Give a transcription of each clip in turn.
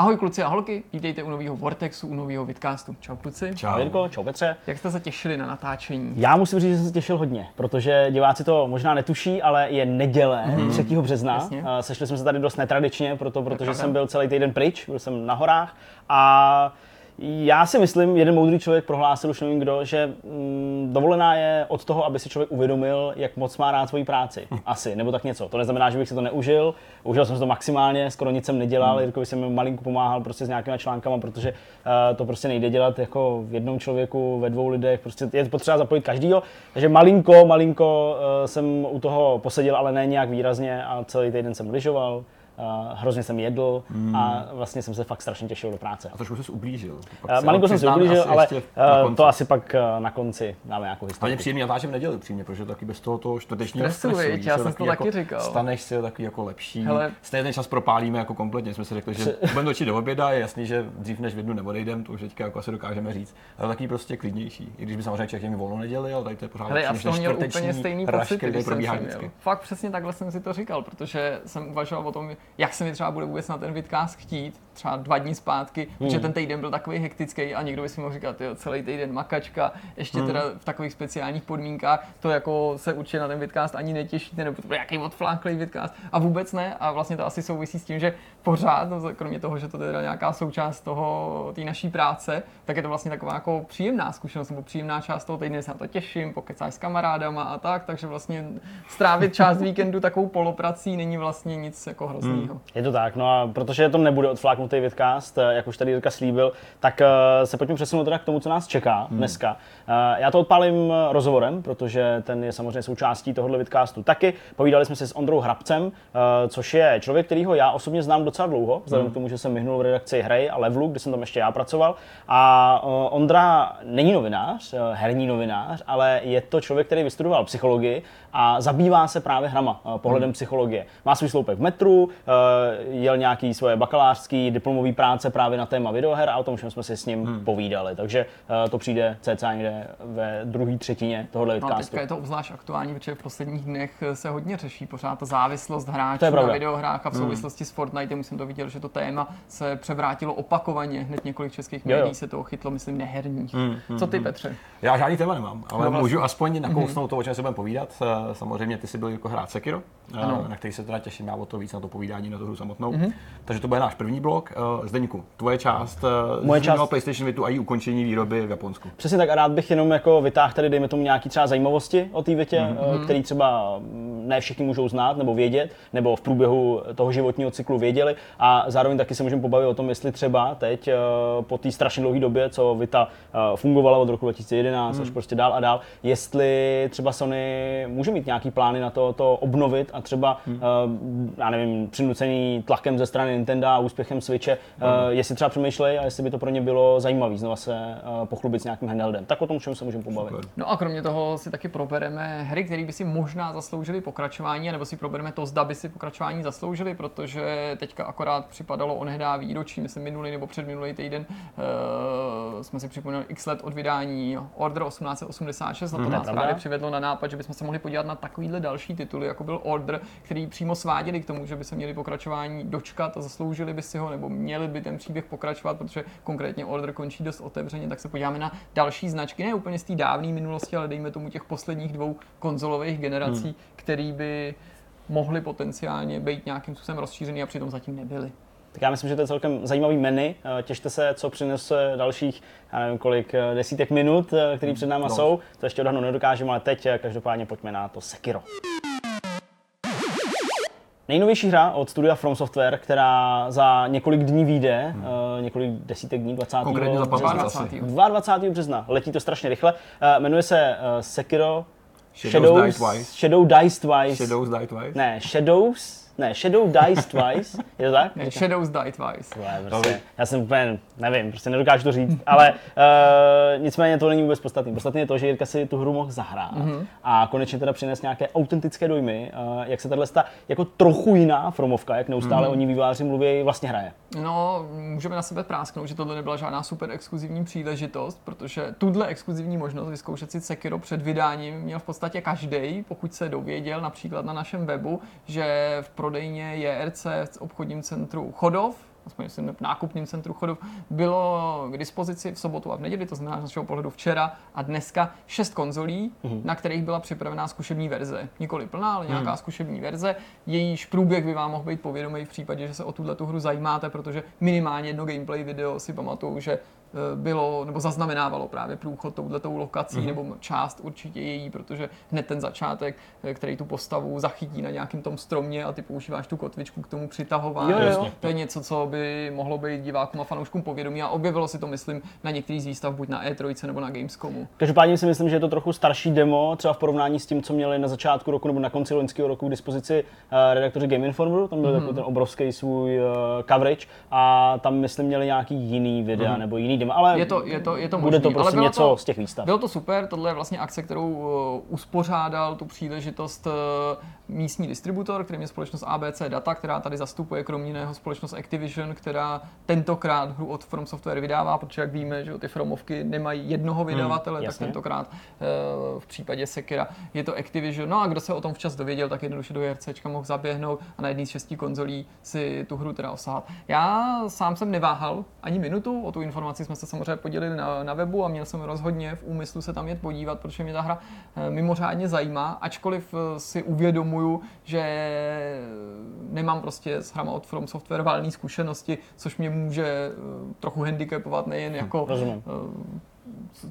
Ahoj kluci a holky, vítejte u nového Vortexu, u nového Vidcastu. Čau kluci. Čau Jirko, čau Petře. Jak jste se těšili na natáčení? Já musím říct, že jsem se těšil hodně, protože diváci to možná netuší, ale je neděle mm. 3. března. Jasně. Sešli jsme se tady dost netradičně, proto, protože jsem byl celý týden pryč, byl jsem na horách a já si myslím, jeden moudrý člověk prohlásil, už nevím kdo, že mm, dovolená je od toho, aby si člověk uvědomil, jak moc má rád svoji práci. Hm. Asi, nebo tak něco. To neznamená, že bych si to neužil. Užil jsem si to maximálně, skoro nic jsem nedělal. Hmm. Jirkovi jsem malinko pomáhal prostě s nějakými článkama, protože uh, to prostě nejde dělat jako v jednom člověku, ve dvou lidech. Prostě je potřeba zapojit každýho. Takže malinko, malinko uh, jsem u toho poseděl, ale ne nějak výrazně a celý týden jsem lyžoval Uh, hrozně jsem jedl mm. a vlastně jsem se fakt strašně těšil do práce. A trošku jsi ublížil. Uh, malinko jsem se ublížil, ale uh, to asi pak uh, na konci dáme nějakou historii. Ale příjemný natáčím v neděli, přímě, protože taky bez toho toho čtvrtečního stresu, stresu já jsem to taky jako, říkal. Staneš si taky jako lepší. Hele. Stejně ten čas propálíme jako kompletně. Jsme si řekli, že budeme točit do oběda, je jasný, že dřív než v jednu neodejdem, to už teďka jako asi dokážeme říct, ale taky prostě klidnější. I když by samozřejmě člověk volno neděli, ale tady to je pořád Hele, já jsem měl úplně stejný pocit, když jsem Fakt přesně takhle jsem si to říkal, protože jsem uvažoval o tom, jak se mi třeba bude vůbec na ten vidcast chtít, třeba dva dní zpátky, hmm. protože ten týden byl takový hektický a někdo by si mohl říkat, jo, celý týden makačka, ještě hmm. teda v takových speciálních podmínkách, to jako se určitě na ten vidcast ani netěšíte, nebo to byl jaký odfláklý vidcast a vůbec ne a vlastně to asi souvisí s tím, že pořád, no, kromě toho, že to je nějaká součást toho, té naší práce, tak je to vlastně taková jako příjemná zkušenost nebo příjemná část toho týdne, se na to těším, pokecáš s kamarádama a tak, takže vlastně strávit část víkendu takovou poloprací není vlastně nic jako hroznýho. Hmm. Je to tak, no a protože to nebude odfláknutý vidcast, eh, jak už tady Jirka slíbil, tak eh, se pojďme přesunout teda k tomu, co nás čeká hmm. dneska. Eh, já to odpálím rozhovorem, protože ten je samozřejmě součástí tohohle vidcastu taky. Povídali jsme si s Ondrou Hrabcem, což je člověk, kterýho já osobně znám docela dlouho, vzhledem hmm. k tomu, že jsem vyhnul v redakci Hry a Levelu, kde jsem tam ještě já pracoval. A Ondra není novinář, herní novinář, ale je to člověk, který vystudoval psychologii a zabývá se právě hrama, pohledem hmm. psychologie. Má svůj sloupek v metru, jel nějaký svoje bakalářský diplomový práce právě na téma videoher a o tom všem jsme si s ním hmm. povídali. Takže uh, to přijde cca někde ve druhé třetině tohohle vidcastu. No, teďka je to obzvlášť aktuální, protože v posledních dnech se hodně řeší pořád ta závislost hráčů na videohrách a v hmm. souvislosti hmm. s Fortnite jsem to viděl, že to téma se převrátilo opakovaně. Hned několik českých médií jo, jo. se toho chytlo, myslím, neherních. Hmm, hmm, Co ty, hmm. Petře? Já žádný téma nemám, ale no vlastně. můžu aspoň nakousnout hmm. to, o čem se budeme povídat. Eh, samozřejmě ty jsi byl jako hrát Sekiro, eh, ano. na který se teda těším já o to víc na to povídání na tu hru samotnou. Hmm. Takže to bude náš první blok. Uh, Zdeňku, tvoje část, uh, Moje část... PlayStation Vitu a její ukončení výroby v Japonsku. Přesně tak a rád bych jenom jako vytáhl tady, dejme tomu nějaký třeba zajímavosti o té Vitě, mm-hmm. který třeba ne všichni můžou znát nebo vědět, nebo v průběhu toho životního cyklu věděli. A zároveň taky se můžeme pobavit o tom, jestli třeba teď po té strašně dlouhé době, co Vita fungovala od roku 2011 mm. až prostě dál a dál, jestli třeba Sony může mít nějaký plány na to, to obnovit a třeba, mm. uh, já nevím, přinucený tlakem ze strany Nintendo a úspěchem Switche, mm. uh, jestli třeba přemýšlej a jestli by to pro ně bylo zajímavé znova se uh, pochlubit s nějakým handheldem. Tak o tom všem se můžeme pobavit. Super. No a kromě toho si taky probereme hry, které by si možná zasloužily pokračování, nebo si probereme to, zda by si pokračování zasloužili, protože teďka akorát připadalo onehdá výročí, myslím minulý nebo předminulý týden, uh, jsme si připomněli x let od vydání Order 1886 a to mm, nás právě přivedlo na nápad, že bychom se mohli podívat na takovýhle další tituly, jako byl Order, který přímo sváděli k tomu, že by se měli pokračování dočkat a zasloužili by si ho, nebo měli by ten příběh pokračovat, protože konkrétně Order končí dost otevřeně, tak se podíváme na další značky, ne úplně z té dávné minulosti, ale dejme tomu těch posledních dvou konzolových generací, hmm. který by mohly potenciálně být nějakým způsobem rozšířený a přitom zatím nebyly. Tak já myslím, že to je celkem zajímavý menu. Eh, těšte se, co přinese dalších, já nevím kolik, eh, desítek minut, eh, které před náma no. jsou. To ještě odhadnout nedokážeme, ale teď každopádně pojďme na to Sekiro. Nejnovější hra od studia From Software, která za několik dní vyjde, hmm. uh, několik desítek dní, 20. Konkrétně za 20. 22. března. Letí to strašně rychle. Uh, jmenuje se uh, Sekiro Shadows, Shadows, Die Twice. Shadow Dice Twice. Shadows Die Twice? Ne, Shadows ne, Shadow Dice Twice, je to tak? Ne, Shadows Die Twice. Tvé, prostě, já jsem úplně, nevím, prostě nedokážu to říct, ale uh, nicméně to není vůbec podstatné. Podstatné je to, že Jirka si tu hru mohl zahrát mm-hmm. a konečně teda přines nějaké autentické dojmy, uh, jak se tahle jako trochu jiná Fromovka, jak neustále mm-hmm. o ní výváři mluví, vlastně hraje. No, můžeme na sebe prásknout, že tohle nebyla žádná super exkluzivní příležitost, protože tuhle exkluzivní možnost vyzkoušet si Sekiro před vydáním měl v podstatě každý, pokud se dověděl například na našem webu, že v prodejně JRC v obchodním centru Chodov aspoň myslím v nákupním centru Chodov, bylo k dispozici v sobotu a v neděli, to znamená z našeho pohledu včera a dneska šest konzolí, mm-hmm. na kterých byla připravená zkušební verze. Nikoli plná, ale nějaká mm. zkušební verze. Jejíž průběh by vám mohl být povědomý v případě, že se o tuhle hru zajímáte, protože minimálně jedno gameplay video si pamatuju, že bylo nebo zaznamenávalo právě průchod touhletou lokací mm-hmm. nebo část určitě její, protože hned ten začátek, eh, který tu postavu zachytí na nějakém tom stromě a ty používáš tu kotvičku k tomu přitahování. Jo, jo. To je něco, co by mohlo být divákům a fanouškům povědomí a objevilo si to, myslím, na některých z výstav, buď na E3 nebo na Gamescomu. Každopádně si myslím, že je to trochu starší demo, třeba v porovnání s tím, co měli na začátku roku nebo na konci loňského roku k dispozici uh, redaktoři Game Informeru, tam byl mm-hmm. takový ten obrovský svůj uh, coverage a tam myslím měli nějaký jiný videa mm-hmm. nebo jiný demo, ale je to, je to, je to bude možný. to prostě ale něco to, z těch výstav. Bylo to super, tohle je vlastně akce, kterou uh, uspořádal tu příležitost uh, místní distributor, kterým je společnost ABC Data, která tady zastupuje kromě jiného společnost Activision, která tentokrát hru od From Software vydává, protože jak víme, že ty Fromovky nemají jednoho hmm, vydavatele, hmm, tak tentokrát uh, v případě Sekira je to Activision. No a kdo se o tom včas dověděl, tak jednoduše do JRCčka mohl zaběhnout a na jedný z šesti konzolí si tu hru teda osahat. Já sám jsem neváhal ani minutu, o tu informaci jsme se samozřejmě podělili na, na webu a měl jsem rozhodně v úmyslu se tam jet podívat, protože mě ta hra eh, mimořádně zajímá, ačkoliv eh, si uvědomuju, že nemám prostě s hrama od From Software valné zkušenosti, což mě může eh, trochu handicapovat nejen jako Rozumím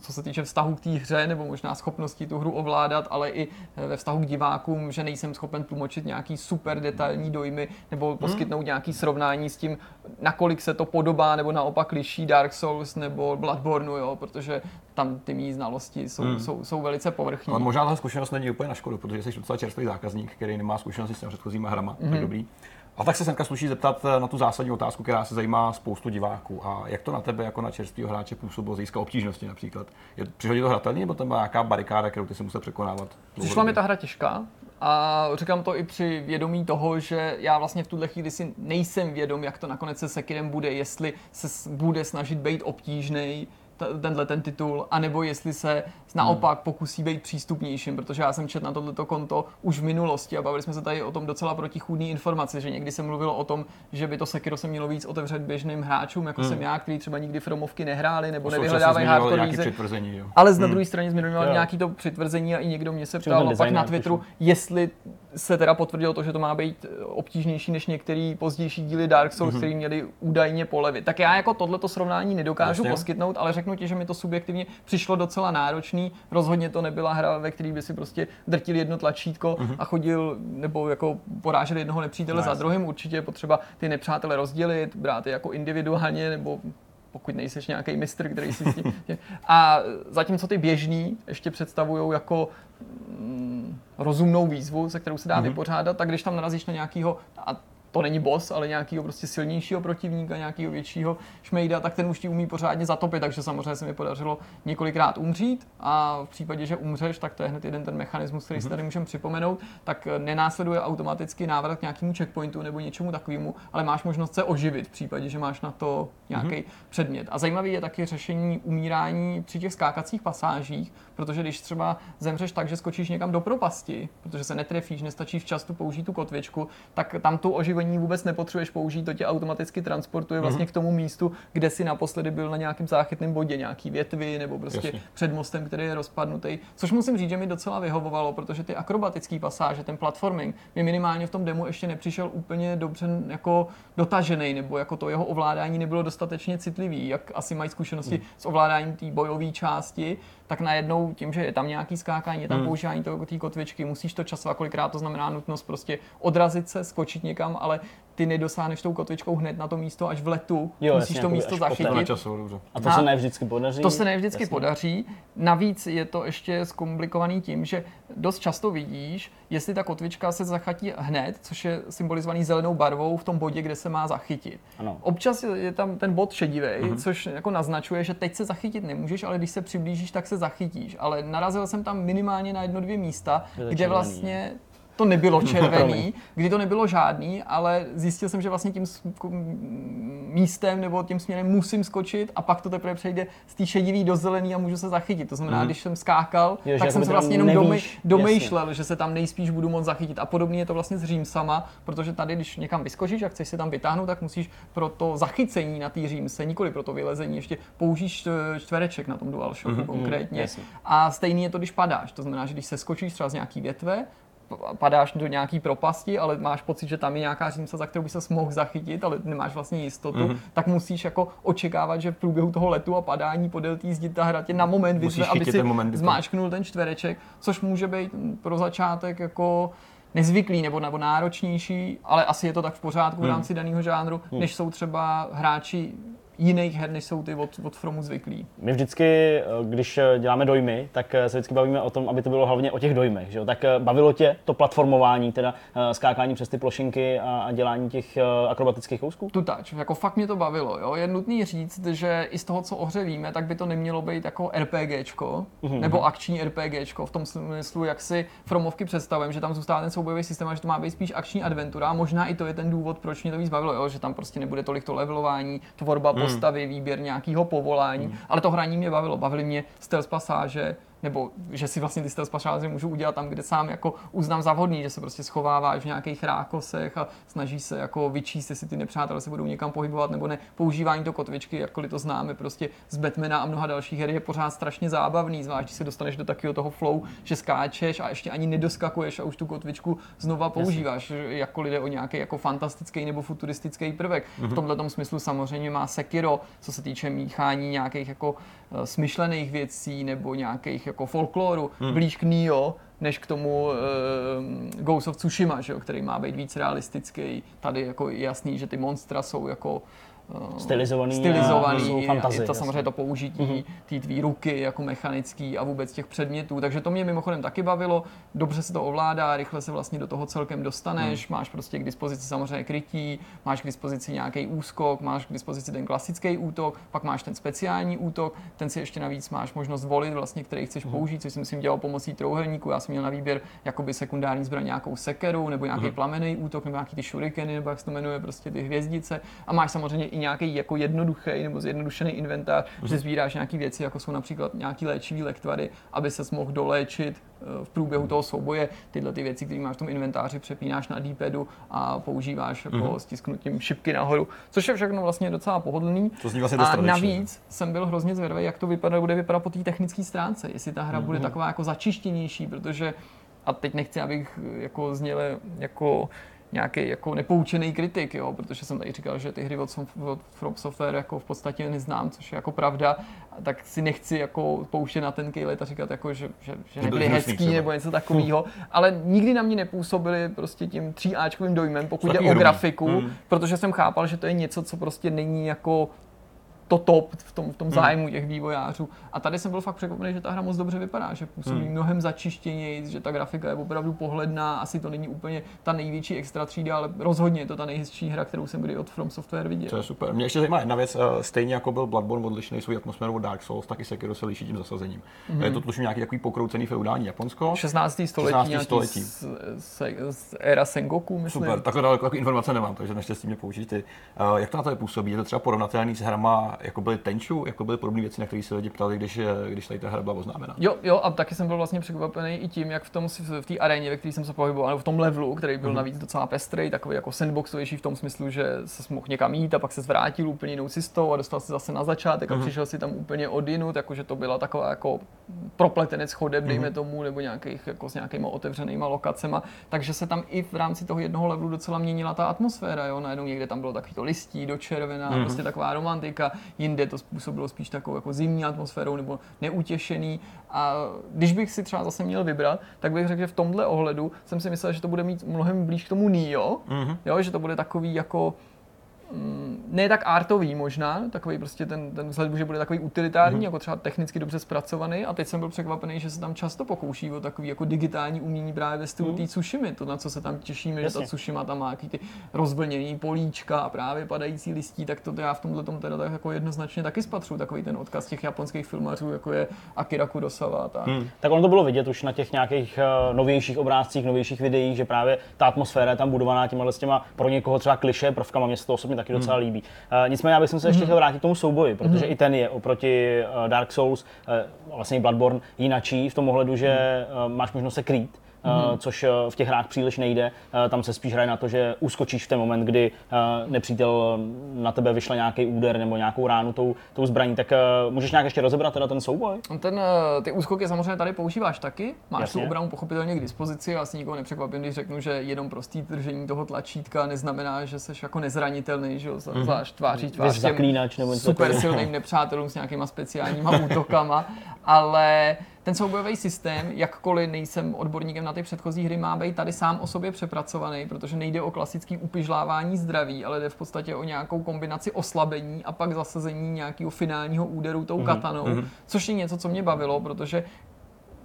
co se týče vztahu k té hře nebo možná schopnosti tu hru ovládat, ale i eh, ve vztahu k divákům, že nejsem schopen tlumočit nějaký super detailní dojmy nebo hmm. poskytnout hmm. nějaký srovnání s tím, nakolik se to podobá nebo naopak liší Dark Souls nebo Bloodborne, jo, protože tam ty mý znalosti jsou, hmm. jsou, jsou velice povrchní. Ale možná ta zkušenost není úplně na škodu, protože jsi docela čerstvý zákazník, který nemá zkušenosti s těmi předchozíma hrama. Hmm. Tak dobrý. A tak se semka sluší zeptat eh, na tu zásadní otázku, která se zajímá spoustu diváků. A jak to na tebe jako na čerstvého hráče působilo z obtížnosti například? Je, přišlo to hratelný, nebo tam má nějaká barikáda, kterou ty si musel překonávat? Přišla mi ta hra těžká, a říkám to i při vědomí toho, že já vlastně v tuhle chvíli si nejsem vědom, jak to nakonec se Sekirem bude, jestli se bude snažit být obtížný, tenhle ten titul, anebo jestli se naopak pokusí být přístupnějším, protože já jsem četl na tohleto konto už v minulosti a bavili jsme se tady o tom docela protichůdný informace, že někdy se mluvilo o tom, že by to Sekiro se mělo víc otevřet běžným hráčům, jako hmm. jsem já, který třeba nikdy Fromovky nehráli nebo nevyhledávají hardcore Ale z na hmm. druhé straně zmiňoval nějaký to přitvrzení a i někdo mě se ptal pak na Twitteru, jestli se teda potvrdilo to, že to má být obtížnější než některý pozdější díly Dark Souls, mm-hmm. který měli údajně polevit. Tak já jako tohleto srovnání nedokážu Jasně. poskytnout, ale řeknu ti, že mi to subjektivně přišlo docela náročný. Rozhodně to nebyla hra, ve které by si prostě drtil jedno tlačítko mm-hmm. a chodil nebo jako porážel jednoho nepřítele no, za druhým. Určitě je potřeba ty nepřátele rozdělit, brát je jako individuálně nebo pokud nejseš nějaký mistr, který si s tím... A zatímco ty běžný ještě představují jako mm, rozumnou výzvu, se kterou se dá mm-hmm. vypořádat, tak když tam narazíš na nějakého, a to není boss, ale nějakého prostě silnějšího protivníka, nějakého většího šmejda, tak ten už ti umí pořádně zatopit, takže samozřejmě se mi podařilo několikrát umřít a v případě, že umřeš, tak to je hned jeden ten mechanismus, který mm-hmm. si mhm. tady můžeme připomenout, tak nenásleduje automaticky návrat k nějakému checkpointu nebo něčemu takovému, ale máš možnost se oživit v případě, že máš na to nějaký mm-hmm. předmět. A zajímavý je taky řešení umírání při těch skákacích pasážích, protože když třeba zemřeš tak, že skočíš někam do propasti, protože se netrefíš, nestačí včas tu použít tu kotvičku, tak tam tu oživení vůbec nepotřebuješ použít, to tě automaticky transportuje vlastně mm-hmm. k tomu místu, kde si naposledy byl na nějakém záchytném bodě, nějaký větvy nebo prostě Jasně. před mostem, který je rozpadnutý. Což musím říct, že mi docela vyhovovalo, protože ty akrobatické pasáže, ten platforming, mi minimálně v tom demo ještě nepřišel úplně dobře jako dotažený, nebo jako to jeho ovládání nebylo dostatečně citlivý, jak asi mají zkušenosti mm. s ovládáním té bojové části, tak najednou tím, že je tam nějaký skákání, je tam hmm. používání té kotvičky, musíš to časovat kolikrát, to znamená nutnost prostě odrazit se, skočit někam, ale ty nedosáhneš tou kotvičkou hned na to místo až v letu, jo, musíš jasně, to místo zachytit. Času, a to a se ne vždycky podaří? To se ne vždycky jasně. podaří. Navíc je to ještě zkomplikovaný tím, že dost často vidíš, jestli ta kotvička se zachytí hned, což je symbolizovaný zelenou barvou v tom bodě, kde se má zachytit. Ano. Občas je tam ten bod šedivý, uh-huh. což jako naznačuje, že teď se zachytit nemůžeš, ale když se přiblížíš, tak se zachytíš. Ale narazil jsem tam minimálně na jedno, dvě místa, kde vlastně to nebylo červený, kdy to nebylo žádný, ale zjistil jsem, že vlastně tím místem nebo tím směrem musím skočit a pak to teprve přejde z té šedivý do zelený a můžu se zachytit. To znamená, mm. když jsem skákal, jo, tak jsem se vlastně jenom nevíš, domýšlel, jasně. že se tam nejspíš budu moct zachytit. A podobně je to vlastně s Římsama, protože tady, když někam vyskočíš a chceš se tam vytáhnout, tak musíš pro to zachycení na té Římse, nikoli pro to vylezení, ještě použíš čtvereček na tom DualShocku mm-hmm, konkrétně. Jasně. A stejný je to, když padáš. To znamená, že když se skočíš třeba z nějaký větve, padáš do nějaký propasti, ale máš pocit, že tam je nějaká římsa, za kterou by se mohl zachytit, ale nemáš vlastně jistotu, mm-hmm. tak musíš jako očekávat, že v průběhu toho letu a padání podél té zdi ta hra tě na moment vyzve, aby si moment, zmáčknul ten čtvereček, což může být pro začátek jako nezvyklý nebo, nebo náročnější, ale asi je to tak v pořádku v hmm. rámci daného žánru, hmm. než jsou třeba hráči jiných her, než jsou ty od, od Fromu zvyklí. My vždycky, eh, když eh, děláme dojmy, tak eh, se vždycky bavíme o tom, aby to bylo hlavně o těch dojmech. Že jo? Tak bavilo tě to platformování, teda skákání přes ty plošinky a, a dělání těch akrobatických kousků? Tutač, jako fakt mě to bavilo. Jo? Je nutný říct, že i z toho, co ohřevíme, tak by to nemělo být jako RPGčko, mm-hmm. nebo akční RPGčko, v tom smyslu, jak si Fromovky představím, že tam zůstává ten soubojový systém a že to má být spíš akční adventura. Možná i to je ten důvod, proč mě to víc bavilo, jo? že tam prostě nebude tolik to levelování, tvorba mm postavy, výběr nějakého povolání, hmm. ale to hraní mě bavilo. Bavily mě stealth pasáže, nebo že si vlastně ty stealth pasáže můžu udělat tam, kde sám jako uznám za vhodný, že se prostě schováváš v nějakých rákosech a snaží se jako vyčíst, jestli ty nepřátelé se budou někam pohybovat nebo ne. Používání to kotvičky, jakkoliv to známe prostě z Batmana a mnoha dalších her je pořád strašně zábavný, zvlášť když se dostaneš do takového toho flow, že skáčeš a ještě ani nedoskakuješ a už tu kotvičku znova používáš, Jasně. jakkoliv jde o nějaký jako fantastický nebo futuristický prvek. Mm-hmm. V mhm. tomhle smyslu samozřejmě má Sekiro, co se týče míchání nějakých jako uh, smyšlených věcí nebo nějakých jako folkloru, hmm. blíž k Nio, než k tomu uh, Ghost of Tsushima, že jo, který má být víc realistický. Tady jako jasný, že ty monstra jsou jako Stylizovaný, stylizovaný fantazie, je to samozřejmě to použití mm-hmm. té tvý ruky jako mechanický a vůbec těch předmětů, takže to mě mimochodem taky bavilo, dobře se to ovládá, rychle se vlastně do toho celkem dostaneš, mm. máš prostě k dispozici samozřejmě krytí, máš k dispozici nějaký úskok, máš k dispozici ten klasický útok, pak máš ten speciální útok, ten si ještě navíc máš možnost volit vlastně, který chceš mm. použít, což si myslím dělal pomocí trouhelníku, já jsem měl na výběr jakoby sekundární zbraň nějakou sekeru nebo nějaký mm. plamený útok nebo nějaký ty shurikeny nebo jak se to jmenuje, prostě ty hvězdice a máš samozřejmě i nějaký jako jednoduchý nebo zjednodušený inventář, mm-hmm. že sbíráš nějaké věci, jako jsou například nějaký léčivý lektvary, aby se mohl doléčit eh, v průběhu toho souboje. Tyhle ty věci, které máš v tom inventáři, přepínáš na D-padu a používáš jako mm-hmm. stisknutím šipky nahoru, což je všechno vlastně docela pohodlný. To zní vlastně a navíc jsem byl hrozně zvědavý, jak to vypadá, bude vypadat po té technické stránce, jestli ta hra mm-hmm. bude taková jako začištěnější, protože a teď nechci, abych jako zněl jako nějaký jako nepoučený kritik, jo, protože jsem tady říkal, že ty hry od, od From Software jako v podstatě neznám, což je jako pravda, tak si nechci jako pouštět na ten kejlet a říkat, jako, že, že, že nebyli hezký třeba. nebo něco takového, ale nikdy na mě nepůsobili prostě tím tříáčkovým dojmem, pokud jde o grafiku, hmm. protože jsem chápal, že to je něco, co prostě není jako to top v tom, v tom hmm. zájmu těch vývojářů. A tady jsem byl fakt překvapený, že ta hra moc dobře vypadá, že působí hmm. mnohem začištěněji, že ta grafika je opravdu pohledná, asi to není úplně ta největší extra třída, ale rozhodně je to ta nejhezčí hra, kterou jsem kdy od From Software viděl. To je super. Mě ještě zajímá jedna věc, eh, stejně jako byl Bloodborne odlišný svou atmosférou od Dark Souls, taky Sekiro se liší tím zasazením. Hmm. Je to tuším nějaký takový pokroucený feudální Japonsko. 16. století, 16. století. Z, z, z, éra Sengoku, myslím. Super, takhle daleko jako informace nemám, takže naštěstí mě použít. Uh, jak to na to je působí? Je to třeba porovnatelný s hrama jako byly Tenchu, jako byly podobné věci, na které se lidi ptali, když, když tady ta hra byla oznámena. Jo, jo, a taky jsem byl vlastně překvapený i tím, jak v tom v té aréně, ve které jsem se pohyboval, nebo v tom levelu, který byl mm-hmm. navíc docela pestrý, takový jako sandboxovější v tom smyslu, že se mohl někam jít a pak se zvrátil úplně jinou cestou a dostal se zase na začátek a mm-hmm. přišel si tam úplně odinut, jakože to byla taková jako propletenec chodeb, dejme mm-hmm. tomu, nebo nějakých jako s nějakýma otevřenýma lokacema, takže se tam i v rámci toho jednoho levelu docela měnila ta atmosféra, jo, najednou někde tam bylo takový to listí do červená, mm-hmm. prostě taková romantika, jinde to způsobilo spíš takovou jako zimní atmosférou nebo neutěšený. A když bych si třeba zase měl vybrat, tak bych řekl, že v tomhle ohledu jsem si myslel, že to bude mít mnohem blíž k tomu Nio, mm-hmm. jo, že to bude takový jako ne tak artový možná, takový prostě ten, ten vzhled že bude takový utilitární, mm-hmm. jako třeba technicky dobře zpracovaný a teď jsem byl překvapený, že se tam často pokouší o takový jako digitální umění právě ve stylu mm-hmm. té Tsushimy, to na co se tam těšíme, Jasně. že ta Tsushima tam má jaký ty rozvlněný políčka a právě padající listí, tak to já v tomhle tom teda tak jako jednoznačně taky spatřu, takový ten odkaz těch japonských filmařů, jako je Akira Kurosawa. Tak. Hmm. tak ono to bylo vidět už na těch nějakých uh, novějších obrázcích, novějších videích, že právě ta atmosféra je tam budovaná těma těma pro někoho třeba kliše prvkama, mě se to osobně taky docela hmm. líbí. Uh, nicméně, já bych se ještě hmm. chtěl vrátit k tomu souboji, protože hmm. i ten je oproti uh, Dark Souls, uh, vlastně Bloodborne, jinačí v tom ohledu, že uh, máš možnost se krýt mm-hmm. což eh, v těch hrách příliš nejde. Eh, tam se spíš hraje na to, že uskočíš v ten moment, kdy nepřítel na tebe vyšle nějaký úder nebo nějakou ránu tou, tou zbraní. Tak můžeš nějak ještě rozebrat teda ten souboj? Ten, ty úskoky samozřejmě tady používáš taky. Máš Jasně. tu obranu pochopitelně k dispozici. Já si nikoho nepřekvapím, když řeknu, že jenom prostý držení toho tlačítka neznamená, že jsi jako nezranitelný, že jo, mm-hmm. zvlášť tváří tvář těm nebo super silným nepřátelům s nějakýma speciálníma útokama, ale ten soubojový systém, jakkoliv nejsem odborníkem na ty předchozí hry, má být tady sám o sobě přepracovaný, protože nejde o klasický upyžlávání zdraví, ale jde v podstatě o nějakou kombinaci oslabení a pak zasazení nějakého finálního úderu tou mhm, katanou, mm-hmm. což je něco, co mě bavilo, protože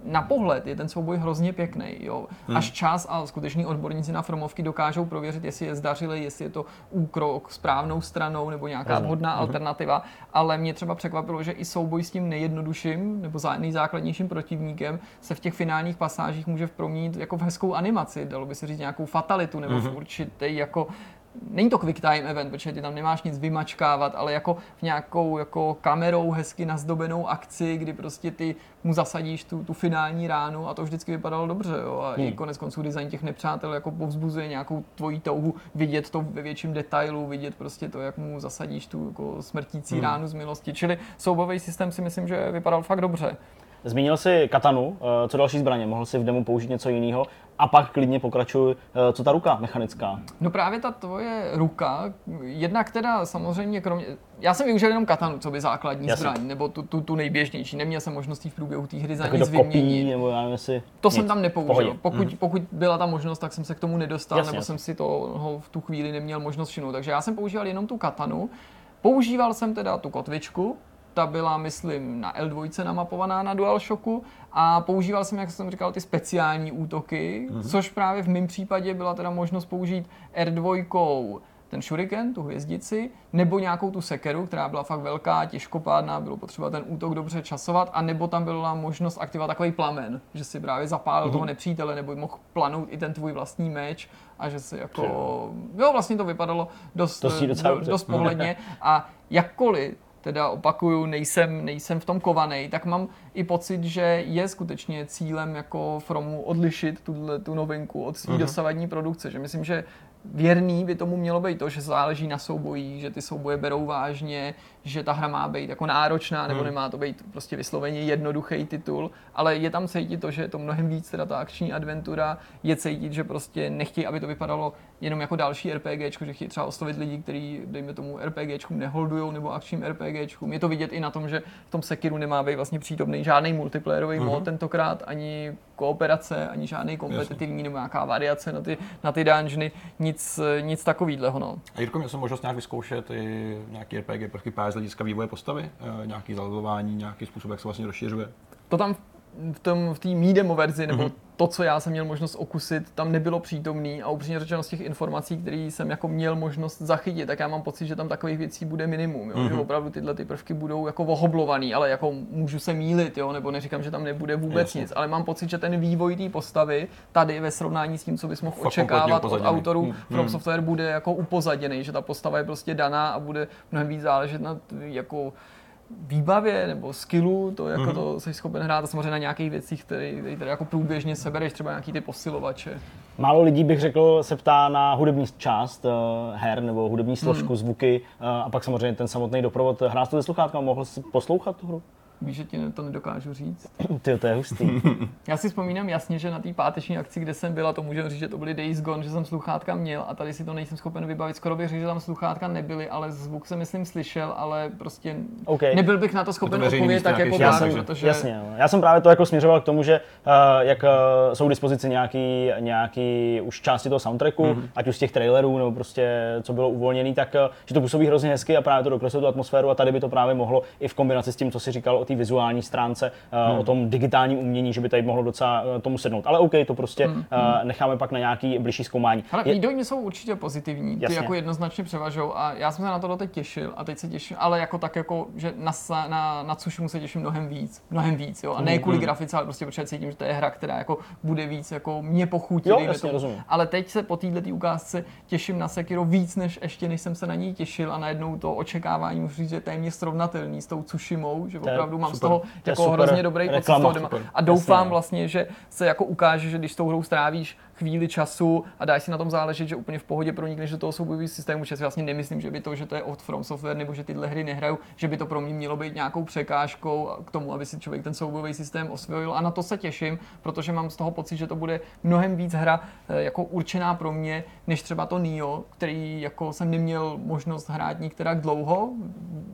na pohled je ten souboj hrozně pěkný. Jo. Hmm. Až čas a skuteční odborníci na formovky dokážou prověřit, jestli je zdařili, jestli je to úkrok správnou stranou nebo nějaká vhodná hmm. alternativa. Ale mě třeba překvapilo, že i souboj s tím nejjednodušším nebo nejzákladnějším protivníkem se v těch finálních pasážích může proměnit jako v hezkou animaci. Dalo by se říct nějakou fatalitu nebo hmm. v určitý jako není to quick time event, protože ty tam nemáš nic vymačkávat, ale jako v nějakou jako kamerou hezky nazdobenou akci, kdy prostě ty mu zasadíš tu, tu finální ránu a to vždycky vypadalo dobře. Jo? A hmm. i konec konců design těch nepřátel jako povzbuzuje nějakou tvoji touhu vidět to ve větším detailu, vidět prostě to, jak mu zasadíš tu jako smrtící hmm. ránu z milosti. Čili soubový systém si myslím, že vypadal fakt dobře. Zmínil si katanu, eh, co další zbraně? Mohl si v demo použít něco jiného? A pak klidně pokračuj, eh, co ta ruka mechanická? No právě ta tvoje ruka, jednak teda samozřejmě kromě, já jsem využil jenom katanu, co by základní Jasně. zbraň, nebo tu, tu, tu nejběžnější, neměl jsem možností v průběhu té hry za nic vyměnit. nebo já nevím, to nic. jsem tam nepoužil. Pokud, hmm. pokud byla ta možnost, tak jsem se k tomu nedostal, Jasně. nebo jsem si to v tu chvíli neměl možnost všimnout. Takže já jsem používal jenom tu katanu. Používal jsem teda tu kotvičku, ta byla, myslím, na L2 namapovaná na DualShocku a používal jsem, jak jsem říkal, ty speciální útoky, mm-hmm. což právě v mém případě byla teda možnost použít R2 ten shuriken, tu hvězdici, nebo nějakou tu sekeru, která byla fakt velká, těžkopádná, bylo potřeba ten útok dobře časovat, a nebo tam byla možnost aktivovat takový plamen, že si právě zapálil mm-hmm. toho nepřítele, nebo mohl planout i ten tvůj vlastní meč a že si jako, jo, vlastně to vypadalo dost, to dost, dost pohledně a jakkoliv teda opakuju, nejsem, nejsem v tom kovaný, tak mám i pocit, že je skutečně cílem jako Fromu odlišit tuhle, tu novinku od své uh-huh. dosavadní produkce, že myslím, že věrný by tomu mělo být to, že záleží na soubojích, že ty souboje berou vážně, že ta hra má být jako náročná, nebo hmm. nemá to být prostě vysloveně jednoduchý titul, ale je tam cítit to, že je to mnohem víc teda ta akční adventura, je cítit, že prostě nechtějí, aby to vypadalo jenom jako další RPG, že chtějí třeba oslovit lidi, kteří, dejme tomu, RPG neholdují nebo akčním RPG. Je to vidět i na tom, že v tom Sekiru nemá být vlastně přítomný žádný multiplayerový mm-hmm. mod tentokrát, ani kooperace, ani žádný kompetitivní Jasně. nebo nějaká variace na ty, na ty dungeony, nic, nic takového. No. A Jirko, měl jsem možnost nějak vyzkoušet i nějaký RPG prvky z hlediska vývoje postavy, e, nějaký zalezování, nějaký způsob, jak se vlastně rozšiřuje? To tam v tom v té demo verzi, nebo mm-hmm. to, co já jsem měl možnost okusit, tam nebylo přítomný a upřímně řečeno z těch informací, které jsem jako měl možnost zachytit, tak já mám pocit, že tam takových věcí bude minimum, jo? Mm-hmm. že mhm. opravdu tyhle ty prvky budou jako ohoblovaný, ale jako můžu se mílit, jo? nebo neříkám, že tam nebude vůbec Jasně. nic, ale mám pocit, že ten vývoj té postavy tady ve srovnání s tím, co bys mohl Fakt očekávat od autorů mm-hmm. From Software, bude jako upozaděný, že ta postava je prostě daná a bude mnohem víc záležet na jako výbavě nebo skillu, to jako mm-hmm. to jsi schopen hrát a samozřejmě na nějakých věcích, které, které jako průběžně sebereš, třeba nějaký ty posilovače. Málo lidí bych řekl se ptá na hudební část uh, her nebo hudební složku, mm. zvuky uh, a pak samozřejmě ten samotný doprovod. Hrál jsi to ze sluchátka, mohl jsi poslouchat tu hru? Víš, že ti to nedokážu říct? Ty, to je hustý. Já si vzpomínám jasně, že na té páteční akci, kde jsem byla, to můžu říct, že to byly Days Gone, že jsem sluchátka měl a tady si to nejsem schopen vybavit. Skoro bych řekl, že tam sluchátka nebyly, ale zvuk jsem myslím slyšel, ale prostě okay. nebyl bych na to schopen to odpovědět tak jako já jsem, protože... Jasně, já jsem právě to jako směřoval k tomu, že uh, jak uh, jsou k dispozici nějaký, nějaký už části toho soundtracku, mm-hmm. ať už z těch trailerů nebo prostě co bylo uvolněné, tak uh, že to působí hrozně hezky a právě to dokresluje tu atmosféru a tady by to právě mohlo i v kombinaci s tím, co si říkal o té vizuální stránce, uh, hmm. o tom digitálním umění, že by tady mohlo docela uh, tomu sednout. Ale OK, to prostě hmm. uh, necháme pak na nějaký blížší zkoumání. Ale je... dojmy jsou určitě pozitivní, ty Jasně. jako jednoznačně převažou a já jsem se na to doteď těšil a teď se těším, ale jako tak jako, že na, na, na Tsushimu se těším mnohem víc, mnohem víc, jo, a ne kvůli hmm. grafice, ale prostě protože cítím, že to je hra, která jako bude víc jako mě pochutí. Jo, jasně, rozumím. Ale teď se po této ukázce těším na Sekiro víc, než ještě než jsem se na ní těšil a najednou to očekávání musím říct, že téměř srovnatelný s tou Tsushimou, že opravdu mám super. z toho jako hrozně dobrý pocit A doufám Jasně, vlastně, že se jako ukáže, že když s tou hrou strávíš chvíli času a dáš si na tom záležet, že úplně v pohodě pronikneš do toho soubojového systému, že si vlastně nemyslím, že by to, že to je od From Software nebo že tyhle hry nehrajou, že by to pro mě mělo být nějakou překážkou k tomu, aby si člověk ten soubojový systém osvojil. A na to se těším, protože mám z toho pocit, že to bude mnohem víc hra eh, jako určená pro mě, než třeba to Nio, který jako jsem neměl možnost hrát nikterak dlouho.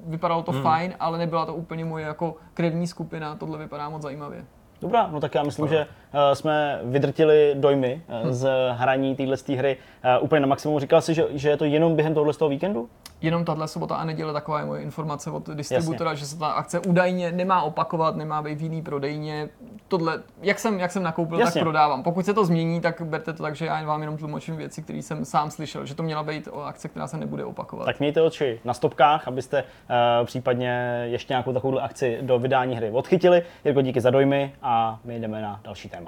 Vypadalo to hmm. fajn, ale nebyla to úplně moje jako krevní skupina. Tohle vypadá moc zajímavě. Dobrá, no tak já myslím, že uh, jsme vydrtili dojmy uh, z hraní téhle hry uh, úplně na maximum. Říkal jsi, že, že je to jenom během tohohle toho víkendu? Jenom tahle sobota a neděle taková je moje informace od distributora, Jasně. že se ta akce údajně nemá opakovat, nemá být v jiný prodejně. Tohle, jak jsem, jak jsem nakoupil, Jasně. tak prodávám. Pokud se to změní, tak berte to tak, že já vám jenom tlumočím věci, které jsem sám slyšel, že to měla být o akce, která se nebude opakovat. Tak mějte oči na stopkách, abyste uh, případně ještě nějakou takovou akci do vydání hry odchytili. Jirko, díky za dojmy a my jdeme na další téma.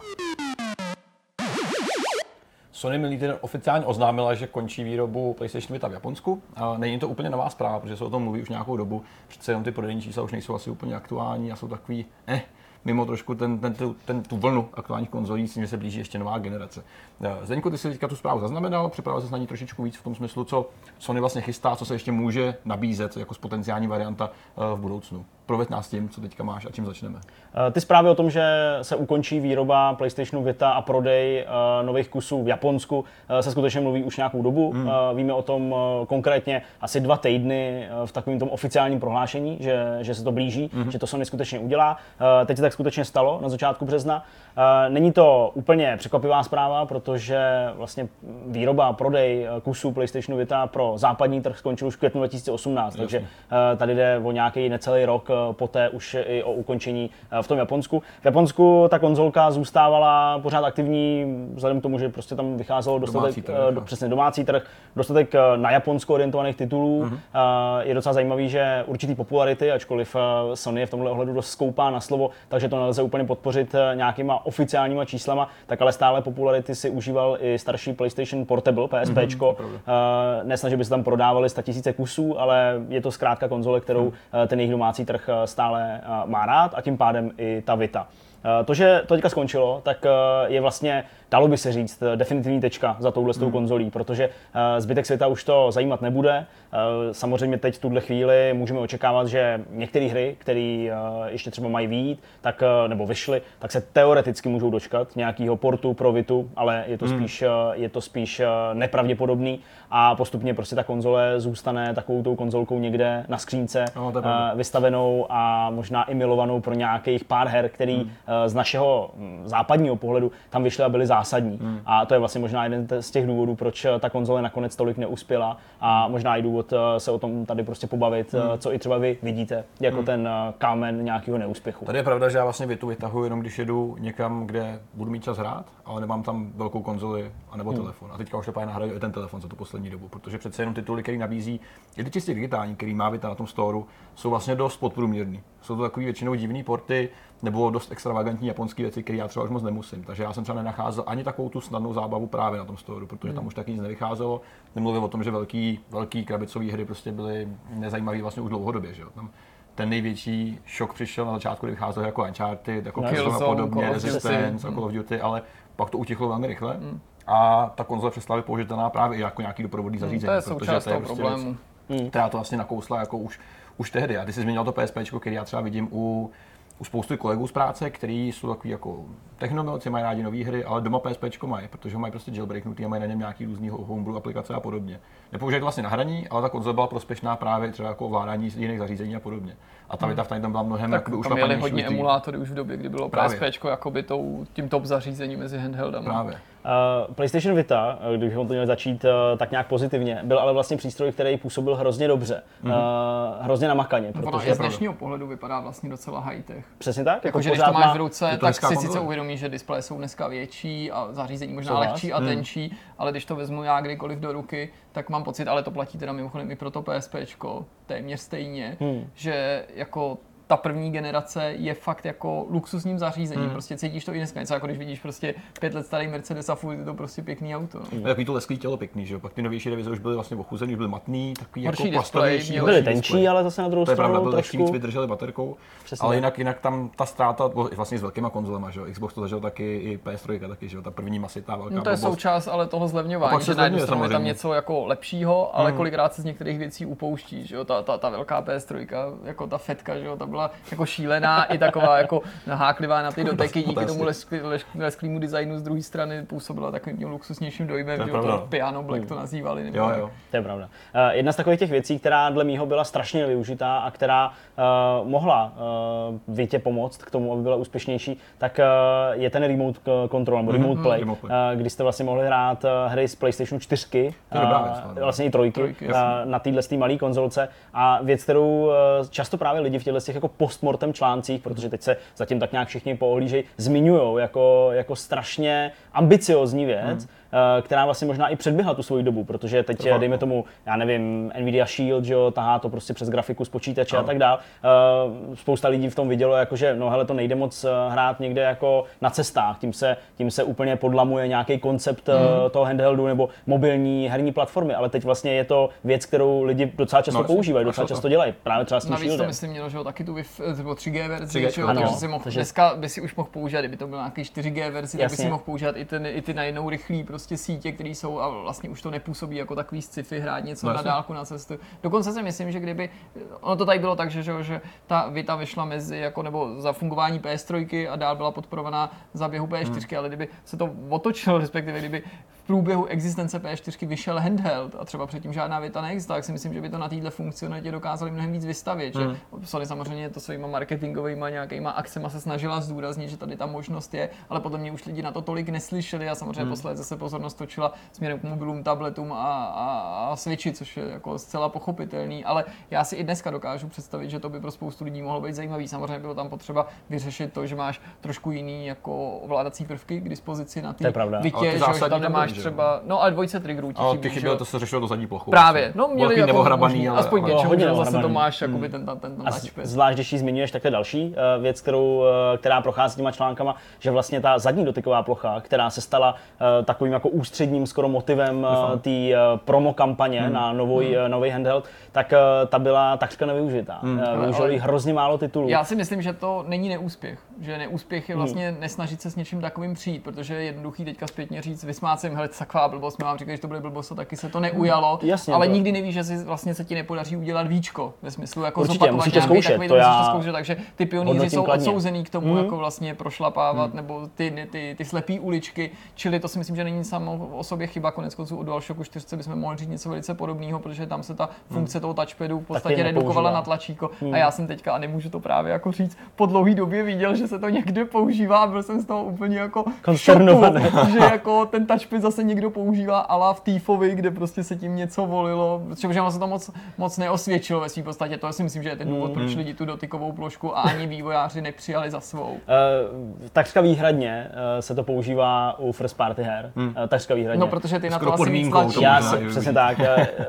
Sony minulý týden oficiálně oznámila, že končí výrobu PlayStation Vita v Japonsku. Není to úplně nová zpráva, protože se o tom mluví už nějakou dobu. Přece jenom ty prodejní čísla už nejsou asi úplně aktuální a jsou takový, eh, mimo trošku ten, ten, ten, ten, tu vlnu aktuálních konzolí, s tím, že se blíží ještě nová generace. Eh, Zdeňku, ty si teďka tu zprávu zaznamenal, připravil se na ní trošičku víc v tom smyslu, co Sony vlastně chystá, co se ještě může nabízet jako potenciální varianta eh, v budoucnu. Prověd nás tím, co teďka máš a čím začneme. Eh, ty zprávy o tom, že se ukončí výroba PlayStationu Vita a prodej nových kusů v Japonsku, se skutečně mluví už nějakou dobu. Hmm. Víme o tom konkrétně asi dva týdny v takovém tom oficiálním prohlášení, že, že se to blíží, hmm. že to Sony skutečně udělá. Teď se tak skutečně stalo na začátku března. Není to úplně překvapivá zpráva, protože vlastně výroba a prodej kusů PlayStationu Vita pro západní trh skončil už v květnu 2018, Jasně. takže tady jde o nějaký necelý rok poté už i o ukončení v tom Japonsku. V Japonsku ta konzolka zůstávala pořád aktivní, vzhledem k tomu, že prostě tam vycházelo dostatek, domácí trh, do, přesně domácí trh, dostatek na Japonsko orientovaných titulů. Uh-huh. Je docela zajímavý, že určitý popularity, ačkoliv Sony je v tomhle ohledu dost skoupá na slovo, takže to nelze úplně podpořit nějakýma oficiálníma číslama, tak ale stále popularity si užíval i starší PlayStation Portable, PSP. Mm-hmm, nesnaží, že by se tam prodávali tisíce kusů, ale je to zkrátka konzole, kterou mm. ten jejich domácí trh stále uh, má rád a tím pádem i ta Vita. Uh, to, že to teďka skončilo, tak je vlastně dalo by se říct, eh, definitivní tečka za touhle hmm. konzolí, protože uh, zbytek světa už to zajímat nebude. Uh, samozřejmě teď v tuhle chvíli můžeme očekávat, že některé hry, které ještě třeba mají výjít, tak, nebo vyšly, tak se teoreticky můžou dočkat nějakého portu pro Vitu, ale je to hmm. spíš, je to spíš nepravděpodobný a postupně prostě ta konzole zůstane takovou tou konzolkou někde na skřínce no, vystavenou a možná i milovanou pro nějakých pár her, který hmm. z našeho hm, západního pohledu tam vyšly a byly zásadní zásadní. Hmm. A to je vlastně možná jeden z těch důvodů, proč eh, ta konzole nakonec tolik neuspěla a možná i důvod eh, se o tom tady prostě pobavit, hmm. Eh, co i třeba vy vidíte jako hmm. ten kámen nějakého neúspěchu. Tady je pravda, že já vlastně Vitu vytahuji jenom když jedu někam, kde budu mít čas hrát, ale nemám tam velkou konzoli anebo hmm. telefon. A teďka už to nahraju i ten telefon za tu poslední dobu, protože přece jenom tituly, který nabízí, i ty čistě digitální, který má Vita na tom storu, jsou vlastně dost podprůměrný. Jsou to takový většinou divný porty, nebo dost extravagantní japonské věci, které já třeba už moc nemusím. Takže já jsem třeba nenacházel ani takovou tu snadnou zábavu právě na tom storu, protože hmm. tam už tak nic nevycházelo. Nemluvím o tom, že velký, velký krabicové hry prostě byly nezajímavé vlastně už dlouhodobě. Že jo? Tam ten největší šok přišel na začátku, kdy vycházel jako Uncharted, jako no, a podobně, Resistance, hmm. Call of Duty, ale pak to utichlo velmi rychle. Hmm. A ta konzole přestala být použitelná právě i jako nějaký doprovodný zařízení. Hmm, to je součást toho prostě problému. Věc, která to vlastně nakousla jako už, už tehdy. A ty jsi změnil to PSP, který já třeba vidím u u spousty kolegů z práce, kteří jsou takový jako technomilci, mají rádi nové hry, ale doma PSP mají, protože mají prostě jailbreaknutý a mají na něm nějaký různý homebrew aplikace a podobně. Nepoužívají to vlastně na hraní, ale ta konzole byla prospěšná právě třeba jako ovládání jiných zařízení a podobně. A ta věta v tam byla mnohem tak už tam měli hodně emulátory už v době, kdy bylo PSP jakoby tou, tím top zařízením mezi handheldami. Právě. Uh, PlayStation Vita, eh, kdybychom to měli začít uh, tak nějak pozitivně, byl ale vlastně přístroj, který působil hrozně dobře. Mm-hmm. Uh, hrozně namakaně. No, protože z dnešního pohledu vypadá vlastně docela high-tech. Přesně tak. Jako, jako že když to máš v ruce, tak si sice uvědomíš, že displeje jsou dneska větší a zařízení možná lehčí a mm. tenčí, ale když to vezmu já kdykoliv do ruky, tak mám pocit, ale to platí teda mimochodem i pro to PSP, téměř stejně, mm. že jako ta první generace je fakt jako luxusním zařízením. Mm. Prostě cítíš to i dneska. Něco jako když vidíš prostě pět let starý Mercedes a furt je to prostě pěkný auto. No. Mm. Takový to lesklý tělo pěkný, že jo? Pak ty novější revize už byly vlastně ochuzený, už byly matný, takový Horší jako plastovější. Byly tenčí, ale zase na druhou stranu. To je pravda, byly trošku... víc vydrželi baterkou. Přesně. Ale jinak, jinak tam ta ztráta, vlastně s velkýma konzolema, že jo? Xbox to zažil taky, i PS3 taky, že jo? Ta první masitá velká. No to je blbost. součást ale toho zlevňování, že na jednu stranu je tam něco jako lepšího, ale mm. kolikrát se z některých věcí upouští, že jo? Ta, ta, ta velká PS3, jako ta fetka, že jo? Ta byla jako šílená i taková jako naháklivá na ty doteky díky tomu lesklýmu designu z druhé strany působila takovým tím luxusnějším dojmem, že to piano black to nazývali. Nebo jo, jo. To je pravda. Uh, jedna z takových těch věcí, která dle mýho byla strašně využitá a která uh, mohla uh, Vitě pomoct k tomu, aby byla úspěšnější, tak uh, je ten remote control nebo remote mm-hmm, play, remote play. Uh, kdy jste vlastně mohli hrát uh, hry z PlayStation 4, uh, vlastně i trojky, trojky uh, na téhle malé konzolce a věc, kterou uh, často právě lidi v těchto těch jako postmortem článcích protože teď se zatím tak nějak všichni poohlížejí, zmiňují jako, jako strašně ambiciozní věc, hmm která vlastně možná i předběhla tu svoji dobu, protože teď, Trvá, dejme tomu, já nevím, Nvidia Shield, že jo, tahá to prostě přes grafiku z počítače no. a tak dál. Eh, spousta lidí v tom vidělo, jako, že no hele, to nejde moc eh, hrát někde jako na cestách, tím se, tím se úplně podlamuje nějaký koncept mm. toho handheldu nebo mobilní herní platformy, ale teď vlastně je to věc, kterou lidi docela často no, používají, docela často dělají, právě třeba s tím Navíc Shieldem. to myslím mělo, že jo, taky tu 3G verzi, 3G, že jo, ano, takže si mohl, takže... dneska by si už mohl používat, kdyby to byl nějaký 4G verzi, tak by si mohl používat i, ten, i ty najednou rychlý prostě sítě, které jsou a vlastně už to nepůsobí jako takový sci-fi hrát něco no, na dálku na cestu. Dokonce si myslím, že kdyby, ono to tady bylo tak, že, že, že ta Vita vyšla mezi jako nebo za fungování PS3 a dál byla podporovaná za běhu PS4, hmm. ale kdyby se to otočilo, respektive kdyby v průběhu existence P4 vyšel handheld a třeba předtím žádná věta neexistovala, tak si myslím, že by to na této funkcionalitě dokázali mnohem víc vystavit. Hmm. Že Sony samozřejmě to svýma marketingovými nějakýma akcemi se snažila zdůraznit, že tady ta možnost je, ale podle mě už lidi na to tolik neslyšeli a samozřejmě hmm. posledně se pozornost točila směrem k mobilům, tabletům a, a, a switchi, což je jako zcela pochopitelný, ale já si i dneska dokážu představit, že to by pro spoustu lidí mohlo být zajímavý. Samozřejmě bylo tam potřeba vyřešit to, že máš trošku jiný jako ovládací prvky k dispozici na ty vitě, že tam nemáš že? třeba, no ale dvojce triggerů ti Ale ty chybělo, to se řešilo do zadní plochu. Právě, no měli jako, nebo hrabaný, ale, aspoň ale, něčemu, že zase to máš hmm. jakoby ten, ten, ten a touchpad. Zvlášť, když ji zmiňuješ, tak to je další uh, věc, kterou, uh, která prochází těma článkama, že vlastně ta zadní dotyková plocha, která se stala uh, takovým jako ústředním skoro motivem té promo kampaně hmm. na nový, hmm. nový handheld, tak ta byla takřka nevyužitá. Hmm. Využili hrozně málo titulů. Já si myslím, že to není neúspěch. Že neúspěch je hmm. vlastně hmm. nesnažit se s něčím takovým přijít, protože je jednoduchý teďka zpětně říct, vysmát se jim, hele, taková blbost, my vám říkali, že to bude blbost, a taky se to neujalo, Jasně, ale to. nikdy nevíš, že si vlastně se ti nepodaří udělat víčko, ve smyslu jako určitě, musíte zkoušet, takový, to já zkoušet, takže ty pionýři jsou kladně. odsouzený k tomu, mm. jako vlastně prošlapávat, mm. nebo ty, ty, ty slepý uličky, čili to si myslím, že není samo o sobě chyba, konec konců u DualShocku 4 bychom mohli říct něco velice podobného, protože tam se ta mm. funkce toho touchpadu v podstatě redukovala na tlačíko mm. a já jsem teďka, a nemůžu to právě jako říct, po dlouhé době viděl, že se to někde používá a byl jsem z toho úplně jako šoku, že jako ten touchpad zase někdo používá ala v Týfovi, kde prostě se tím něco volilo, protože se to moc, moc neosvědčilo ve své podstatě. To si myslím, že je ten důvod, mm. proč lidi tu dotykovou plošku a ani vývojáři nepřijali za svou. Uh, takřka výhradně uh, se to používá u first party her. Mm. Uh, takřka výhradně. No, protože ty na to asi víc Já se, přesně tak.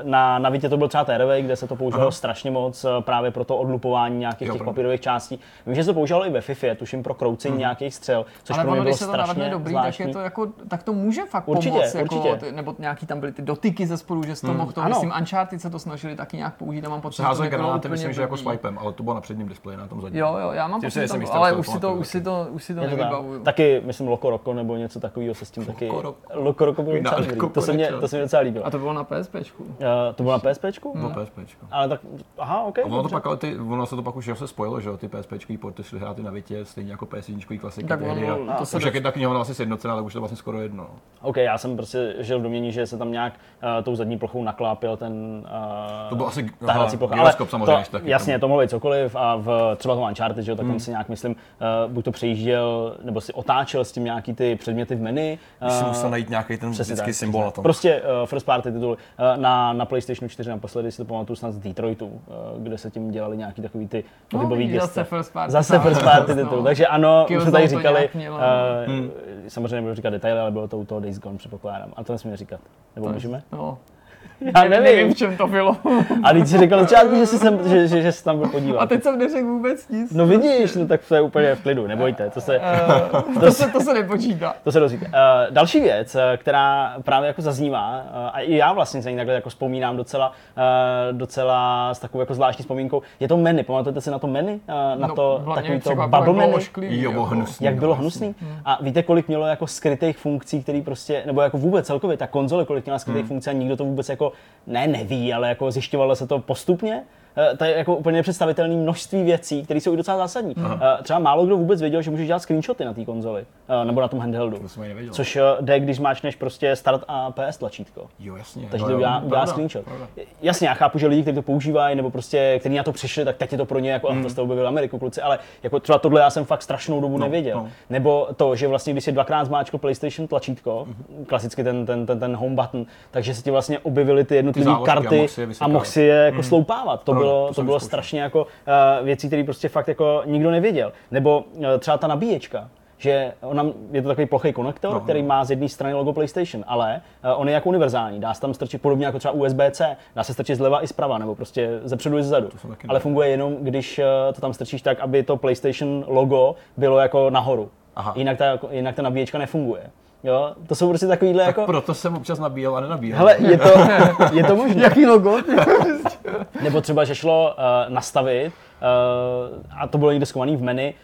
na, na Vitě to byl třeba Terway, kde se to používalo Aha. strašně moc právě pro to odlupování nějakých jo, těch papírových částí. Vím, že se to používalo i ve FIFA, tuším pro kroucení mm. nějakých střel, což Ale pro mě bylo když se to dobrý, tak je to jako, tak to může fakt určitě, určitě, moc, jako, určitě. ty, nebo nějaký tam byly ty dotyky ze spolu, že jsi to hmm. mohl to, myslím, Uncharted se to snažili taky nějak použít a mám pocit, že to granáty, myslím, že jako swipem, ale to bylo na předním displeji, na tom zadním. Jo, jo, já mám pocit, tam, ale už si to, už si to, už si to nevybavuju. Taky, myslím, Loco Roco nebo něco takového se s tím taky. Loco Roco bylo docela dobrý. To se mě, to se mě docela líbilo. A to bylo na PSPčku? To bylo na PSPčku? Bylo PSPčku. Ale tak, aha, OK. Ono, to pak, ty, ono se to pak už se spojilo, že jo, ty PSPčkový porty šly hrát na Vitě, stejně jako PS1 klasiky. Tak ono, to se už jak je ta knihovna asi sjednocená, ale už to vlastně skoro jedno. OK, já jsem prostě žil v domění, že se tam nějak uh, tou zadní plochou naklápil ten uh, to byl asi tahací plocha, ale samozřejmě to, taky. Jasně, to mohlo být cokoliv a v třeba toho Uncharted, že jo, tak hmm. si nějak myslím, uh, buď to přejížděl, nebo si otáčel s tím nějaký ty předměty v menu. Uh, musel najít nějaký ten vždycky tak, symbol na tom. Prostě uh, first party titul. Uh, na, na PlayStation 4 naposledy si to pamatuju snad z Detroitu, uh, kde se tím dělali nějaký takový ty pohybový no, Zase first party. Zase first party titul. No. Takže ano, už jsme tady říkali, uh, hmm. samozřejmě nebudu říkat detaily, ale bylo to u toho Days Gone, předpokládám. A to nesmíme říkat. Nebo můžeme? No. Já nevím. nevím, v čem to bylo. A teď si řekl začátku, že, jsi sem, že, že, že jsi tam byl podívat. A teď jsem neřekl vůbec nic. No vidíš, no tak to je úplně v klidu, nebojte. To se, uh, to, se, to se nepočítá. To se dozvíte. Uh, další věc, eh, která právě jako zaznívá, uh, a i já vlastně se takhle jako vzpomínám docela, uh, docela s takovou jako zvláštní vzpomínkou, je to menu. Pamatujete si na to menu? Uh, na no, to takový to bubble menu? Jo, bylo hnusný. Jak bylo hnusný? Hmm. A víte, kolik mělo jako skrytých funkcí, které prostě, nebo jako vůbec celkově ta konzole, kolik měla skrytých hmm. funkcí a nikdo to vůbec jako ne neví, ale jako zjišťovalo se to postupně. Eh, to je jako úplně nepředstavitelné množství věcí, které jsou i docela zásadní. Aha. Eh, třeba málo kdo vůbec věděl, že můžeš dělat screenshoty na té konzoli eh, nebo na tom handheldu. To jsem což jde, když máčneš prostě start a PS tlačítko. Jo, jasně. Takže to udělá, udělá screenshot. Pravda. Jasně, já chápu, že lidi, kteří to používají, nebo prostě, kteří na to přišli, tak teď je to pro ně jako, mm. to jste objevili Ameriku, kluci, ale jako třeba tohle já jsem fakt strašnou dobu no, nevěděl. No. Nebo to, že vlastně, když si dvakrát zmáčkl PlayStation tlačítko, mm. klasicky ten, ten, ten, ten home button, takže se ti vlastně objevily ty jednotlivé karty a mohl si je jako mm. sloupávat. To bylo, to bylo strašně jako uh, věcí, které prostě fakt jako nikdo nevěděl. Nebo uh, třeba ta nabíječka že ona, je to takový plochý konektor, no, který no. má z jedné strany logo PlayStation, ale uh, on je jako univerzální. Dá se tam strčit podobně jako třeba USB-C, dá se strčit zleva i zprava, nebo prostě ze předu i zezadu. Ale funguje jenom, když uh, to tam strčíš tak, aby to PlayStation logo bylo jako nahoru. Aha. Jinak ta, jinak ta nabíječka nefunguje. Jo, to jsou prostě takovýhle tak jako... proto jsem občas nabíjel a nenabíjel. Hele, je to, je to možné. Jaký logo? Nebo třeba, že šlo uh, nastavit, uh, a to bylo někde skovaný v menu,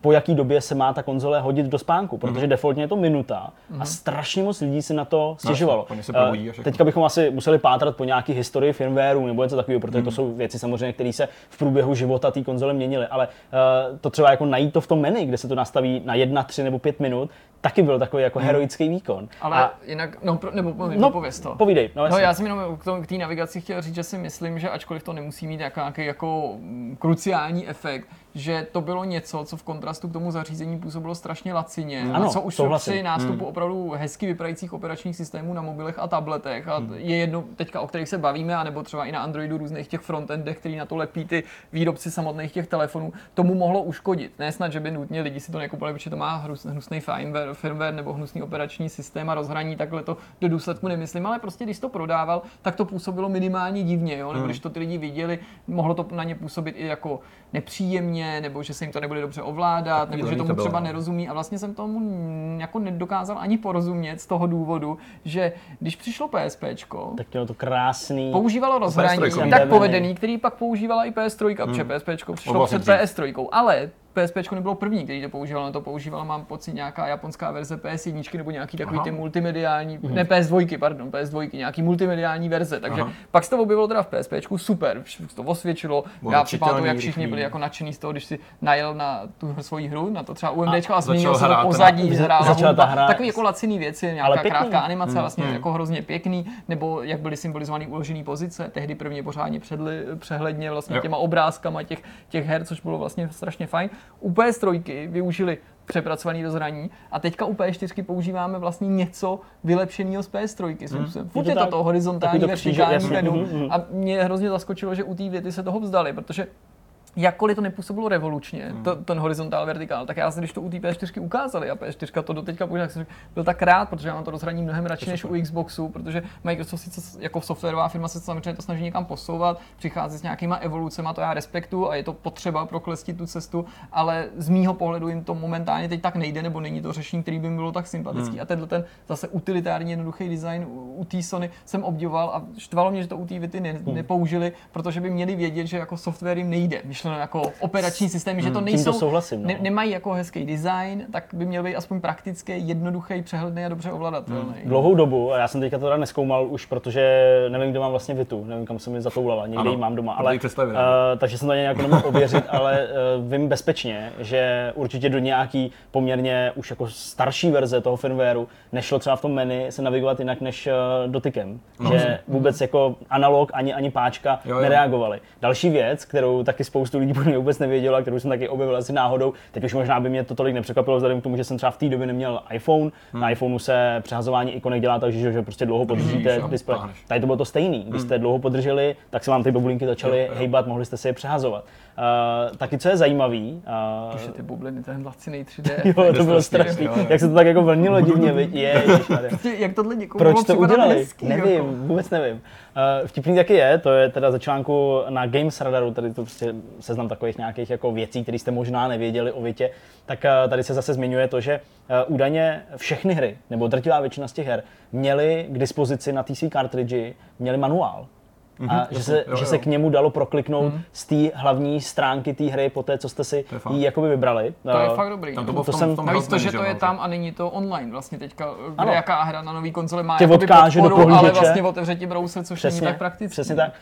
po jaký době se má ta konzole hodit do spánku, protože mm-hmm. defaultně je to minuta mm-hmm. a mhm. strašně moc lidí si na to no, stěžovalo. No, uh, teďka bychom asi museli pátrat po nějaké historii firmwareu nebo něco takového, protože mm-hmm. to mhm. jsou věci samozřejmě, které se v průběhu života té konzole měnily, ale uh, to třeba jako najít to v tom menu, kde se to nastaví na jedna, tři nebo pět minut, taky byl takový jako heroický výkon. Ale a, jinak, no, nebo pověď, no, pověz to. Povídej. No, no já jsem jenom k té navigaci chtěl říct, že si myslím, že ačkoliv to nemusí mít nějaký jako kruciální efekt, že to bylo něco, co v kontrastu k tomu zařízení působilo strašně lacině. Ano, a co už při hmm. nástupu hmm. opravdu hezky vypadajících operačních systémů na mobilech a tabletech. A hmm. je jedno teďka, o kterých se bavíme, anebo třeba i na Androidu různých těch frontendech, který na to lepí ty výrobci samotných těch telefonů, tomu mohlo uškodit. Ne snad, že by nutně lidi si to nekupovali, protože to má hnus, hnusný firmware, firmware nebo hnusný operační systém a rozhraní, takhle to do důsledku nemyslím, ale prostě když to prodával, tak to působilo minimálně divně, jo? nebo hmm. když to ty lidi viděli, mohlo to na ně působit i jako nepříjemně, nebo že se jim to nebude dobře ovládat, nebo že tomu to třeba nerozumí. A vlastně jsem tomu jako nedokázal ani porozumět z toho důvodu, že když přišlo PSP, tak mělo to krásný. Používalo rozhraní tak povedený, který pak používala i PS3, hmm. protože PSP přišlo před PS3. Ale PSP nebylo první, který to používal, to používala, mám pocit, nějaká japonská verze PS1 nebo nějaký takový Aha. ty multimediální, mm. ne PS2, pardon, PS2, nějaký multimediální verze. Takže Aha. pak se to objevilo teda v PSP, super, to osvědčilo. Bylo Já připamatuju, jak všichni byli jako nadšený z toho, když si najel na tu svoji hru, na to třeba UMD a, a změnil se to pozadí, hrála hudba, takový jako laciný věci, nějaká krátká animace, mm. vlastně mm. jako hrozně pěkný, nebo jak byly symbolizované uložené pozice, tehdy prvně pořádně předli, přehledně vlastně jo. těma obrázkama těch, těch her, což bylo vlastně strašně fajn. U PS3 využili přepracovaný rozhraní a teďka u P4 používáme vlastně něco vylepšeného z PS3 hmm. Furt je to, to horizontální, vertikální menu mm, mm. a mě hrozně zaskočilo, že u té věty se toho vzdali, protože jakkoliv to nepůsobilo revolučně, hmm. to, ten horizontál vertikál, tak já jsem, když to u té P4 ukázali a P4 to do teďka používá, jsem byl tak rád, protože já mám to rozhraní mnohem radši než u Xboxu, protože Microsoft sice jako softwarová firma se samozřejmě to snaží někam posouvat, přichází s nějakýma evolucemi, to já respektu a je to potřeba proklestit tu cestu, ale z mýho pohledu jim to momentálně teď tak nejde, nebo není to řešení, který by mi bylo tak sympatický. Hmm. A tenhle ten zase utilitární jednoduchý design u, u té Sony jsem obdivoval a štvalo mě, že to u té Vity ne, hmm. nepoužili, protože by měli vědět, že jako software jim nejde myšleno jako operační systémy, hmm, že to nejsou, to souhlasím, no. ne, nemají jako hezký design, tak by měl být aspoň praktický, jednoduchý, přehledný a dobře ovladatelný. Hmm. Dlouhou dobu, a já jsem teďka to teda neskoumal už, protože nevím, kde mám vlastně Vitu, nevím, kam jsem mi zatoulala, někde ji mám doma, ale, uh, takže jsem to nějak nemohl ověřit, ale uh, vím bezpečně, že určitě do nějaký poměrně už jako starší verze toho firmwareu nešlo třeba v tom menu se navigovat jinak než uh, dotykem. No. Že vůbec jako analog ani, ani páčka jo, jo. nereagovali. Další věc, kterou taky spoustu lidí podle mě vůbec nevěděla, kterou jsem taky objevil asi náhodou. Teď už možná by mě to tolik nepřekvapilo, vzhledem k tomu, že jsem třeba v té době neměl iPhone. Hmm. Na iPhoneu se přehazování ikonek dělá tak, že, že prostě dlouho podržíte hmm, displej. Tady to bylo to stejný. Když hmm. jste dlouho podrželi, tak se vám ty bubulinky začaly hejbat, mohli jste si je přehazovat. Uh, taky co je zajímavý. Uh, Už ty bubliny, ten laciný 3D. jo, to bylo strašný. Jak se to tak jako vlnilo divně, viď? Je, Jak tohle někomu Proč to udělali? Hezký, nevím, jako. vůbec nevím. Uh, vtipný taky je, to je teda začánku na Games Radaru, tady to prostě seznam takových nějakých jako věcí, které jste možná nevěděli o Vitě, tak uh, tady se zase zmiňuje to, že uh, údajně všechny hry, nebo drtivá většina z těch her, měly k dispozici na TC cartridge, měly manuál a mm-hmm, že, se, jo, že jo. se k němu dalo prokliknout mm. z té hlavní stránky té hry po té, co jste si ji jakoby vybrali. To je fakt dobrý. Tam to, to, to jsem, tom Navíc to, že to je tam a není to online vlastně teďka, kde jaká hra na nový konzole má Tě odkáže podporu, do ale vlastně otevře ti browser, což přesně, není tak praktické. Přesně tak.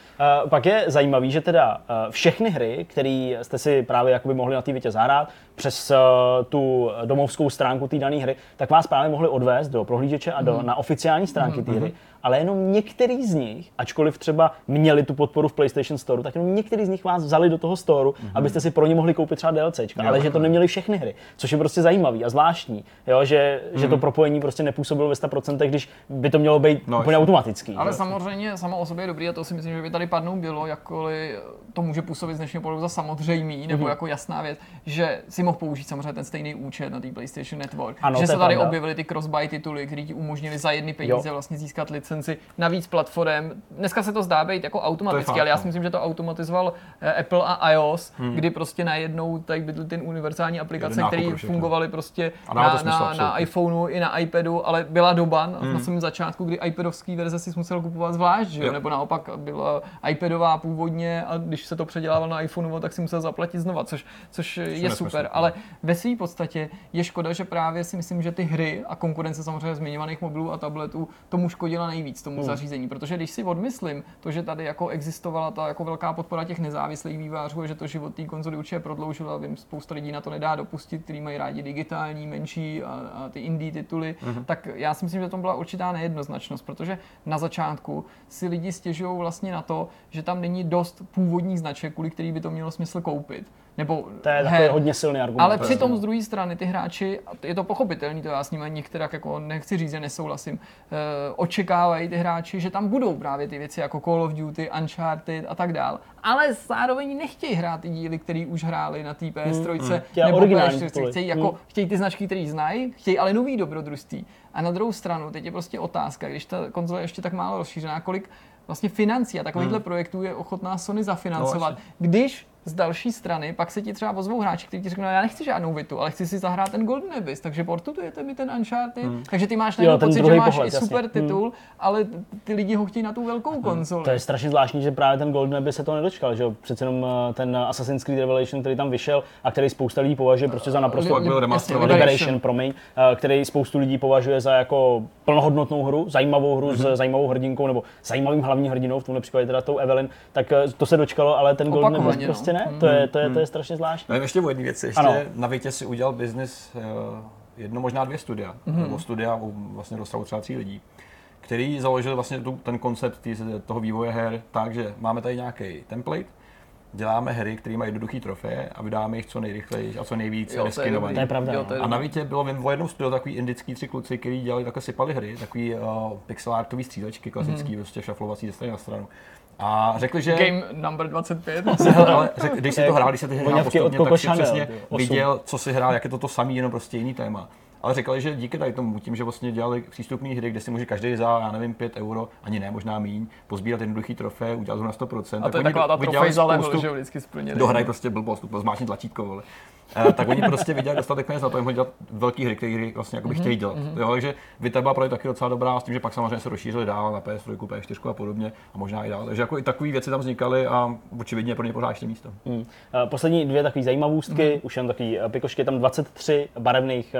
Uh, pak je zajímavý, že teda uh, všechny hry, které jste si právě jakoby mohli na té Vitě zahrát, přes uh, tu domovskou stránku té dané hry, tak vás právě mohli odvést do prohlížeče a do, mm. na oficiální stránky mm. té hry ale jenom některý z nich, ačkoliv třeba měli tu podporu v PlayStation Store, tak jenom některý z nich vás vzali do toho storu, mm-hmm. abyste si pro ně mohli koupit třeba DLC, ale že to neměli všechny hry, což je prostě zajímavý a zvláštní, jo, že, mm-hmm. že to mhm. propojení prostě nepůsobilo ve 100%, když by to mělo být no, úplně automatický. Ale jo. samozřejmě samo o sobě je dobrý a to si myslím, že by tady padnou bylo, jakkoliv to může působit z dnešního pohledu za samozřejmý, nebo mm-hmm. jako jasná věc, že si mohl použít samozřejmě ten stejný účet na té PlayStation Network, ano, že se tady pravda. objevily ty cross-buy tituly, které ti umožnili za jedny peníze jo. vlastně získat licenci na víc platform. Dneska se to zdá být jako automaticky, ale já si no. myslím, že to automatizoval eh, Apple a iOS, hmm. kdy prostě najednou tady byly ty univerzální aplikace, které fungovaly prostě na, smysl, na, na iPhoneu i na iPadu, ale byla doba na, hmm. na samém začátku, kdy iPadovský verze si musel kupovat zvlášť, že? nebo naopak byla iPadová původně a když se to předělával na iPhoneu, tak si musel zaplatit znova, což, což je super. Ale ve své podstatě je škoda, že právě si myslím, že ty hry a konkurence samozřejmě zmiňovaných mobilů a tabletů tomu škodila nejvíc, tomu hmm. zařízení, protože když si odmyslím to, že tady jako existovala ta jako velká podpora těch nezávislých vývářů, že to život té konzoly určitě prodloužilo, vím, spousta lidí na to nedá dopustit, kteří mají rádi digitální, menší a, a ty indie tituly, hmm. tak já si myslím, že to byla určitá nejednoznačnost, protože na začátku si lidi stěžují vlastně na to, že tam není dost původních značek, kvůli který by to mělo smysl koupit. Nebo to je takový hodně silný argument. Ale přitom z druhé strany ty hráči, je to pochopitelný, to já s nimi některak jako nechci říct, že nesouhlasím, uh, očekávají ty hráči, že tam budou právě ty věci jako Call of Duty, Uncharted a tak dál. Ale zároveň nechtějí hrát ty díly, které už hráli na té PS3 hmm, nebo PS4. Chtějí, jako, hmm. chtějí ty značky, které znají, chtějí ale nový dobrodružství. A na druhou stranu, teď je prostě otázka, když ta konzole je ještě tak málo rozšířená, kolik vlastně financí a takovýchhle hmm. projektů je ochotná Sony zafinancovat, no, když z další strany, pak se ti třeba ozvou hráči, kteří ti řeknou, no, já nechci žádnou Vitu, ale chci si zahrát ten Golden Abyss, takže portujete mi ten Uncharted, hmm. takže ty máš jo, pocit, že máš pohled, i super jasně. titul, hmm. ale ty lidi ho chtějí na tu velkou hmm. konzoli. To je strašně zvláštní, že právě ten Golden Abyss se to nedočkal, že jo? Přece jenom eh, ten Assassin's Creed Revelation, který tam vyšel a který spousta lidí považuje prostě za naprosto li, li, Liberation, Liberation, promiň, eh, který spoustu lidí považuje za jako plnohodnotnou hru, zajímavou hru hmm. s zajímavou hrdinkou nebo zajímavým hlavním hrdinou, v tomhle případě teda tou Evelyn, tak eh, to se dočkalo, ale ten Golden Abyss no. prostě ne. To je, to je, to je strašně zvláštní. No, ještě o jedné věci. Ještě ano. na Větě si udělal biznis uh, jedno, možná dvě studia, mm-hmm. nebo studia u vlastně rozsahu třeba tří lidí, který založil vlastně tu, ten koncept tý, toho vývoje her tak, že máme tady nějaký template, děláme hry, které mají jednoduchý trofeje a vydáme jich co nejrychleji a co nejvíc jo, reskinovaně. To je pravda. Jo, to je a navíc bylo vím o jednom studiu takový indický tři kluci, kteří dělali takhle sypali hry, takový uh, pixel artový střílečky, klasický, mm. prostě šaflovací ze strany na stranu. A řekli, že... Game number 25. ale řek, když si to hrál, když se ty hrál postupně, tak si přesně viděl, co si hrál, jak je to to samý, jenom prostě jiný téma. Ale říkali, že díky tady tomu, tím, že vlastně dělali přístupné hry, kde si může každý za, já nevím, 5 euro, ani ne, možná míň, pozbírat jednoduchý trofej, udělat ho na 100%. A to je taková ta trofej za level, že vždycky splněný. Dohraj prostě blbost, zmáčkni tlačítko, vole. Eh, tak oni prostě viděli dostatek peněz na to, jim dělat velké hry, které vlastně jako by chtěli dělat. Mm-hmm. Jo, takže Viteba pro taky docela dobrá, s tím, že pak samozřejmě se rozšířili dál na PS3, PS4 a podobně a možná i dál. Takže jako i takové věci tam vznikaly a očividně pro ně pořád ještě místo. Mm. Poslední dvě takové zajímavostky, mm. už jen takový eh, pikošky, tam 23 barevných,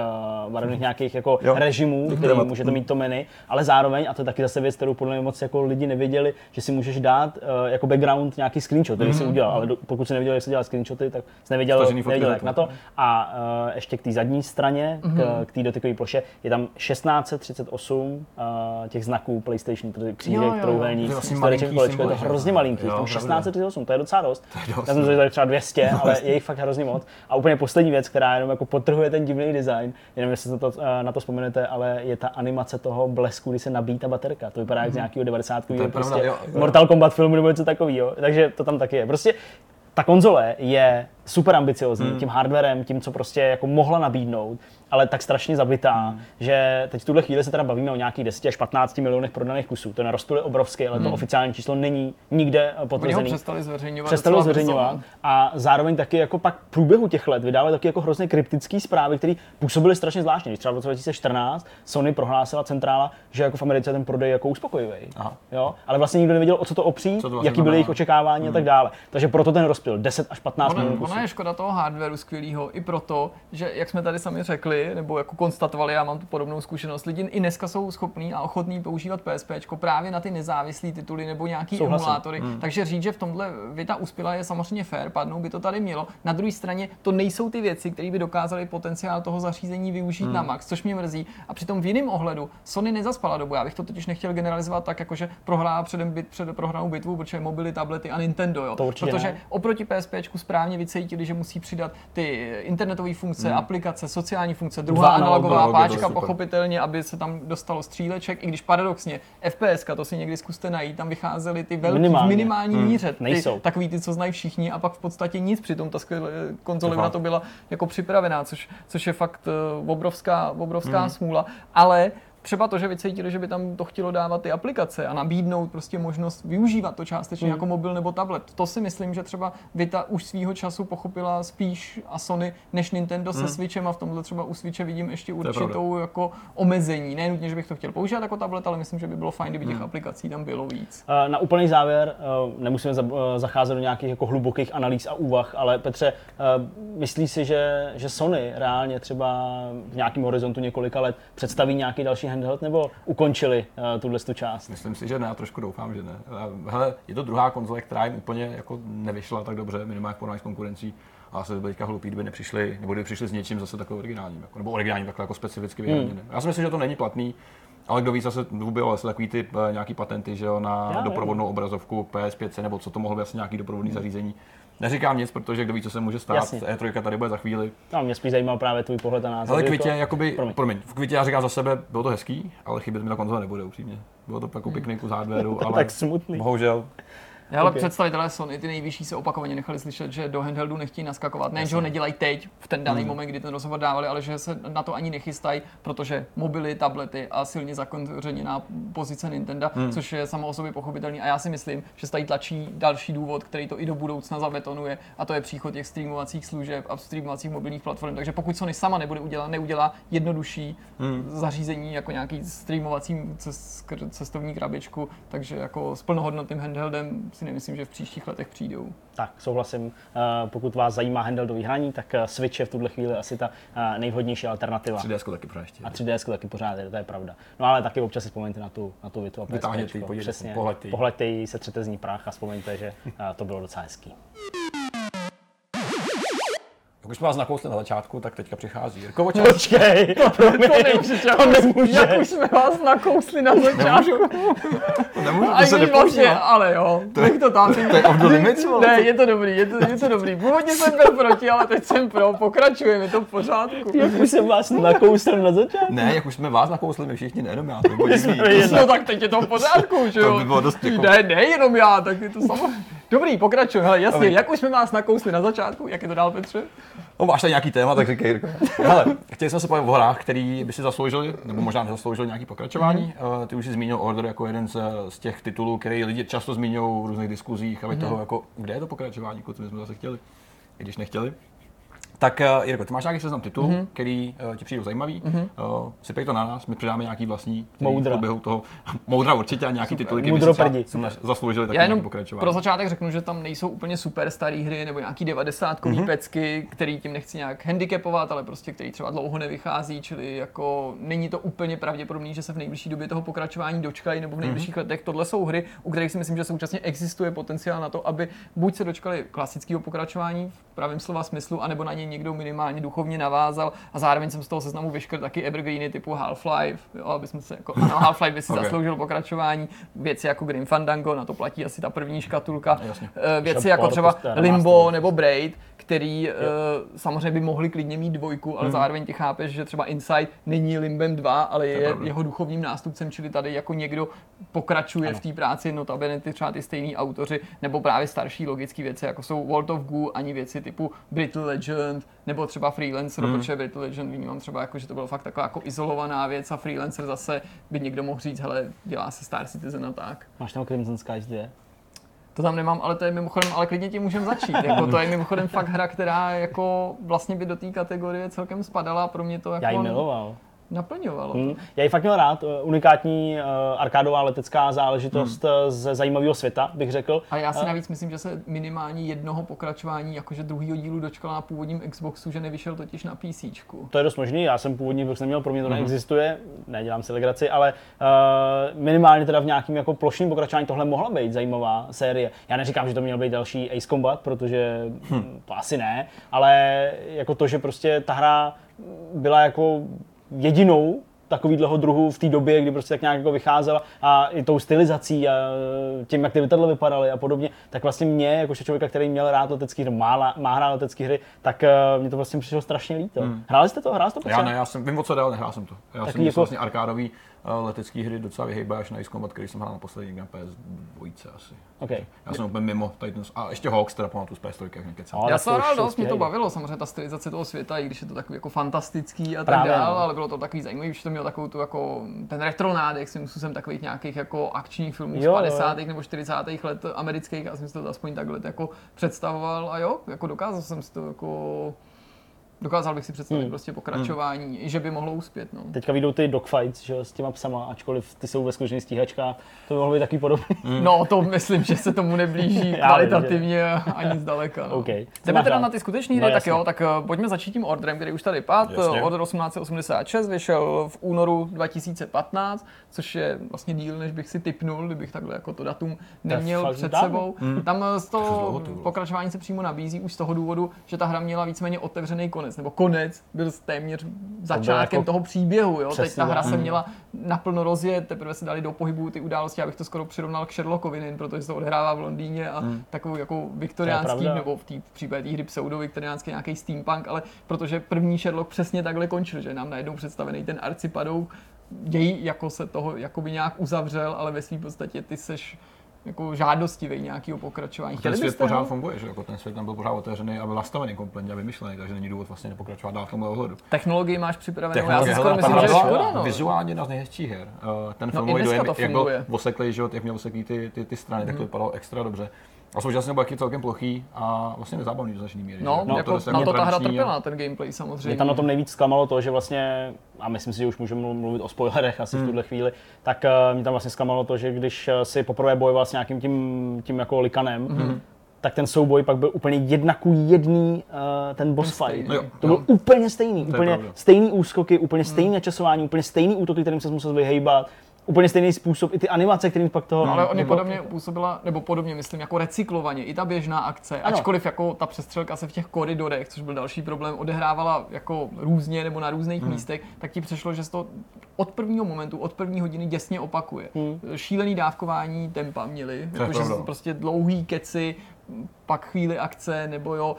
barevných mm. nějakých jako jo. režimů, které můžete mít to menu, ale zároveň, a to je taky zase věc, kterou podle mě moc jako lidi nevěděli, že si můžeš dát jako background nějaký screenshot, který mm. si udělal, ale pokud si nevěděl, jak se dělá screenshoty, tak jsi nevěděl, nevěděl jak na to to. A uh, ještě k té zadní straně, mm-hmm. k, mhm. k té dotykové ploše, je tam 1638 uh, eh, těch znaků PlayStation, tedy křížek, trouhelník, čtvereček, kolečko, je to hrozně malinký, jo, tam 1638, to je docela dost. To je dost Já jsem to třeba 200, ale je jich fakt hrozně moc. A úplně poslední věc, která jenom jako potrhuje ten divný design, jenom jestli to, uh, na to vzpomenete, ale je ta animace toho blesku, kdy se nabíjí ta baterka. To vypadá jak z mhm. nějakého 90. prostě Mortal Kombat filmu nebo něco takového. Takže to tam taky je. Prostě ta konzole je super ambiciozní hmm. tím hardwarem, tím, co prostě jako mohla nabídnout ale tak strašně zabitá, hmm. že teď v tuhle chvíli se teda bavíme o nějakých 10 až 15 milionech prodaných kusů. Ten rozptyl je obrovský, ale hmm. to oficiální číslo není nikde potvrzený. Oni ho přestali zveřejňovat. Přestali zveřejňovat a zároveň taky jako pak v průběhu těch let vydávali taky jako hrozně kryptické zprávy, které působily strašně zvláštně. Když třeba v roce 2014 Sony prohlásila centrála, že jako v Americe ten prodej jako uspokojivý. Jo? Ale vlastně nikdo nevěděl, o co to opří, co to vlastně jaký byly jejich očekávání hmm. a tak dále. Takže proto ten rozptyl 10 až 15 milionů kusů. Ona je škoda toho hardwareu skvělého i proto, že jak jsme tady sami řekli, nebo jako konstatovali, já mám tu podobnou zkušenost, lidi i dneska jsou schopní a ochotní používat PSP právě na ty nezávislé tituly nebo nějaký Souhlasím. emulátory. Hmm. Takže říct, že v tomhle Vita uspěla je samozřejmě fair, padnou by to tady mělo. Na druhé straně to nejsou ty věci, které by dokázaly potenciál toho zařízení využít hmm. na max, což mě mrzí. A přitom v jiném ohledu Sony nezaspala dobu. Já bych to totiž nechtěl generalizovat tak, jakože prohrála předem bit, před prohranou bitvu, protože mobily, tablety a Nintendo. Jo. To protože ne. oproti PSP správně vycítili, že musí přidat ty internetové funkce, hmm. aplikace, sociální funkce, druhá analogová páčka, pochopitelně, aby se tam dostalo stříleček, i když paradoxně FPS, to si někdy zkuste najít, tam vycházely ty velký Minimálně. v minimální hmm. míře, ty, Nejsou. takový ty, co znají všichni, a pak v podstatě nic, přitom ta konzole na to byla jako připravená, což, což je fakt uh, obrovská, obrovská hmm. smůla, ale třeba to, že vycítili, že by tam to chtělo dávat ty aplikace a nabídnout prostě možnost využívat to částečně mm. jako mobil nebo tablet. To si myslím, že třeba Vita už svýho času pochopila spíš a Sony než Nintendo mm. se hmm. Switchem a v tomhle třeba u Switche vidím ještě určitou jako omezení. Ne nutně, že bych to chtěl používat jako tablet, ale myslím, že by bylo fajn, kdyby těch mm. aplikací tam bylo víc. Na úplný závěr, eh, nemusíme eh, zacházet do nějakých jako hlubokých analýz a úvah, ale Petře, eh, myslíš si, že, že Sony reálně třeba v nějakém horizontu několika let představí nějaký další handheld nebo ukončili uh, tuhle tu část? Myslím si, že ne, já trošku doufám, že ne. Hele, je to druhá konzole, která jim úplně jako nevyšla tak dobře, minimálně v porovnání s konkurencí. A se by teďka hloupí, kdyby nepřišli, nebo kdyby přišli s něčím zase takovým originálním, jako, nebo originálním takhle jako specificky vyhraněným. Hmm. Já si myslím, že to není platný, ale kdo ví, zase bylo asi takový ty uh, nějaký patenty, že jo, na já, doprovodnou obrazovku PS5 nebo co to mohlo být asi nějaký doprovodný hmm. zařízení. Neříkám nic, protože kdo ví, co se může stát. Jasně. E3 tady bude za chvíli. No, mě spíš zajímal právě tvůj pohled na názor. Ale kvitě, to... jakoby, promiň. promiň. v kvitě já říkám za sebe, bylo to hezký, ale chybět mi ta konzole nebude upřímně. Bylo to jako piknik z hardwareu, ale tak smutný. bohužel ale okay. představitelé Sony, ty nejvyšší, se opakovaně nechali slyšet, že do handheldu nechtějí naskakovat. Ne, že ho nedělají teď, v ten daný hmm. moment, kdy ten rozhovor dávali, ale že se na to ani nechystají, protože mobily, tablety a silně zakořeněná pozice Nintendo, hmm. což je samo o sobě pochopitelný. A já si myslím, že tady tlačí další důvod, který to i do budoucna zabetonuje, a to je příchod těch streamovacích služeb a streamovacích mobilních platform. Takže pokud Sony sama nebude udělat, neudělá jednodušší hmm. zařízení jako nějaký streamovací cestovní krabičku, takže jako s plnohodnotným handheldem si nemyslím, že v příštích letech přijdou. Tak, souhlasím. Eh, pokud vás zajímá handheldový hraní, tak eh, Switch je v tuhle chvíli asi ta eh, nejvhodnější alternativa. 3DS taky pořád ještě. A 3DS taky pořád je, to je pravda. No ale taky občas si vzpomeňte na tu, na tu Vitu a Vytáhněte ji, Přesně, pohleďte ji. Pohleďte ji, se třete z ní prach a vzpomeňte, že to bylo docela hezký. Už jsme vás nakousli na začátku, tak teďka přichází Jirko Počkej, to, to, nemůže, to nemůže. Jak už jsme vás nakousli na začátku. to nemůžu, to se vlastně, ale jo, to, je, to tam. To je off the limits, Ne, je to dobrý, je to, je to dobrý. Původně jsem byl proti, ale teď jsem pro, pokračujeme, je to v pořádku. Jak už jsem vás nakousl na začátku? Ne, jak už jsme vás nakousli, my všichni, nejenom já, to bylo No tak teď je to v pořádku, že jo? To by bylo dost jako... Ne, ne, jenom já, tak je to samozřejmě. Dobrý, pokračuj, hele, jasně, okay. jak už jsme vás nakousli na začátku, jak je to dál, Petře? No, máš tady nějaký téma, tak říkej, Jirko. Hele, chtěli jsme se povědět o hrách, který by si zasloužili, nebo možná nezasloužili nějaký pokračování. Mm-hmm. Ty už jsi zmínil Order jako jeden z, z těch titulů, který lidi často zmiňují v různých diskuzích a mm-hmm. toho, jako, kde je to pokračování, co jsme zase chtěli, i když nechtěli. Tak uh, Jirko, ty máš nějaký seznam titulů, mm-hmm. který uh, ti přijdou zajímavý. Mm-hmm. Uh, sypej to na nás, my přidáme nějaký vlastní Moudra. v toho. Moudra určitě a nějaký Super. tituly, které by si zasloužili taky Já jenom pokračování. pro začátek řeknu, že tam nejsou úplně super staré hry nebo nějaký 90 mm-hmm. pecky, který tím nechci nějak handicapovat, ale prostě který třeba dlouho nevychází, čili jako není to úplně pravděpodobné, že se v nejbližší době toho pokračování dočkají nebo v nejbližších mm-hmm. letech. Tohle jsou hry, u kterých si myslím, že současně existuje potenciál na to, aby buď se dočkali klasického pokračování v pravém slova smyslu, anebo na ně někdo minimálně duchovně navázal a zároveň jsem z toho seznamu vyškrt taky evergreeny typu Half-Life, jo, aby jsme se jako, ano, Half-Life by si okay. zasloužil pokračování, věci jako Grim Fandango, na to platí asi ta první škatulka, Jasně. Eh, věci jako třeba Limbo nebo Braid, který uh, samozřejmě by mohli klidně mít dvojku, ale hmm. zároveň ty chápeš, že třeba Inside není Limbem 2, ale je, je jeho duchovním nástupcem, čili tady jako někdo pokračuje ano. v té práci, notabene ty třeba ty stejný autoři, nebo právě starší logické věci, jako jsou World of Goo, ani věci typu Brittle Legend, nebo třeba Freelancer, hmm. protože Brittle Legend vnímám třeba jako, že to bylo fakt taková jako izolovaná věc a Freelancer zase by někdo mohl říct, hele, dělá se Star Citizen a tak. Máš tam Crimson Skies 2? To tam nemám, ale to je mimochodem, ale klidně tím můžeme začít. Jako, to je mimochodem fakt hra, která jako vlastně by do té kategorie celkem spadala. Pro mě to jako... Já ji miloval naplňovalo. Hmm. Já ji fakt měl rád, eh, unikátní uh, arkádová letecká záležitost hmm. Eh, ze zajímavého světa, bych řekl. A já si navíc myslím, že se minimálně jednoho pokračování, jakože druhýho dílu dočkal na původním Xboxu, že nevyšel totiž na PC. To je dost možný, já jsem původní Xbox neměl, pro mě to hmm. neexistuje, nedělám si legraci, ale uh, minimálně teda v nějakém jako plošném pokračování tohle mohla být zajímavá série. Já neříkám, že to měl být další Ace Combat, protože hmm. to asi ne, ale jako to, že prostě ta hra byla jako jedinou takovýhleho druhu v té době, kdy prostě tak nějak jako vycházela a i tou stylizací a tím, jak ty letadla vypadaly a podobně, tak vlastně mě, jako člověka, který měl rád letecké hry, má, má rád letecké hry, tak uh, mě to vlastně přišlo strašně líto. Hmm. Hráli jste to? Hrál jste to? Já ne, já jsem, vím o co dál, nehrál jsem to. Já Taky jsem jako... vlastně arkádový letecký hry docela vyhejbá až na Ace Combat, který jsem hrál na poslední na PS2 asi. Okay. Já jsem úplně mimo Titans. A ještě Hawks, teda pamatuju z PS3, jak někde Já jsem hrál dost, mě to bavilo, samozřejmě ta stylizace toho světa, i když je to takový jako fantastický a tak dále, no. ale bylo to takový zajímavý, že to mělo takovou tu jako ten retro nádech, si způsobem takových nějakých jako akčních filmů jo, z 50. Jo. nebo 40. let amerických, já jsem si to aspoň takhle jako představoval a jo, jako dokázal jsem si to jako dokázal bych si představit hmm. prostě pokračování, hmm. že by mohlo uspět. No. Teďka vyjdou ty dogfights že, s těma psama, ačkoliv ty jsou ve skutečných stíhačkách, to by mohlo být taky podobné. Hmm. No, to myslím, že se tomu neblíží kvalitativně ani zdaleka. No. Okay. Jdeme teda na ty skutečné hry, no, tak jo, tak uh, pojďme začít tím Orderem, který už tady padl. Order 1886 vyšel v únoru 2015, což je vlastně díl, než bych si typnul, kdybych takhle jako to datum neměl před dávno. sebou. Hmm. Tam z toho pokračování se přímo nabízí už z toho důvodu, že ta hra měla víceméně otevřený konec konec, nebo konec byl téměř začátkem jako toho příběhu. Jo? Teď ta hra se měla naplno rozjet, teprve se dali do pohybu ty události, abych to skoro přirovnal k Sherlockovi, nejen protože se to odehrává v Londýně a hmm. takovou jako viktoriánský, nebo v, tý, v případě té hry pseudo-viktoriánský nějaký steampunk, ale protože první Sherlock přesně takhle končil, že nám najednou představený ten arcipadou děj jako se toho jakoby nějak uzavřel, ale ve svým podstatě ty seš jako žádostivý nějakého pokračování. Ten svět pořád ho? funguje, že jako ten svět tam byl pořád otevřený a byl nastavený kompletně a vymyšlený, takže není důvod vlastně nepokračovat dál v tomhle ohledu. Technologii máš připravenou, já si skoro myslím, že je škoda. No. Vizuálně jedna z nejhezčích her. Uh, ten no, filmový dojem, jak byl oseklý, že jak měl oseklý ty, ty, ty strany, mm. tak to mhm. vypadalo extra dobře. A současně byl celkem plochý a vlastně nezábavný do značné míry. No, no jako, to na to ta hra trpěla, ten gameplay samozřejmě. Mě tam na tom nejvíc zklamalo to, že vlastně, a myslím si, že už můžeme mluvit o spoilerech asi hmm. v tuhle chvíli, tak uh, mě tam vlastně zklamalo to, že když eh, si poprvé bojoval s nějakým tím, tím jako likanem, hmm tak ten souboj pak byl úplně jedna ku jedný uh, ten boss fight. No jo, to jo. úplně stejný, to úplně stejný úskoky, úplně stejný hmm. načasování, úplně stejný útoky, kterým se musel vyhejbat úplně stejný způsob, i ty animace, kterým pak toho... No, ale oni podobně působila, nebo podobně myslím, jako recyklovaně, i ta běžná akce, ano. ačkoliv jako ta přestřelka se v těch koridorech, což byl další problém, odehrávala jako různě nebo na různých hmm. místech, tak ti přešlo, že to od prvního momentu, od první hodiny děsně opakuje. Hmm. Šílený dávkování tempa měli, jakože prostě dlouhý keci, pak chvíli akce, nebo jo,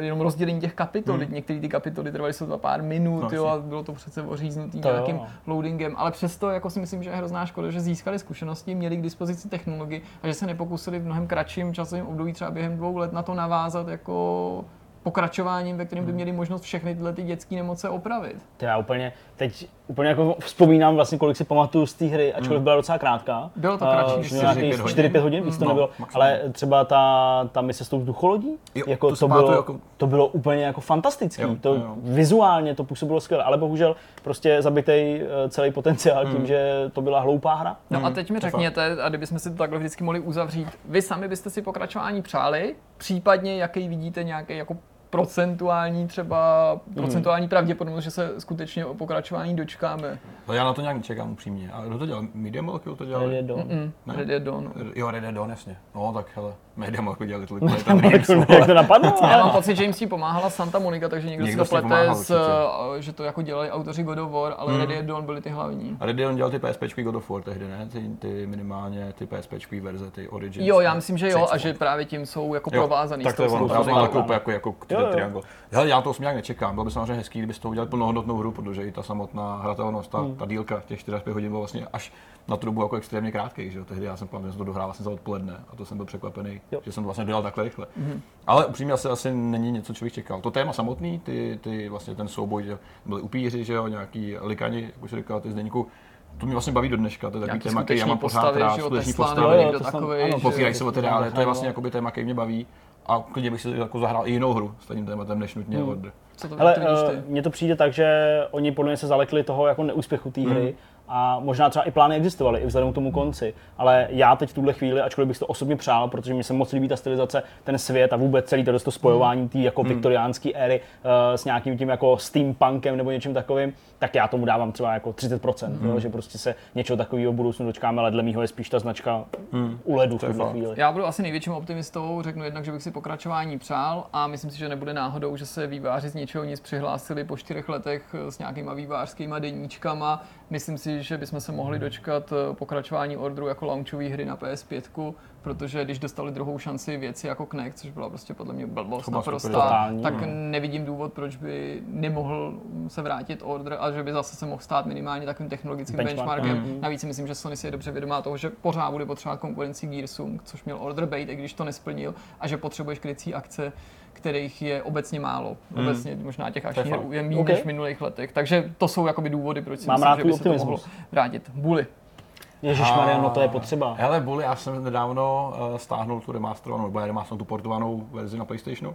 jenom rozdělení těch kapitol. Hmm. Některé ty kapitoly trvaly to pár minut, no, jo, a bylo to přece oříznutý to nějakým jo. loadingem. Ale přesto jako si myslím, že je hrozná škoda, že získali zkušenosti, měli k dispozici technologii a že se nepokusili v mnohem kratším časovém období, třeba během dvou let na to navázat jako pokračováním, ve kterém by hmm. měli možnost všechny tyhle ty dětské nemoce opravit. To já úplně, teď úplně jako vzpomínám vlastně, kolik si pamatuju z té hry, ačkoliv hmm. byla docela krátká. Bylo to kratší, uh, 4-5 hodin, víc to no, nebylo, maximum. ale třeba ta, ta mise s tou vzducholodí, jo, jako to, to, bylo, jako... to bylo úplně jako fantastický, jo, to jo. vizuálně to působilo skvěle, ale bohužel prostě zabitej eh, celý potenciál hmm. tím, že to byla hloupá hra. No hmm. a teď mi řekněte, a kdybychom si to takhle vždycky mohli uzavřít, vy sami byste si pokračování přáli, případně jaký vidíte nějaký jako procentuální třeba, hmm. procentuální pravděpodobnost, že se skutečně o pokračování dočkáme. No já na to nějak nečekám upřímně. A kdo to dělal? Media Molecule to dělal? Red Dawn. Red Dead Dawn. Jo, Red Dead Dawn, jasně. No tak hele, Media Molecule dělali tolik. Jak to napadlo? Já mám pocit, že jim s tím pomáhala Santa Monica, takže někdo, někdo si to plete, s, že to jako dělali autoři God of War, ale hmm. Red Dead Dawn byly ty hlavní. A Red Dead Dawn dělal ty PSP God of War tehdy, ne? Ty, ty minimálně ty PSP verze, ty Origins. Jo, já myslím, že jo, a že právě tím jsou jako provázaný. Tak to je ono, jako, jako, jako Triangle. Hele, já to osobně nečekám. Bylo by samozřejmě hezký, kdybyste to udělali plnohodnotnou hru, protože i ta samotná hratelnost, ta, hmm. ta dílka těch 4-5 hodin byla vlastně až na tu dobu jako extrémně krátký. Že? Tehdy já jsem pamatuju, že jsem to dohrál vlastně za odpoledne a to jsem byl překvapený, jo. že jsem to vlastně dělal takhle rychle. Hmm. Ale upřímně asi, asi není něco, co bych čekal. To téma samotný, ty, ty vlastně ten souboj, že byli upíři, že jo, nějaký likani, jak už říkal, ty zdeníku, to mě vlastně baví do dneška, to je takový téma, který já mám pořád rád, skuteční postavy, popírají se o ty reály, to je vlastně jakoby téma, který mě baví a klidně bych si jako zahrál i jinou hru s tím tématem než nutně hmm. Order. Co to, Hele, to uh, mně to přijde tak, že oni podle mě se zalekli toho jako neúspěchu té hry hmm a možná třeba i plány existovaly i vzhledem k tomu konci. Ale já teď v tuhle chvíli, ačkoliv bych to osobně přál, protože mi se moc líbí ta stylizace, ten svět a vůbec celý to, to spojování té jako hmm. viktoriánské éry uh, s nějakým tím jako steampunkem nebo něčím takovým, tak já tomu dávám třeba jako 30%, hmm. jo, že prostě se něčeho takového budoucnu dočkáme, ale dle mýho je spíš ta značka hmm. u ledu v tuhle chvíli. Já budu asi největším optimistou, řeknu jednak, že bych si pokračování přál a myslím si, že nebude náhodou, že se výváři z něčeho nic přihlásili po čtyřech letech s nějakýma vývářskýma deníčkama. Myslím si, že bychom se mohli dočkat eh, pokračování orderu jako launchové hry na PS5, protože když dostali druhou šanci věci jako Kinect, což byla prostě podle mě blbost naprostá, tak no. nevidím důvod, proč by nemohl se vrátit order a že by zase se mohl stát minimálně takovým technologickým Benchmark. benchmarkem. Mm-hmm. Navíc si myslím, že Sony si je dobře vědomá toho, že pořád bude potřebovat konkurenci Gearsům, což měl order bait, i když to nesplnil, a že potřebuješ krycí akce kterých je obecně málo. Hmm. Obecně možná těch akčních je méně okay. než v minulých letech. Takže to jsou jakoby důvody, proč si Mám myslím, rád že by se to mohlo vrátit. Bully. Ježíš Maria, no to je potřeba. Hele, Bully, já jsem nedávno uh, stáhnul tu remasterovanou, nebo remasterovanou tu portovanou verzi na PlayStationu.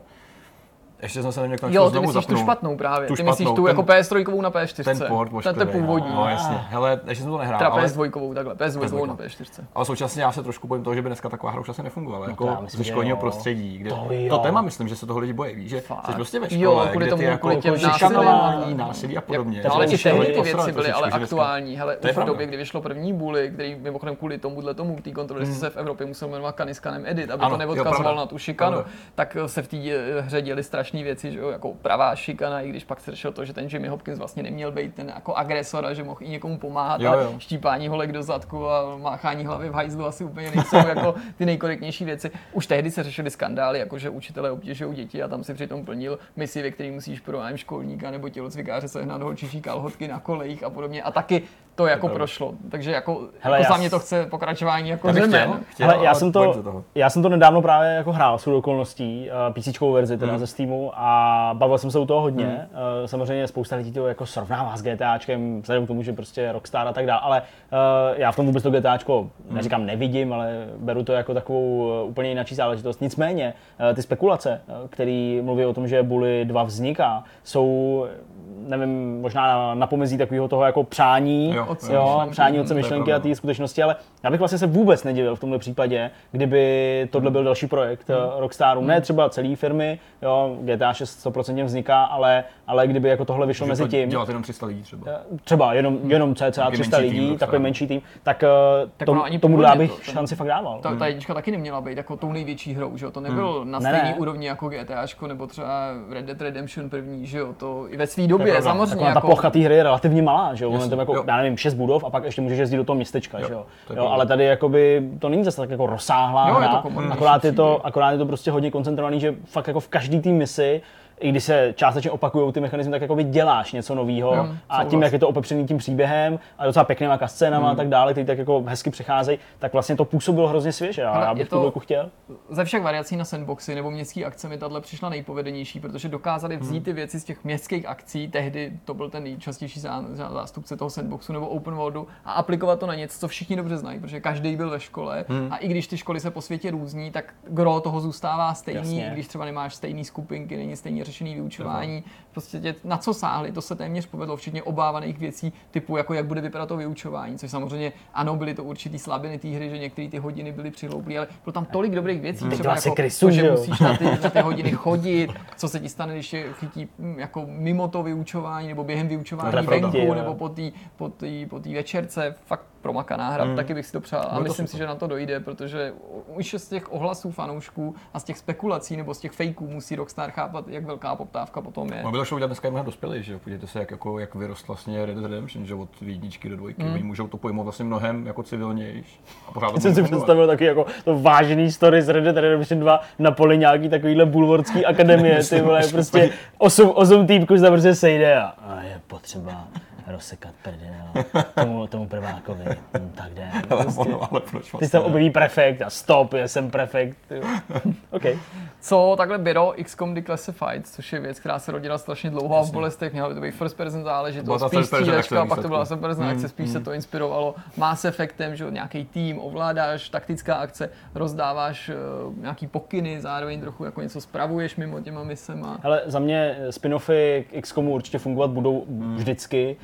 Ještě jsem se neměl konečně Jo, ty myslíš tu špatnou právě. Tu ty myslíš tu jako PS3 na PS4. Ten port, ten, ten původní. No, jasně. Hele, ještě jsem to nehrál. Teda ale... PS2 takhle, PS2 na PS4. Ale současně já se trošku bojím toho, že by dneska taková hra už asi nefungovala. No, jako myslím, ze školního prostředí, kde to, to, téma myslím, že se toho lidi bojí, víš, že jsi prostě ve škole, jo, kvůli tomu, ty kvůli jako šikanování, násilí a podobně. Ale i tehdy ty věci byly ale aktuální. Hele, v době, kdy vyšlo první bully, který mimochodem kvůli tomuhle tomu, té kontrole se v Evropě musel jmenovat Kaniskanem Edit, aby to neodkazoval na tu šikanu, tak se v té hře děly strašné věci, že jo, jako pravá šikana, i když pak se řešilo to, že ten Jimmy Hopkins vlastně neměl být ten jako agresor a že mohl i někomu pomáhat jo, jo. a štípání holek do zadku a máchání hlavy v hajzlu asi úplně nejsou jako ty nejkorektnější věci. Už tehdy se řešily skandály, jako že učitelé obtěžují děti a tam si přitom plnil misi, ve který musíš pro školníka nebo tělocvikáře sehnat holčičí kalhotky na kolejích a podobně. A taky to jako to prošlo. Takže jako, Hele, jako já za mě to chce pokračování jako zemen. Hele, já, jsem to, já jsem to nedávno právě jako hrál s okolností, uh, PC verzi teda hmm. ze Steamu a bavil jsem se u toho hodně. Hmm. Uh, samozřejmě spousta lidí to jako srovnává s GTAčkem, vzhledem k tomu, že prostě Rockstar a tak dále, ale uh, já v tom vůbec to GTAčko hmm. neříkám nevidím, ale beru to jako takovou uh, úplně jinou záležitost. Nicméně uh, ty spekulace, uh, které mluví o tom, že Bully 2 vzniká, jsou nevím, možná na pomezí takového toho jako přání, jo jo, jo, přání otce myšlenky a té skutečnosti, ale já bych vlastně se vůbec nedivil v tomhle případě, kdyby tohle byl další projekt hmm. Rockstaru. Ne třeba celé firmy, jo, GTA 6 100% vzniká, ale, ale kdyby jako tohle vyšlo mezi tím. Dělat jenom 300 lidí třeba. Třeba jenom, jenom cca 300 lidí, tým, takový menší tým, tak, tak tom, tomu já bych to, šanci fakt dával. Ta, ta jednička taky neměla být jako tou největší hrou, že jo? To nebyl hmm. na stejné ne, úrovni jako GTAčko nebo třeba Red Dead Redemption první, že jo? To i ve své době, tak, samozřejmě. Jako... Ta plocha té hry je relativně malá, že jo? Jasně, jako, jo. já nevím, šest budov a pak ještě můžeš jezdit do toho městečka, jo, že jo? Ale tady jakoby to není zase tak jako rozsáhlá jo, hra, je to akorát, je to, akorát je to prostě hodně koncentrovaný, že fakt jako v každý té misi i když se částečně opakují ty mechanizmy, tak jako děláš něco nového a tím, jak je to opepřený tím příběhem a docela pěknýma scénama hmm. a tak dále, ty tak jako hezky přecházejí, tak vlastně to působilo hrozně svěže a já bych to tu chtěl. Ze všech variací na sandboxy nebo městské akce mi tahle přišla nejpovedenější, protože dokázali vzít hmm. ty věci z těch městských akcí, tehdy to byl ten nejčastější zástupce toho sandboxu nebo open worldu a aplikovat to na něco, co všichni dobře znají, protože každý byl ve škole hmm. a i když ty školy se po světě různí, tak gro toho zůstává stejný, Jasně. i když třeba nemáš stejný skupinky, není stejný řešený vyučování, prostě tě, na co sáhli, to se téměř povedlo, včetně obávaných věcí typu, jako jak bude vypadat to vyučování, což samozřejmě ano, byly to určitý slabiny té hry, že některé ty hodiny byly přihlouplé, ale bylo tam tolik dobrých věcí, třeba jako krysu, to, že musíš na ty, na ty hodiny chodit, co se ti stane, když je chytí hm, jako mimo to vyučování nebo během vyučování venku nebo po té po tý, po tý večerce, fakt promakaná hra, mm. taky bych si to přál. A myslím si, že na to dojde, protože už z těch ohlasů fanoušků a z těch spekulací nebo z těch fejků musí Rockstar chápat, jak velká poptávka potom je. Mobil show dneska je dospělý, že Podívejte se, jak, jako, jak vyrost vlastně Red Dead Redemption, že od jedničky do dvojky. Mm. Oni můžou to pojmout vlastně mnohem jako civilnější. A pořád to jsem si představil taky jako to vážný story z Red Dead Redemption 2 na poli nějaký takovýhle bulvorský akademie, ty vole, prostě 8, 8 týpků se prostě sejde a, a je potřeba rozsekat prdel tomu, tomu prvákovi. Hm, tak jde. Prostě. Ale, ale proč Ty se tam objeví prefekt a stop, já jsem prefekt. okay. Co takhle bylo XCOM Declassified, což je věc, která se rodila strašně dlouho a v bolestech, měla by to být first person záležitost, spíš střílečka, pak to byla first person akce, spíš se hmm. to inspirovalo Mass Effectem, že nějaký tým, ovládáš, taktická akce, rozdáváš uh, nějaký pokyny, zároveň trochu jako něco spravuješ mimo těma misema. Ale za mě spin-offy k XCOMu určitě fungovat budou hmm. vždycky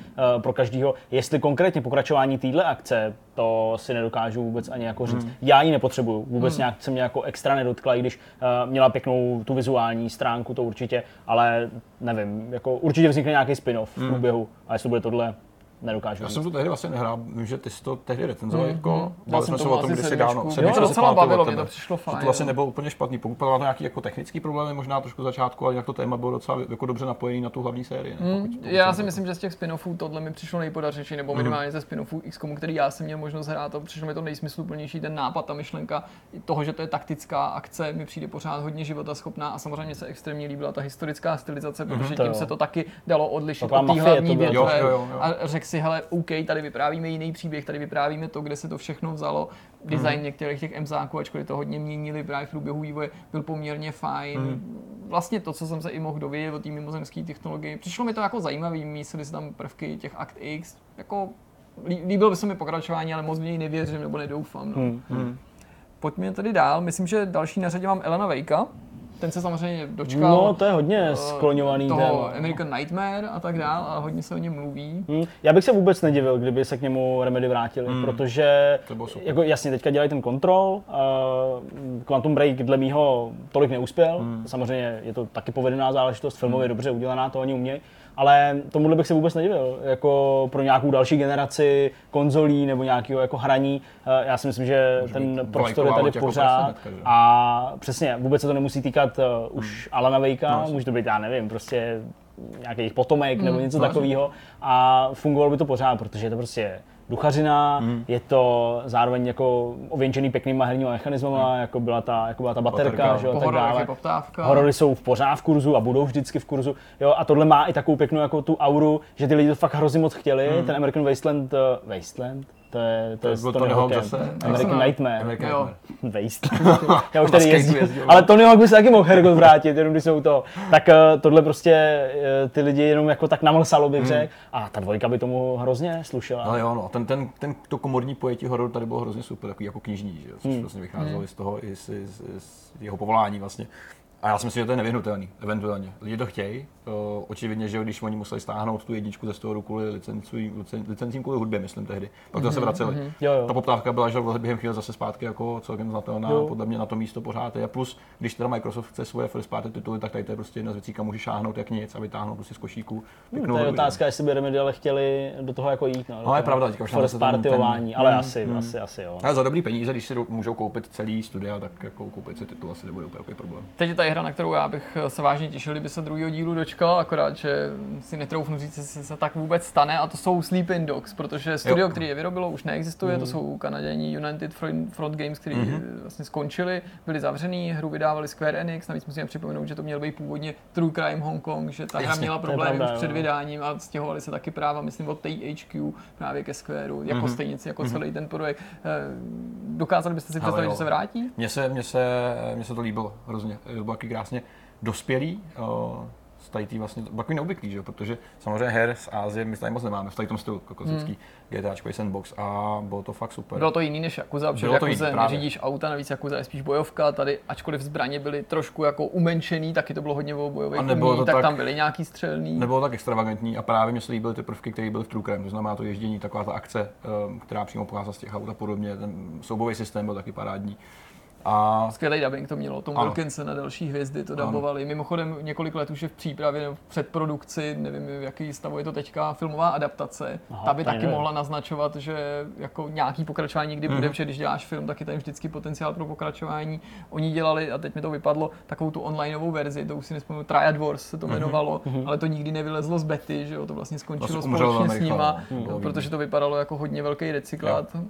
pro každého. Jestli konkrétně pokračování téhle akce, to si nedokážu vůbec ani jako říct. Hmm. Já ji nepotřebuju, vůbec hmm. nějak se mě jako extra nedotkla, i když uh, měla pěknou tu vizuální stránku, to určitě, ale nevím, jako určitě vznikne nějaký spin-off v hmm. průběhu, a jestli to bude tohle, nedokážu. Já jsem to tehdy vlastně nehrál, vím, že ty jsi to tehdy recenzoval, mm, jako, mm. jsme se o tom kdysi dávno. Jo, to docela bavilo, mě to přišlo fajn. To vlastně nebylo úplně špatný, pokud to nějaký jako technický problémy, možná trošku začátku, ale jinak to téma bylo docela jako dobře napojený na tu hlavní sérii. Mm, pokud, já si myslím, že z těch spin-offů tohle mi přišlo nejpodařnější, nebo mhm. minimálně ze spin-offů XCOMu, který já jsem měl možnost hrát, to přišlo mi to nejsmysluplnější, ten nápad, ta myšlenka toho, že to je taktická akce, mi přijde pořád hodně života schopná a samozřejmě se extrémně líbila ta historická stylizace, mhm. protože tím se to taky dalo odlišit od té hlavní větve. A řekl si, hele, OK, tady vyprávíme jiný příběh, tady vyprávíme to, kde se to všechno vzalo. Design mm. některých těch MZáků, ačkoliv to hodně měnili právě v průběhu vývoje, byl poměrně fajn. Mm. Vlastně to, co jsem se i mohl dovědět o té mimozemské technologii, přišlo mi to jako zajímavý, mysleli se tam prvky těch Act X, jako líbilo by se mi pokračování, ale moc v něj nevěřím nebo nedoufám. No. Mm. Mm. Pojďme tedy dál, myslím, že další na řadě mám Elena Vejka, ten se samozřejmě dočkal. No, to je hodně skloňovaný toho téma. American Nightmare a tak dál a hodně se o něm mluví. Hmm. Já bych se vůbec nedivil, kdyby se k němu Remedy vrátili, hmm. protože jako jasně teďka dělají ten kontrol, uh, Quantum Break dle mýho tolik neuspěl, hmm. samozřejmě je to taky povedená záležitost, filmově hmm. dobře udělaná, to oni umějí, ale tomuhle bych se vůbec nedivil, jako pro nějakou další generaci konzolí nebo nějakého jako hraní. Eh, já si myslím, že Může ten prostor je tady jako pořád a přesně, vůbec se to nemusí týkat uh, už hmm. Alana Vejka, no, může to být, já nevím, prostě nějaký jejich potomek hmm. nebo něco no, takového a fungovalo by to pořád, protože je to prostě duchařina, hmm. je to zároveň jako ověnčený pěknýma herníma mechanismama, hmm. jako byla ta, jako byla ta baterka, baterka. že jo, tak dále. Horory jsou v pořád v kurzu a budou vždycky v kurzu, jo, a tohle má i takovou pěknou jako tu auru, že ty lidi to fakt hrozně moc chtěli, hmm. ten American Wasteland, uh, Wasteland, to je, to, to je to Tony Hawk zase. American Nightmare. American jo. Wasteland. Já už tady jezdím. Ale Tony Hawk by se taky mohl Hergot vrátit, jenom když jsou to. Tak uh, tohle prostě uh, ty lidi jenom jako tak namlsalo bych hmm. řekl. A ta dvojka by tomu hrozně slušela. Ale jo, no, ten, ten, ten, to komorní pojetí hororu tady bylo hrozně super, takový jako knižní, že? což hmm. vlastně vycházelo hmm. z toho i z, z, z, jeho povolání vlastně A já si myslím, že to je nevyhnutelný, eventuálně. Lidi to chtějí. O, očividně, že když oni museli stáhnout tu jedničku ze toho kvůli licencím, licencím kvůli hudbě, myslím tehdy. Pak to mm-hmm, se vraceli. Mm-hmm. Jo, jo. Ta poptávka byla, že během chvíle zase zpátky jako celkem znatelná, jo. podle mě na to místo pořád je. Plus, když teda Microsoft chce svoje first party tituly, tak tady to je prostě jedna z věcí, kam může šáhnout jak nic a vytáhnout prostě z košíku. Hmm, to je otázka, jestli by Remedy chtěli do toho jako jít. No, no je pravda, teďka už first partyování, ale mm, asi, mm. asi, asi jo. Ale za dobrý peníze, když si můžou koupit celý studia, tak jako koupit si titul asi nebude úplně problém. Teď je ta hra, na kterou já bych se vážně těšil, kdyby se druhého dílu dočkal, akorát, že si netroufnu říct, jestli se tak vůbec stane, a to jsou Sleeping Dogs, protože studio, jo. který je vyrobilo, už neexistuje, mm. to jsou Kanaděni United Front Games, který mm-hmm. vlastně skončili, byli zavřený, hru vydávali Square Enix, navíc musíme připomenout, že to měl být původně True Crime Hong Kong, že ta hra měla problémy už před vydáním a stěhovali se taky práva, myslím, od THQ právě ke Squareu, jako mm-hmm. stejnici, jako mm-hmm. celý ten projekt. Eh, dokázali byste si představit, že se vrátí? Mně se, mně se, mně se to líbilo hrozně, to bylo krásně dospělý, z tady tý vlastně, takový neobvyklý, že? protože samozřejmě her z Ázie my tady moc nemáme, v tady tom stylu, jako hmm. GTAčkový sandbox a bylo to fakt super. Bylo to jiný než Yakuza, protože v Yakuze neřídíš auta, navíc Yakuza je spíš bojovka, tady ačkoliv zbraně byly trošku jako umenšený, taky to bylo hodně o bojových umí, tak, tak, tam byly nějaký střelný. Nebylo tak extravagantní a právě mi se líbily ty prvky, které byly v True Crime, to znamená to ježdění, taková ta akce, ehm, která přímo pochází z těch aut a podobně, ten soubový systém byl taky parádní. A... Skvělý dubbing to mělo, Tom Wilkinson na další hvězdy to dubovali. Mimochodem několik let už je v přípravě nebo v předprodukci, nevím, v jaký stavu je to teďka, filmová adaptace. Aha, Ta by taky nevím. mohla naznačovat, že jako nějaký pokračování kdy bude, mm. protože když děláš film, tak je tam vždycky potenciál pro pokračování. Oni dělali, a teď mi to vypadlo, takovou tu onlineovou verzi, to už si nespomínám, Triad Wars se to mhm. jmenovalo, mm-hmm. ale to nikdy nevylezlo z bety, že jo, to vlastně skončilo vlastně společně s nima, no, protože to vypadalo jako hodně velký recyklát. Jo.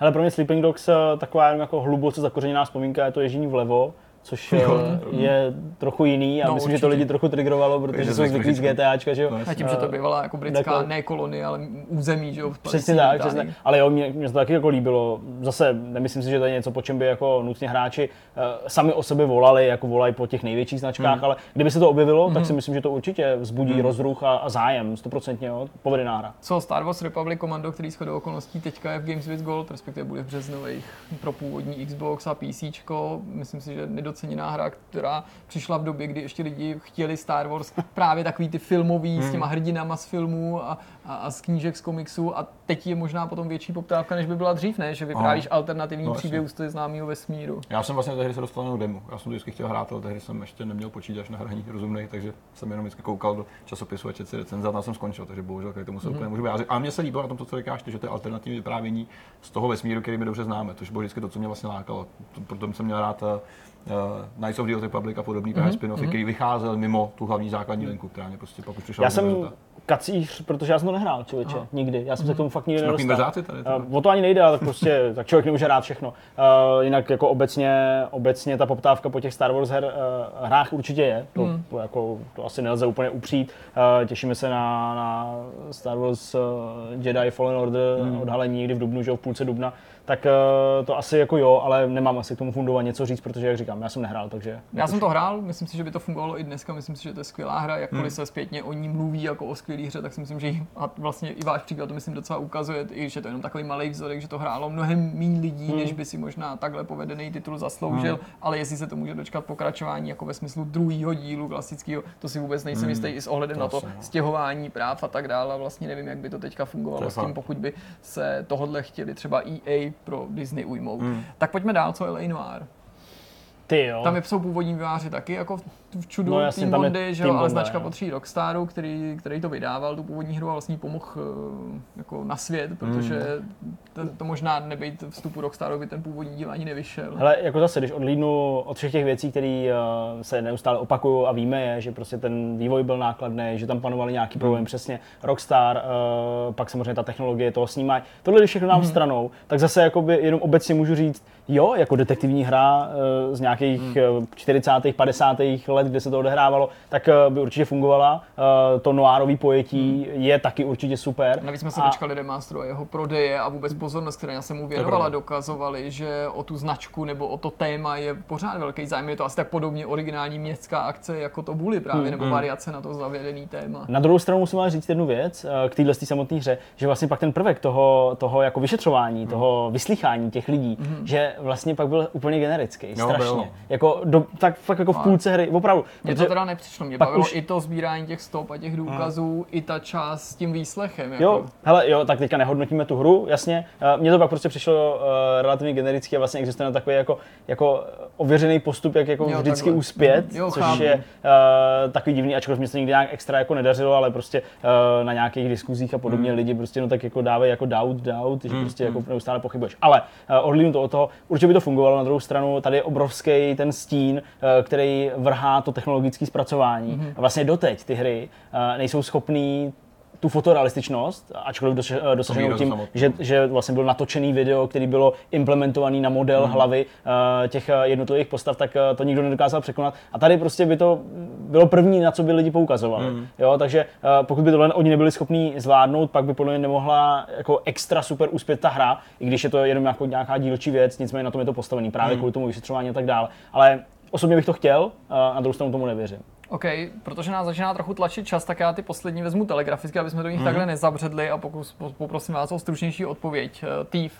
Ale pro mě Sleeping Dogs eh, taková jako hluboce zakořeněná vzpomínka je to ježení vlevo, což je, je trochu jiný a no, myslím, určitě. že to lidi trochu triggerovalo, protože jsou zvyklí z GTAčka, že jo. A tím, že to bývala jako britská jako, ne kolonie, ale území, že jo. Přesně tak, přesně. Ale jo, mě, mě to taky jako líbilo. Zase nemyslím si, že to je něco, po čem by jako nutně hráči uh, sami o sebe volali, jako volají po těch největších značkách, hmm. ale kdyby se to objevilo, hmm. tak si myslím, že to určitě vzbudí hmm. rozruch a, a zájem, stoprocentně, jo, povedená hra. Co Star Wars Republic Commando, který shodou okolností teďka je v Games with Gold, respektive bude v březnových pro původní Xbox a PC, myslím si, že nedoceněná hra, která přišla v době, kdy ještě lidi chtěli Star Wars právě takový ty filmový hmm. s těma hrdinama z filmů a, a, a z knížek z komiksů a teď je možná potom větší poptávka, než by byla dřív, ne? Že vyprávíš Aha. alternativní no, příběh z známého vesmíru. Já jsem vlastně tehdy se dostal na demo. Já jsem to vždycky chtěl hrát, ale tehdy jsem ještě neměl počítač na hraní rozumný, takže jsem jenom vždycky koukal do časopisu a četl si recenze a tam jsem skončil, takže bohužel k tomu se mm-hmm. úplně můžu vyjádřit. A mně se líbilo na tom, to, co říkáš, že to je alternativní vyprávění z toho vesmíru, který my dobře známe, To bylo vždycky to, co mě vlastně lákalo. Proto jsem měl rád uh, Knights of the Old Republic a podobný mm-hmm. spin-offy, mm-hmm. který vycházel mimo tu hlavní základní linku, která mě prostě pak už přišla. Já jsem kacíř, protože já jsem to nehrál, člověče, Aha. nikdy. Já jsem se k tomu fakt nikdy nedostal. Tady, uh, o to ani nejde, ale prostě tak člověk nemůže rád všechno. Uh, jinak jako obecně, obecně ta poptávka po těch Star Wars her, uh, hrách určitě je, to, hmm. to, jako, to asi nelze úplně upřít. Uh, těšíme se na, na Star Wars uh, Jedi Fallen Order hmm. odhalení někdy v dubnu, že v půlce dubna tak uh, to asi jako jo, ale nemám asi k tomu fundovat něco říct, protože jak říkám, já jsem nehrál, takže... Já jsem to hrál, myslím si, že by to fungovalo i dneska, myslím si, že to je skvělá hra, jakkoliv hmm. se zpětně o ní mluví jako o skvělé hře, tak si myslím, že a vlastně i váš příklad to myslím docela ukazuje, i že to je jenom takový malý vzorek, že to hrálo mnohem méně lidí, hmm. než by si možná takhle povedený titul zasloužil, hmm. ale jestli se to může dočkat pokračování jako ve smyslu druhého dílu klasického, to si vůbec nejsem hmm. jistý i s ohledem to na to stěhování práv a tak dále. Vlastně nevím, jak by to teďka fungovalo s tím, pokud by se tohle chtěli třeba EA pro Disney ujmou. Hmm. Tak pojďme dál, co je L.A. Noir. Ty jo. Tam je jsou původní výváři taky jako čudu no, jasně, Team Bondy, že jo, ale značka jo. patří Rockstaru, který, který to vydával, tu původní hru a vlastně pomohl uh, jako na svět, protože mm. to, to, možná nebejt vstupu Rockstaru by ten původní díl ani nevyšel. Ale jako zase, když odlídnu od všech těch věcí, které uh, se neustále opakují a víme je, že prostě ten vývoj byl nákladný, že tam panovaly nějaký mm. problém, přesně Rockstar, uh, pak samozřejmě ta technologie toho snímá. Tohle, když všechno nám mm. stranou, tak zase jakoby jenom obecně můžu říct, jo, jako detektivní hra uh, z nějakých mm. 40. 50. let let, kde se to odehrávalo, tak eh, by určitě fungovala. Eh, to noárový pojetí hmm. je taky určitě super. Navíc jsme se a... dočkali remasteru a jeho prodeje a vůbec pozornost, která se mu věnovala, dokazovali, že o tu značku nebo o to téma je pořád velký zájem. Je to asi tak podobně originální městská akce, jako to Bully právě, hmm. nebo hmm. variace na to zavědený téma. Na druhou stranu musím ale říct jednu věc eh, k téhle samotné hře, že vlastně pak ten prvek toho, toho jako vyšetřování, hmm. toho vyslychání těch lidí, hmm. že vlastně pak byl úplně generický, strašně. No, No. Jako do, tak fakt jako v půlce hry, opravdu. Mně to teda nepřišlo, mě bavilo už... i to sbírání těch stop a těch důkazů, hmm. i ta část s tím výslechem. Jako. Jo, hele, jo, tak teďka nehodnotíme tu hru, jasně. Uh, mně to pak prostě přišlo uh, relativně genericky a vlastně existuje na takový jako, jako ověřený postup, jak jako jo, vždycky takhle. uspět, jo, což chápu. je uh, takový divný, ačkoliv mě se nikdy nějak extra jako nedařilo, ale prostě uh, na nějakých diskuzích a podobně hmm. lidi prostě no tak jako dávají jako doubt, doubt, že hmm. prostě jako hmm. neustále pochybuješ. Ale uh, odhlídnu to od toho, určitě by to fungovalo na druhou stranu, tady je obrovský ten stín, uh, který vrhá to technologické zpracování. Hmm. A vlastně doteď ty hry uh, nejsou schopný tu fotorealističnost, ačkoliv eh, dosaženou tím, že, že vlastně byl natočený video, který bylo implementovaný na model mm. hlavy uh, těch jednotlivých postav, tak uh, to nikdo nedokázal překonat. A tady prostě by to bylo první, na co by lidi poukazovali. Mm. Jo, takže uh, pokud by tohle oni nebyli schopni zvládnout, pak by podle mě nemohla jako extra super uspět ta hra, i když je to jenom jako nějaká dílčí věc, nicméně na tom je to postavený právě mm. kvůli tomu vyšetřování a tak dále. Ale osobně bych to chtěl, uh, na druhou stranu tomu nevěřím. OK, protože nás začíná trochu tlačit čas, tak já ty poslední vezmu telegraficky, aby jsme do nich mm-hmm. takhle nezabředli a pokus, poprosím vás o stručnější odpověď. Uh, Thief.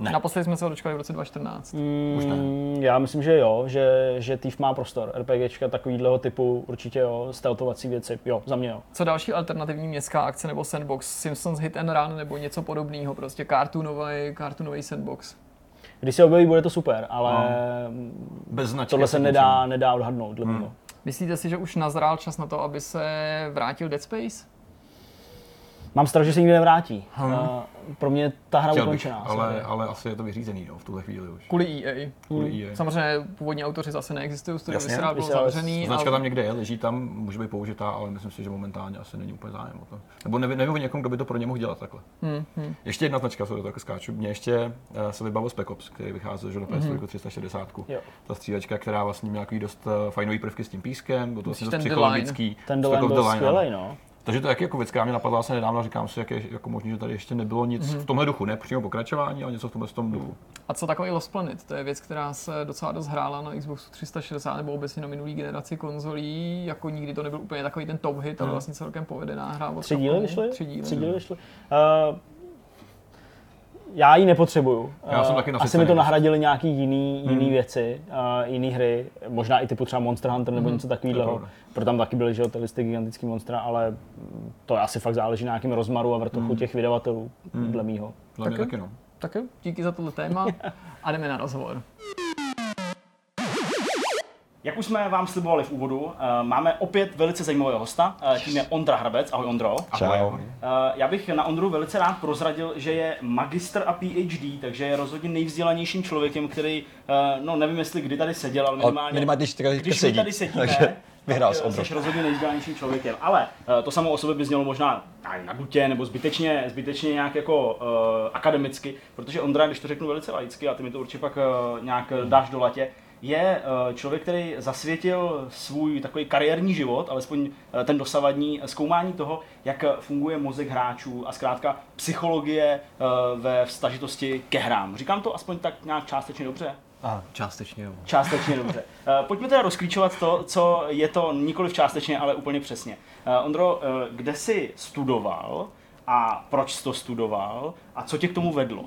Ne. Naposledy jsme se ho dočkali v roce 2014. Mm, Už ne. Já myslím, že jo, že, že Thief má prostor. RPGčka takovýhleho typu určitě jo, stealthovací věci, jo, za mě jo. Co další alternativní městská akce nebo sandbox? Simpsons Hit and Run nebo něco podobného, prostě cartoonový, cartoonový sandbox. Když se objeví, bude to super, ale no. Bez tohle se nedá, nedá odhadnout dle hmm. Myslíte si, že už nazrál čas na to, aby se vrátil Dead Space? Mám strach, že se nikdy nevrátí. Hmm. Uh, pro mě ta hra ukončená. Ale, ale asi je to vyřízený no, v tuhle chvíli už. Kvůli EA. Kvůli hmm. EA. Samozřejmě původní autoři zase neexistují, studio Vysrál byl zavřený. Značka ale... tam někde je, leží tam, může být použitá, ale myslím si, že momentálně asi není úplně zájem o to. Nebo nevím, nevím o někom, kdo by to pro ně mohl dělat takhle. Hmm. Hmm. Ještě jedna značka, co do toho skáču. Mě ještě uh, se vybavil Spec Ops, který vycházel že do PS3 hmm. 360. Jo. Ta střílečka, která vlastně měla dost uh, fajnový prvky s tím pískem, byl to vlastně dost psychologický. Ten byl skvělý, no. Takže to je jako věc, která mě napadla se nedávno, říkám si, jak je jako možné, že tady ještě nebylo nic mm-hmm. v tomhle duchu, ne přímo pokračování, ale něco v tomhle tom duchu. A co takový Lost Planet? To je věc, která se docela dost hrála na Xbox 360 nebo obecně na minulý generaci konzolí, jako nikdy to nebyl úplně takový ten top hit, ale mhm. vlastně celkem povedená hra. Tři díly vyšly? Tři díly. Tři díly vyšly. Uh, já ji nepotřebuju. Já jsem taky Asi mi to nahradili nějaký jiný, jiný hmm. věci, uh, jiný hry, možná i typu třeba Monster Hunter nebo hmm. něco takového. Pro tam taky byly, že jo, ty listy gigantický monstra, ale to asi fakt záleží na nějakém rozmaru a vrtochu hmm. těch vydavatelů, hmm. dle mýho. Dle taky? taky no. Tak jo, díky za tohle téma a jdeme na rozhovor. Jak už jsme vám slibovali v úvodu, eh, máme opět velice zajímavého hosta, eh, tím je Ondra Hrabec. Ahoj Ondro. Čau. Eh, já bych na Ondru velice rád prozradil, že je magister a PhD, takže je rozhodně nejvzdělanějším člověkem, který, no nevím jestli kdy tady seděl, ale minimálně, minimálně když, když sedí. tady sedíme, takže vyhrál s Ondrou. Jsi rozhodně nejvzdělanějším člověkem, ale to samo o sobě by znělo možná na gutě nebo zbytečně, zbytečně nějak jako uh, akademicky, protože Ondra, když to řeknu velice laicky, a ty mi to určitě pak uh, nějak dáš do latě, je eh, člověk, který zasvětil svůj takový kariérní život, alespoň eh, ten dosavadní, zkoumání toho, jak funguje mozek hráčů a zkrátka psychologie eh, ve vztažitosti ke hrám. Říkám to aspoň tak nějak částečně dobře? A, částečně jo. Částečně dobře. Pojďme teda rozklíčovat to, co je to nikoli částečně, ale úplně přesně. Ondro, kde jsi studoval a proč jsi to studoval a co tě k tomu vedlo?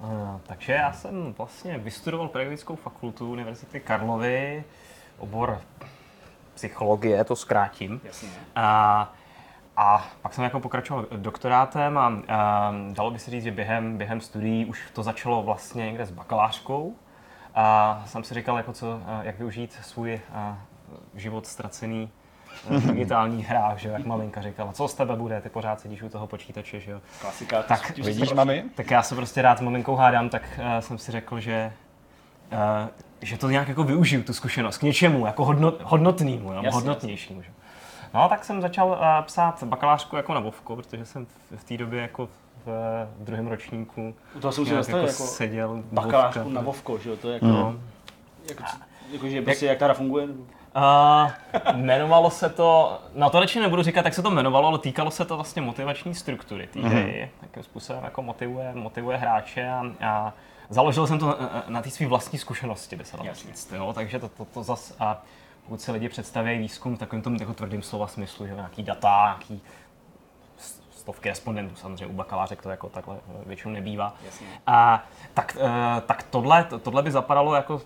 Uh, takže já jsem vlastně vystudoval pedagogickou fakultu Univerzity Karlovy, obor psychologie, to zkrátím. Jasně. A, a pak jsem jako pokračoval doktorátem a, a dalo by se říct, že během, během studií už to začalo vlastně někde s bakalářkou. A jsem si říkal, jako co, jak využít svůj život ztracený digitálních hrách, že jak maminka říkala, co z tebe bude, ty pořád sedíš u toho počítače, že jo. Klasika, tak, vidíš, mami? Tak já se prostě rád s maminkou hádám, tak uh, jsem si řekl, že uh, že to nějak jako využiju, tu zkušenost, k něčemu, jako hodnot, hodnotnému, jo, hodnotnějšímu. Že? No tak jsem začal uh, psát bakalářku jako na Vovko, protože jsem v, v té době jako v, v druhém ročníku U toho jsem si jako, jako seděl. Bakalářku na Vovko, že jo, to je jako, no. jako, jako, že prostě jak, jak ta hra funguje? Uh, jmenovalo se to, na to radši nebudu říkat, jak se to jmenovalo, ale týkalo se to vlastně motivační struktury té hry, mm-hmm. jakým způsobem jako motivuje, motivuje hráče a, a založil jsem to na, na té své vlastní zkušenosti, by se dalo říct, jo? takže to, to, to zas, a pokud se lidi představí výzkum v takovém tom jako tvrdým slova smyslu, že nějaký data, nějaký stovky respondentů, samozřejmě u bakalářek to jako takhle většinou nebývá. Jasně. A, tak, tak tohle, tohle by zapadalo jako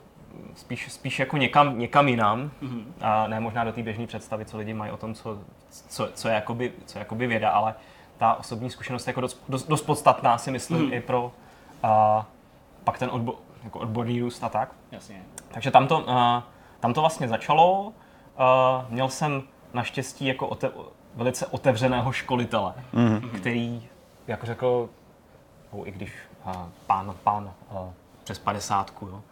spíš, spíš jako někam, někam jinam, mm-hmm. a ne možná do té běžné představy, co lidi mají o tom, co, co, co, je, jakoby, co je jakoby věda, ale ta osobní zkušenost je jako dost, dost, dost podstatná, si myslím, mm-hmm. i pro a, pak ten odbo, jako odborný růst a tak. Jasně. Takže tam to, a, tam to vlastně začalo. A, měl jsem naštěstí jako ote, velice otevřeného školitele, mm-hmm. který, jako řekl, i když a, pán, pán a, přes padesátku, jo,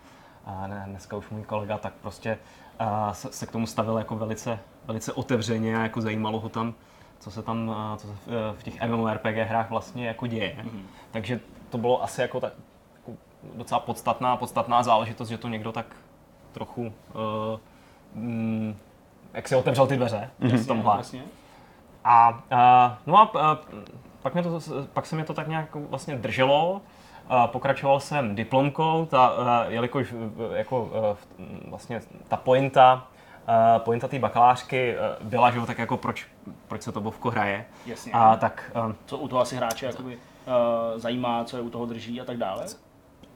ne, dneska už můj kolega, tak prostě a, se, se, k tomu stavil jako velice, velice otevřeně a jako zajímalo ho tam, co se tam co se v těch MMORPG hrách vlastně jako děje. Mm-hmm. Takže to bylo asi jako tak jako docela podstatná, podstatná záležitost, že to někdo tak trochu uh, mm, jak si otevřel ty dveře mm-hmm. v tomhle. A, uh, no a uh, pak, mě to, pak se mi to tak nějak vlastně drželo. Pokračoval jsem diplomkou, ta, uh, jelikož uh, jako uh, vlastně ta pointa uh, pointa té bakalářky uh, byla, že tak jako proč, proč se to bovko hraje. Jasně. A tak... Co u toho asi hráče jakoby, uh, zajímá, co je u toho drží a tak dále?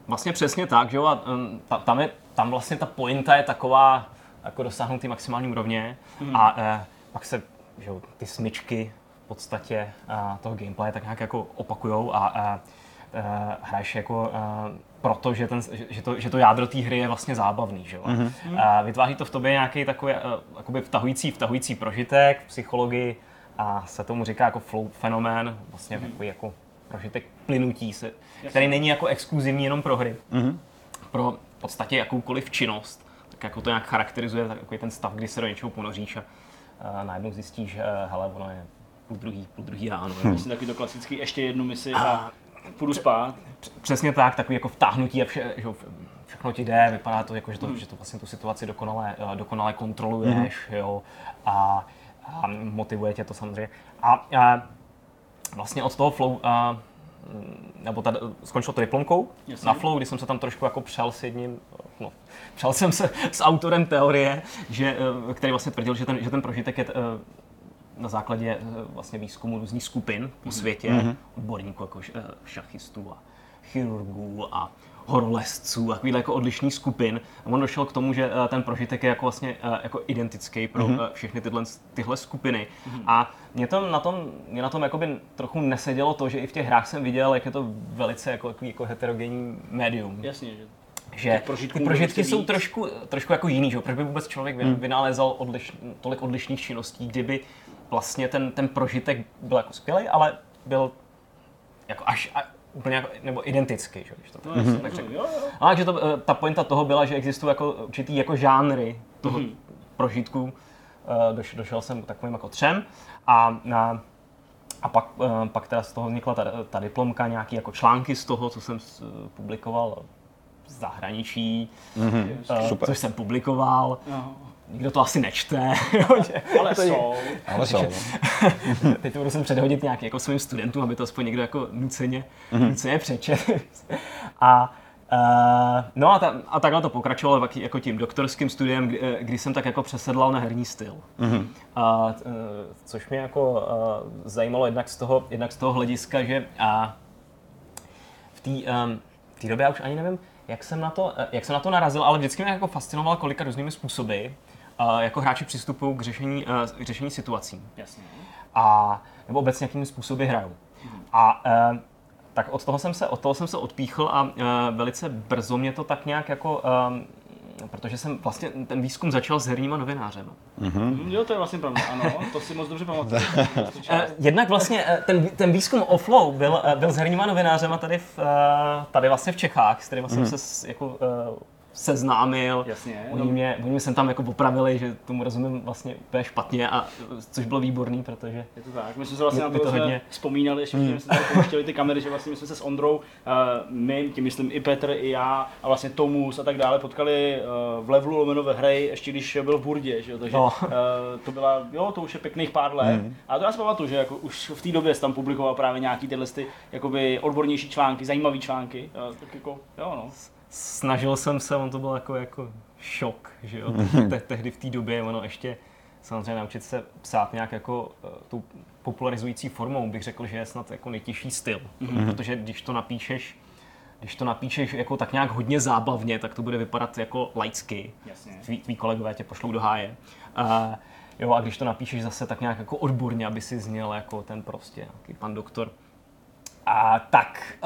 Vlastně přesně tak, že jo, a um, ta, tam, je, tam vlastně ta pointa je taková, jako dosáhnout ty maximální úrovně hmm. a uh, pak se, že jo, ty smyčky v podstatě uh, toho gameplay tak nějak jako opakujou a uh, hraješ jako uh, proto, že, ten, že, to, že to jádro té hry je vlastně zábavný. Že? Mm-hmm. Uh, vytváří to v tobě nějaký takový uh, vtahující, vtahující prožitek, psychologii a se tomu říká jako flow fenomén, vlastně mm-hmm. takový jako prožitek plynutí, se, který není jako exkluzivní jenom pro hry. Mm-hmm. Pro v podstatě jakoukoliv činnost, tak jako to nějak charakterizuje takový ten stav, kdy se do něčeho ponoříš a uh, najednou zjistíš, že hele, ono je půl druhý, půl druhý ráno. Hmm. taky to klasický ještě jednu misi a, a půjdu spát. Přesně tak, takový jako vtáhnutí a vše, že všechno ti jde, vypadá to jako, že to, hmm. že to vlastně tu situaci dokonale, eh, dokonale kontroluješ, hmm. jo, a, a motivuje tě to samozřejmě. A, a vlastně od toho flow, a, nebo tady, skončilo to diplomkou Jasně. na flow, kdy jsem se tam trošku jako přel s jedním, no, přel jsem se s autorem teorie, že, eh, který vlastně tvrdil, že ten, že ten prožitek je eh, na základě eh, vlastně výzkumu různých skupin po mhm. světě, mm-hmm. odborníků jako eh, šachistů a chirurgů a horolezců a takovýhle jako odlišných skupin. A on došel k tomu, že eh, ten prožitek je jako vlastně jako identický pro mm-hmm. všechny tyhle, tyhle skupiny. Mm-hmm. A mě, to na tom, mě na tom jakoby trochu nesedělo to, že i v těch hrách jsem viděl, jak je to velice jako, jako heterogenní médium. Jasně, že že ty prožitky jsou trošku, trošku jako jiný, že? proč by vůbec člověk hmm. vynálézal odliš, tolik odlišných činností, kdyby vlastně ten, ten prožitek byl jako skvělý, ale byl jako až, a, úplně jako, nebo identický, že, když to no, mm-hmm. tak řeknu. A takže to, eh, ta pointa toho byla, že existují jako určitý jako žánry toho mm-hmm. prožitku. Uh, doš, došel jsem takovým jako třem a, a, a pak, uh, pak teda z toho vznikla ta, ta diplomka, nějaký jako články z toho, co jsem publikoval v zahraničí, mm-hmm. uh, což jsem publikoval. Nikdo to asi nečte. ale jsou. Ale jsou. No. Teď to budu sem předhodit nějak jako svým studentům, aby to aspoň někdo jako nuceně, mm-hmm. nuceně přečet. a Uh, no a, ta, a takhle to pokračovalo jako tím doktorským studiem, kdy, eh, kdy jsem tak jako přesedlal na herní styl. Mm-hmm. Uh, uh, což mě jako uh, zajímalo jednak z toho, jednak z toho hlediska, že a v té um, době já už ani nevím, jak jsem, na to, jak jsem na to narazil, ale vždycky mě jako fascinoval, kolika různými způsoby jako hráči přistupují k řešení, k řešení situací. Jasně. A, nebo obecně jakými způsoby hrajou. A e, tak od toho jsem se, od toho jsem se odpíchl a e, velice brzo mě to tak nějak jako protože jsem vlastně ten výzkum začal s herníma novinářem. Mm-hmm. Jo, to je vlastně pravda, ano, to si moc dobře pamatuju. Jednak vlastně ten, ten výzkum o flow byl, byl s herníma novinářem a tady, v, tady vlastně v Čechách, s kterými mm-hmm. jsem mhm. se jako seznámil. Jasně. Oni mě, oni mě sem tam jako opravili, že tomu rozumím vlastně úplně špatně, a, což bylo výborný, protože... Je to tak, my jsme se vlastně na to, to hodně... vzpomínali, ještě mm. jsme se pouštěli ty kamery, že vlastně my jsme se s Ondrou, uh, my, tím myslím i Petr, i já, a vlastně Tomus a tak dále, potkali uh, v levelu lomeno ve hry, ještě když byl v Burdě, že jo, takže no. uh, to byla, jo, to už je pěkných pár let. Mm. A to já si pamatuju, že jako už v té době tam publikoval právě nějaký tyhle ty, jakoby odbornější články, zajímavé články, uh, tak jako, jo no snažil jsem se, on to byl jako, jako šok, že jo, Te, tehdy v té době, ono ještě samozřejmě naučit se psát nějak jako uh, tu popularizující formou, bych řekl, že je snad jako nejtěžší styl, mm-hmm. protože když to napíšeš když to napíšeš jako tak nějak hodně zábavně, tak to bude vypadat jako laicky. Tví, tví kolegové tě pošlou do háje. Uh, jo, a když to napíšeš zase tak nějak jako odborně, aby si zněl jako ten prostě nějaký pan doktor, a tak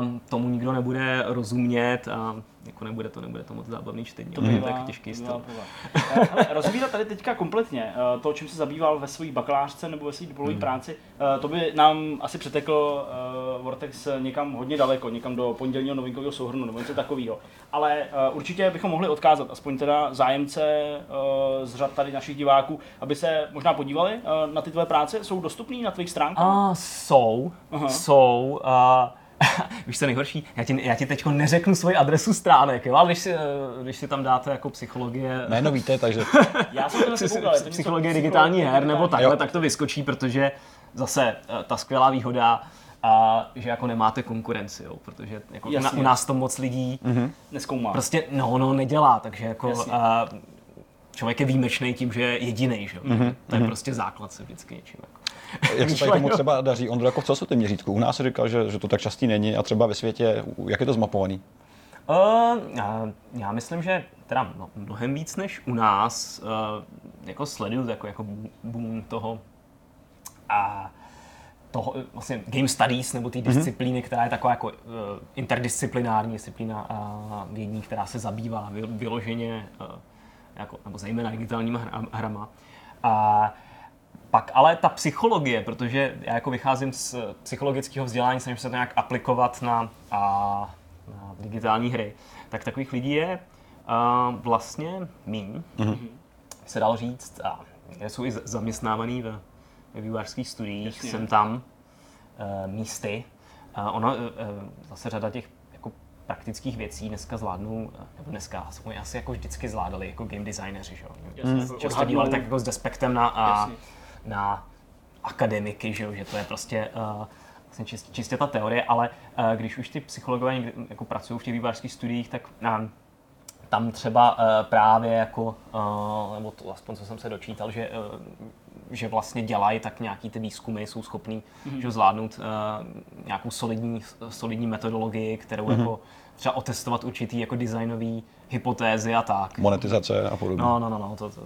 um, tomu nikdo nebude rozumět a jako nebude to, nebude to moc zábavný čtení. To je tak těžký styl. Rozvírat tady teďka kompletně eh, to, čím se zabýval ve své bakalářce nebo ve své diplomové hmm. práci, eh, to by nám asi přetekl uh, Vortex někam hodně daleko, někam do pondělního novinkového souhrnu nebo něco takového. Ale určitě bychom mohli odkázat, aspoň teda zájemce z řad tady našich diváků, aby se možná podívali na ty tvoje práce. Jsou dostupné na tvých stránkách? Uh, jsou, uh-huh. jsou. Uh, Víš, co nejhorší? Já ti, já ti teď neřeknu svoji adresu stránek, jo? ale když si, eh, když si tam dáte jako psychologie... Jméno víte, takže... já jsem to koukal, Psychologie digitální her nebo takhle, jo. tak to vyskočí, protože zase eh, ta skvělá výhoda, a že jako nemáte konkurenci, jo, protože jako na, u nás to moc lidí mm-hmm. neskoumá. Prostě no, no, nedělá, takže jako a, člověk je výjimečný tím, že je jediný, že? Mm-hmm. To je mm-hmm. prostě základ se vždycky něčím. Jako. Jak se tady tomu třeba daří? Ondro, jako v celosvětém měřítku? U nás říkal, že, že to tak častý není a třeba ve světě, jak je to zmapovaný? Uh, já, já myslím, že teda no, mnohem víc než u nás uh, jako sleduju jako, jako boom toho a toho, vlastně game studies nebo té mhm. disciplíny, mm-hmm. která je taková jako uh, interdisciplinární disciplína uh, vědní, která se zabývá vyloženě uh, jako, nebo zejména digitálníma hrama. A pak ale ta psychologie, protože já jako vycházím z psychologického vzdělání, snažím se to nějak aplikovat na, a, na digitální hry, tak takových lidí je a, vlastně míň, mm-hmm. se dalo říct, a jsou i zaměstnávaný ve, ve vývářských studiích, Jasně. jsem tam e, místy. A ono, e, zase řada těch praktických věcí dneska zvládnou, nebo dneska, oni asi jako vždycky zvládali jako game designéři, že jo? Často dívali tak jako s despektem na a, na akademiky, že, že to je prostě uh, vlastně čist, čistě ta teorie, ale uh, když už ty psychologové někdy, jako pracují v těch vývářských studiích, tak uh, tam třeba uh, právě jako, uh, nebo to aspoň co jsem se dočítal, že, uh, že vlastně dělají tak nějaký ty výzkumy, jsou schopní mm-hmm. že zvládnout uh, nějakou solidní, solidní metodologii, kterou mm-hmm. jako třeba otestovat určitý jako designový hypotézy a tak. Monetizace a podobně. No, no, no, no to, to,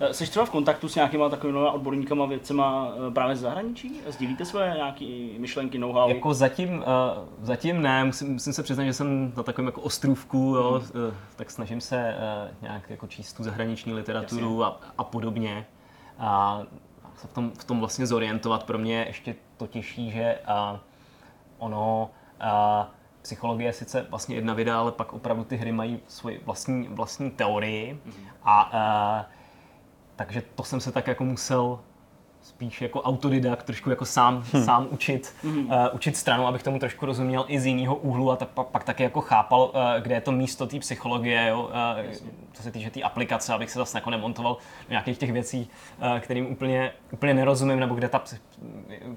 Eh, jsi třeba v kontaktu s nějakýma takovými odborníkama, věcema eh, právě z zahraničí? Sdílíte své nějaké myšlenky, know-how? Jako zatím, zatím ne, musím, musím, se přiznat, že jsem na takovém jako ostrůvku, jo, hmm. tak snažím se nějak jako číst tu zahraniční literaturu a, a podobně. A se v tom, v tom vlastně zorientovat. Pro mě ještě to těžší, že uh, ono uh, psychologie je sice vlastně jedna věda, ale pak opravdu ty hry mají svoji vlastní, vlastní teorii mm-hmm. a uh, takže to jsem se tak jako musel spíš jako autodidakt, trošku jako sám, hmm. sám učit, hmm. uh, učit stranu, abych tomu trošku rozuměl i z jiného úhlu a tak pak, pak taky jako chápal, uh, kde je to místo té psychologie, jo, uh, co se týče té tý aplikace, abych se zase jako nemontoval do nějakých těch věcí, uh, kterým úplně, úplně nerozumím, nebo kde ta,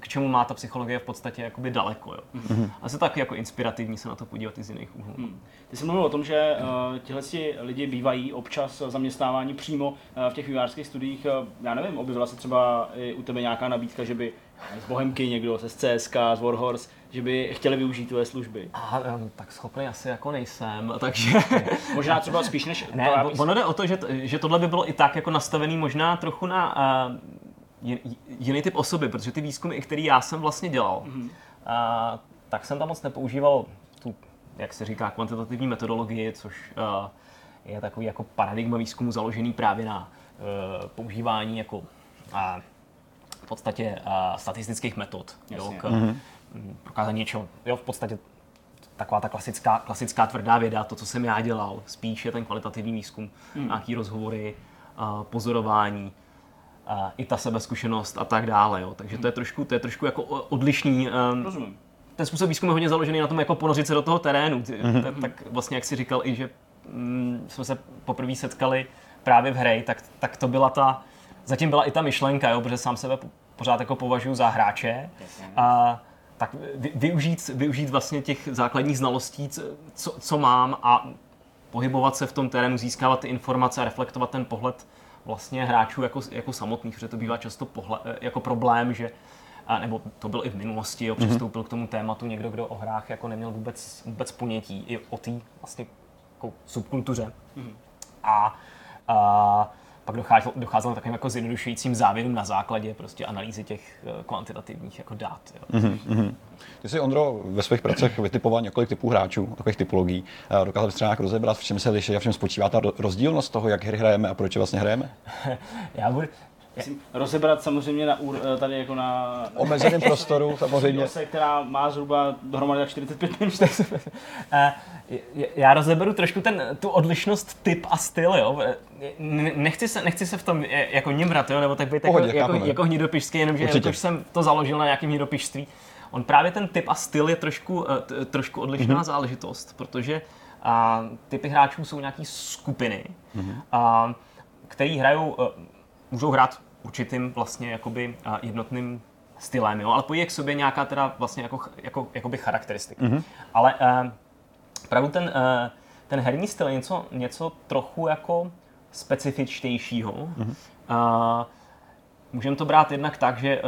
k čemu má ta psychologie v podstatě jakoby daleko. Jo. Hmm. A se tak jako inspirativní se na to podívat i z jiných úhlů. Hmm. Ty jsi mluvil o tom, že uh, tihle lidi bývají občas zaměstnávání přímo uh, v těch vývářských studiích. Uh, já nevím, objevila se třeba i u tebe nějaká nabídka, že by z Bohemky někdo, z CSK, z Warhorse, že by chtěli využít tvoje služby? A, tak schopný asi jako nejsem, takže... možná třeba spíš než... Ne, to, ono jde o to, že, že tohle by bylo i tak jako nastavený možná trochu na uh, jiný typ osoby, protože ty výzkumy, které já jsem vlastně dělal, mm-hmm. uh, tak jsem tam moc nepoužíval tu, jak se říká, kvantitativní metodologii, což uh, je takový jako paradigma výzkumu založený právě na uh, používání jako a podstatě a, statistických metod jo, k mm-hmm. prokázání něčeho. Jo, v podstatě taková ta klasická, klasická tvrdá věda, to, co jsem já dělal, spíš je ten kvalitativní výzkum, mm. nějaký rozhovory, a, pozorování, a, i ta sebezkušenost a tak dále. Jo. Takže to je trošku, to je trošku jako odlišný. Um, Rozumím. Ten způsob výzkumu je hodně založený na tom, jako ponořit se do toho terénu. Mm-hmm. Tak, tak vlastně, jak si říkal i, že mm, jsme se poprvé setkali právě v hře, tak, tak to byla ta, zatím byla i ta myšlenka, jo, protože sám sebe pořád jako považuji za hráče. A, tak využít, využít vlastně těch základních znalostí, co, co mám a pohybovat se v tom terénu, získávat ty informace a reflektovat ten pohled vlastně hráčů jako, jako samotných, protože to bývá často pohled, jako problém, že a nebo to byl i v minulosti, jo, přistoupil mm-hmm. k tomu tématu někdo, kdo o hrách jako neměl vůbec, vůbec ponětí i o té vlastně jako subkultuře. Mm-hmm. A, a pak docházelo, docházelo takovým jako zjednodušujícím závěrům na základě prostě analýzy těch eh, kvantitativních jako dát. Jo. Mm-hmm. Ty jsi, Ondro, ve svých pracech vytipoval několik typů hráčů, takových typologií. Dokázal bys třeba nějak rozebrat, v čem se liší a v čem spočívá ta rozdílnost toho, jak hry hrajeme a proč vlastně hrajeme? Já budu, Myslím, rozebrat samozřejmě na, eh, tady jako na... Omezeném prostoru samozřejmě. Ose, která má zhruba dohromady 45 minut. Já rozeberu trošku ten, tu odlišnost typ a styl, jo. Nechci se, nechci se v tom jako nimrat, jo, nebo tak být Pohodě, jako, jako, jako hnidopišský, jenomže jelikož jsem to založil na nějakém hnidopišství. On právě ten typ a styl je trošku, eh, trošku odlišná mm-hmm. záležitost, protože a, typy hráčů jsou nějaký skupiny, mm-hmm. a, který hrajou, eh, můžou hrát určitým vlastně jakoby jednotným stylem, jo? ale pojí k sobě nějaká teda vlastně jako, jako, jakoby charakteristika. Mm-hmm. Ale uh, pravdu ten, uh, ten herní styl je něco, něco trochu jako specifičtějšího. Mm-hmm. Uh, můžeme to brát jednak tak, že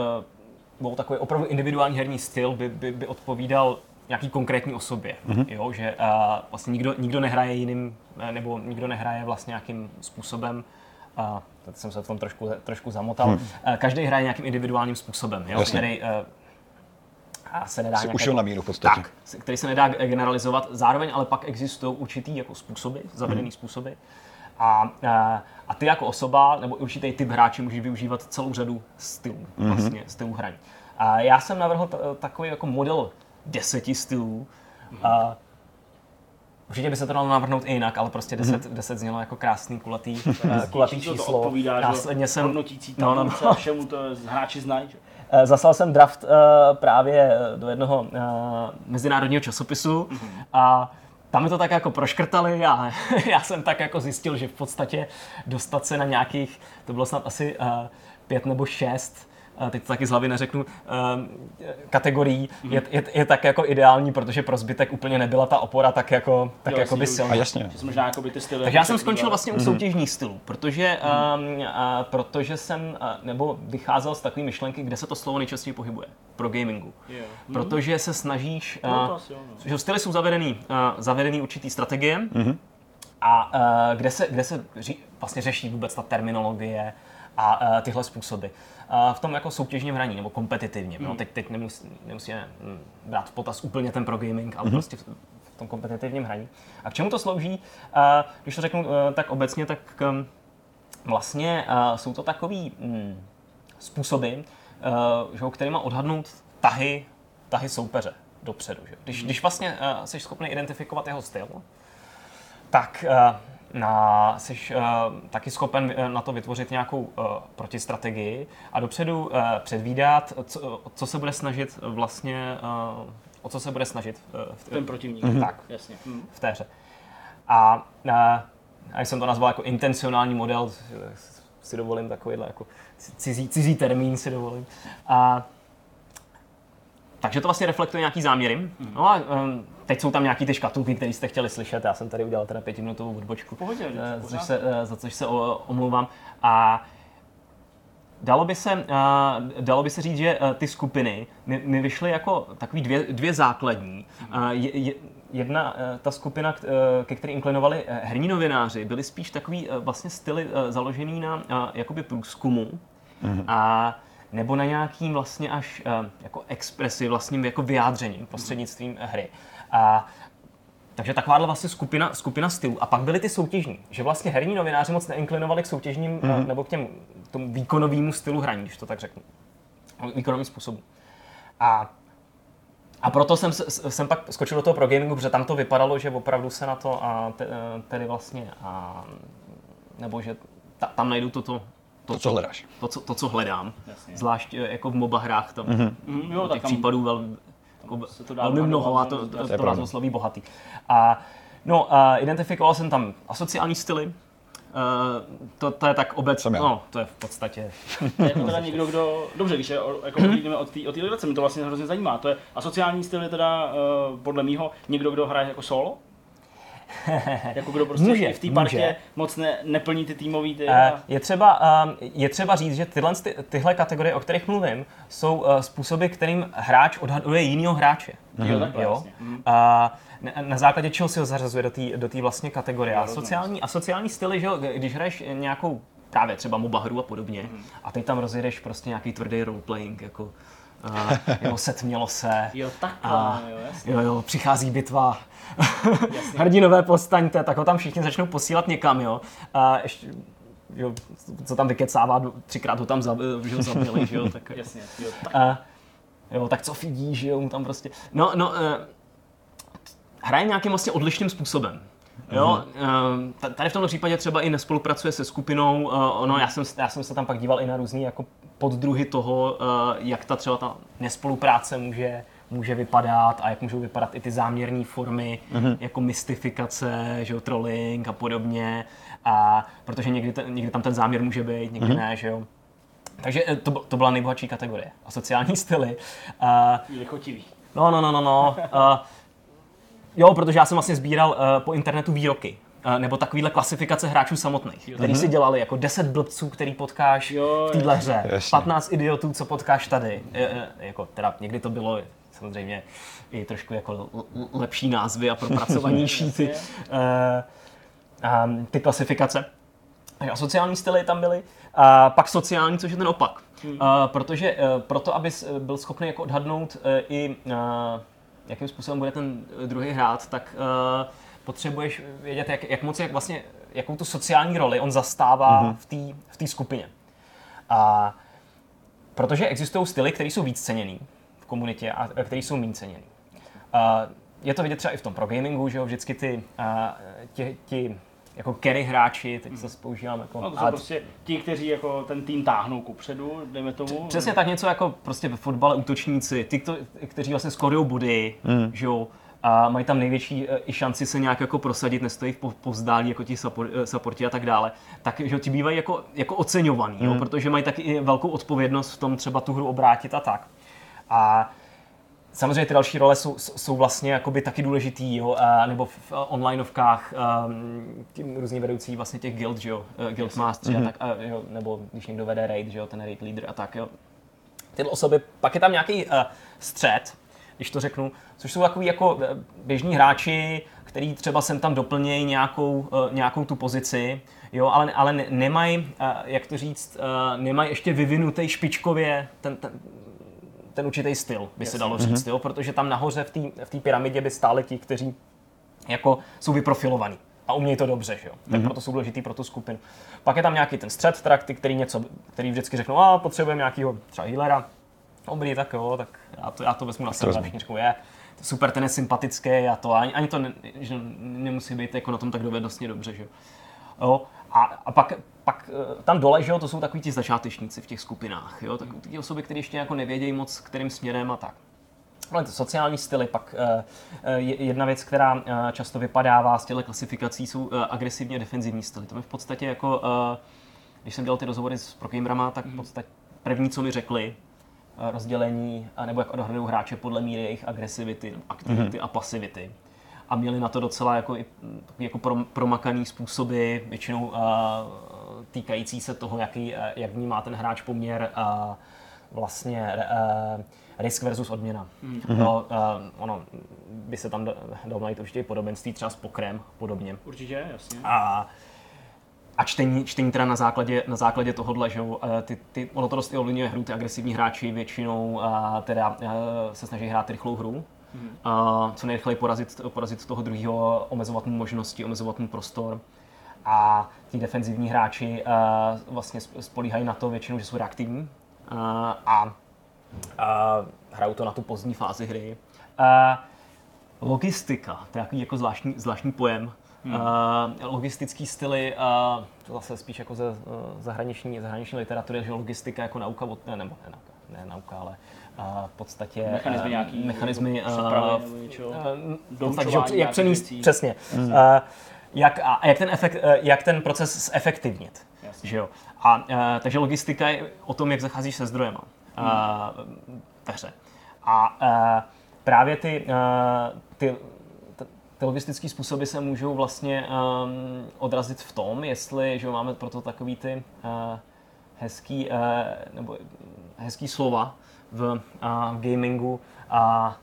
uh, takový opravdu individuální herní styl by, by, by odpovídal nějaký konkrétní osobě, mm-hmm. jo? že uh, vlastně nikdo, nikdo nehraje jiným, nebo nikdo nehraje vlastně nějakým způsobem uh, teď jsem se v tom trošku, trošku zamotal. Hmm. Eh, každý hraje nějakým individuálním způsobem, jo, který uh, a se nedá nějak jako, na míru v podstatě. Tak, který se nedá generalizovat. Zároveň ale pak existují určitý jako způsoby, zavedený hmm. způsoby. A, a, eh, a ty jako osoba nebo určitý typ hráče můžeš využívat celou řadu stylů, hmm. vlastně stylů hraní. A já jsem navrhl t- takový jako model deseti stylů, hmm. a, Určitě by se to dalo navrhnout i jinak, ale prostě 10, mm-hmm. 10 znělo jako krásný kulatý, uh, kulatý číslo. To odpovídá, Následně jsem, hodnotící no, no, no. všemu to hráči znají. Eh, zaslal jsem draft uh, právě do jednoho uh, mezinárodního časopisu mm-hmm. a tam mi to tak jako proškrtali a já jsem tak jako zjistil, že v podstatě dostat se na nějakých, to bylo snad asi uh, pět nebo šest teď to taky z hlavy neřeknu, ehm, kategorií, mm. je, je, je, tak jako ideální, protože pro zbytek úplně nebyla ta opora tak jako, tak jo, jako by silná. A jasně. možná jako by ty styly Takže já jsem skončil vlastně u mm. soutěžních stylů, protože, mm. um, a, protože jsem, a, nebo vycházel z takové myšlenky, kde se to slovo nejčastěji pohybuje, pro gamingu. Yeah. Mm. Protože se snažíš, no, asi, no. že styly jsou zavedený, uh, zavedený určitý strategie, mm. a uh, kde se, kde se ří, vlastně řeší vůbec ta terminologie a uh, tyhle způsoby v tom jako soutěžním hraní nebo kompetitivně. Mm. No, teď, teď nemus, nemusíme mm, brát v potaz úplně ten pro gaming, ale mm-hmm. prostě v, v tom kompetitivním hraní. A k čemu to slouží? Když to řeknu eh, tak obecně, tak um, vlastně uh, jsou to takový um, způsoby, uh, že, kterýma odhadnout tahy, tahy soupeře dopředu. Že? Když, mm. když vlastně jsi schopný identifikovat jeho styl, tak na, jsi uh, taky schopen uh, na to vytvořit nějakou uh, protistrategii a dopředu uh, předvídat, co, co se bude snažit vlastně, uh, o co se bude snažit uh, v, ten protivník. Mm-hmm. Tak, Jasně. Mm. v té hře. A, uh, a jsem to nazval jako intencionální model, si dovolím takovýhle jako cizí, cizí termín si dovolím. A, takže to vlastně reflektuje nějaký záměry. Mm. No a um, teď jsou tam nějaký ty škatulky, které jste chtěli slyšet. Já jsem tady udělal teda pětiminutovou odbočku, Pohodě, uh, což se, uh, za což se omlouvám. A Dalo by, se, uh, dalo by se říct, že uh, ty skupiny mi, mi vyšly jako takový dvě, dvě základní. Uh, je, je, jedna, ta skupina, ke které inklinovali herní novináři, byly spíš takový vlastně styly založený na jakoby průzkumu. Mm-hmm. A nebo na nějakým vlastně až uh, jako expresi, vlastním jako vyjádřením prostřednictvím hry. A takže takováhle vlastně skupina, skupina stylů. A pak byly ty soutěžní, že vlastně herní novináři moc neinklinovali k soutěžním mm-hmm. nebo k těm, tomu výkonovému stylu hraní, když to tak řeknu. Výkonovým způsobu. A, a proto jsem, jsem pak skočil do toho pro gamingu, protože tam to vypadalo, že opravdu se na to a te, tedy vlastně a, nebo že ta, tam najdu toto, to, to, co hledáš. To, co, to, co hledám. Jasně. Zvlášť jako v MOBA hrách tam mm-hmm. jo, těch tam... případů vel, jako se to dá velmi mnoho a to, to, to, to názvosloví bohatý. A, no, a identifikoval jsem tam asociální styly, Uh, to, to je tak obecně, no, to je v podstatě... jako teda někdo, kdo, dobře, když je, jako mm-hmm. od té od lidace, mi to vlastně hrozně zajímá. To je asociální styl je teda uh, podle mýho někdo, kdo hraje jako solo? jako kdo prostě může, v té partě moc ne, neplní ty týmový ty. Uh, je, třeba, uh, je třeba říct, že tyhle, ty, tyhle kategorie, o kterých mluvím, jsou uh, způsoby, kterým hráč odhaduje jinýho hráče. Mm-hmm. Jo, takhle, jo? Uh, na, na základě čeho si ho zařazuje do té do vlastně kategorie. A sociální, a sociální styly, že když hraješ nějakou právě třeba MOBA hru a podobně, mm. a teď tam rozjedeš prostě nějaký tvrdý roleplaying, jako uh, jo, setmělo se. Jo, takhle, a, jo, jasně. Jo, jo, přichází bitva. Hrdinové postaňte, tak ho tam všichni začnou posílat někam, jo. A ještě, jo, co tam vykecává, třikrát ho tam zabil, že ho zabili, že jo, tak, jasně, jo, tak. A, jo, tak co fidí, že jo, mu tam prostě, no, no, uh, hraje nějakým vlastně odlišným způsobem. Jo, mm-hmm. tady v tomto případě třeba i nespolupracuje se skupinou, eh, ono, já jsem, já jsem se tam pak díval i na různé jako poddruhy toho, eh, jak ta třeba ta nespolupráce může, může vypadat a jak můžou vypadat i ty záměrné formy, mm-hmm. jako mystifikace, že jo, trolling a podobně, a protože někdy, ten, někdy tam ten záměr může být, někdy mm-hmm. ne, že jo. Takže to, to byla nejbohatší kategorie. A sociální styly. Uh, Lichotivý. No, no, no, no, no. Uh, Jo, protože já jsem vlastně sbíral uh, po internetu výroky. Uh, nebo takovýhle klasifikace hráčů samotných, který si dělali jako 10 blbců, který potkáš jo, v téhle hře, jasně. 15 idiotů, co potkáš tady. Je, je, jako, teda někdy to bylo samozřejmě i trošku jako lepší názvy a propracovanější ty, uh, um, ty klasifikace. A sociální styly tam byly. A pak sociální, což je ten opak. Hmm. Uh, protože proto, abys byl schopný jako odhadnout i uh, jakým způsobem bude ten eh, druhý hrát, tak uh, potřebuješ vědět, jak, jak moc, jak vlastně, jakou tu sociální roli on zastává mm-hmm. v té v tý skupině. A protože existují styly, které jsou víc ceněný v komunitě a které jsou méně ceněný. Uh, je to vidět třeba i v tom pro gamingu, že jo, vždycky ty, uh, ti, ti jako carry hráči, teď se používám jako... No to jsou prostě ti, kteří jako ten tým táhnou ku předu, dejme tomu. Přesně tak něco jako prostě ve fotbale útočníci, ty, kteří vlastně skorují body, mm. že jo, a mají tam největší e, i šanci se nějak jako prosadit, nestojí v povzdálí jako ti e, supporti a tak dále, tak že ti bývají jako, jako oceňovaný, mm. jo, hmm. protože mají taky i velkou odpovědnost v tom třeba tu hru obrátit a tak. A Samozřejmě ty další role jsou, jsou vlastně jakoby taky důležitý, jo, a, nebo v onlineovkách um, tím různě vedoucí vlastně těch guild, že jo, uh, guild master mm-hmm. a mhm. tak, a, jo, nebo když někdo vede raid, že jo, ten raid leader a tak, jo. Tyhle osoby, pak je tam nějaký uh, střed, když to řeknu, což jsou takový jako běžní hráči, který třeba sem tam doplnějí nějakou, uh, nějakou tu pozici, jo, ale, ale nemají, uh, jak to říct, uh, nemají ještě vyvinutý špičkově ten, ten, ten určitý styl, by se dalo říct, mm-hmm. jo? protože tam nahoře v té v pyramidě by stáli ti, kteří jako jsou vyprofilovaní a umějí to dobře, že jo? tak mm-hmm. proto jsou důležitý pro tu skupinu. Pak je tam nějaký ten střed trakty, který něco, který vždycky řeknou, a potřebujeme nějakého třeba healera, dobrý, tak jo, tak já to, já to vezmu na sebe, všichni řeknou, je, super, ten je sympatický a to, ani, ani to ne, že nemusí být jako na tom tak dovednostně dobře, že jo. A, a pak, pak eh, tam dole, že jo, to jsou takový ti začátečníci v těch skupinách, jo, tak ty osoby, které ještě jako nevědějí moc, kterým směrem a tak. No, to sociální styly, pak uh, jedna věc, která často vypadává z těchto klasifikací, jsou agresivně defenzivní styly. To mi v podstatě jako, když jsem dělal ty rozhovory s progamerama, tak v podstatě první, co mi řekli, rozdělení, nebo jak odhadují hráče podle míry jejich agresivity, aktivity mm-hmm. a pasivity a měli na to docela jako, jako promakaný způsoby, většinou týkající se toho, jaký, uh, jak vnímá ten hráč poměr uh, vlastně uh, risk versus odměna. Mm-hmm. No, uh, ono by se tam dalo najít určitě podobenství třeba s pokrem podobně. Určitě, jasně. A, a čtení, čtení teda na základě, na základě tohohle, že ty, ty, ono to dost i ovlivňuje hru, ty agresivní hráči většinou uh, teda uh, se snaží hrát rychlou hru, a co nejrychleji porazit, porazit toho druhého, omezovat mu možnosti, omezovat mu prostor. A ti defenzivní hráči uh, vlastně spolíhají na to většinou, že jsou reaktivní uh, a, uh, hrajou to na tu pozdní fázi hry. Uh, logistika, to je jako zvláštní, zvláštní pojem. Hmm. Uh, logistický styly, uh, to zase spíš jako ze uh, zahraniční, zahraniční literatury, že logistika jako nauka, od, ne, nebo ne, nauka, ne nauka, ale a v podstatě mechanizmy, nějaký, mechanizmy přepravy, uh, tak, že, jak přenést, přesně. Mm. Uh, jak, a jak ten, efekt, uh, jak ten proces zefektivnit. Že jo? A, uh, takže logistika je o tom, jak zacházíš se zdrojema uh, ve hře. A právě ty, ty ty logistické způsoby se můžou vlastně um, odrazit v tom, jestli že máme proto takový ty uh, hezký, uh, nebo hezký slova v, uh, v gamingu a uh,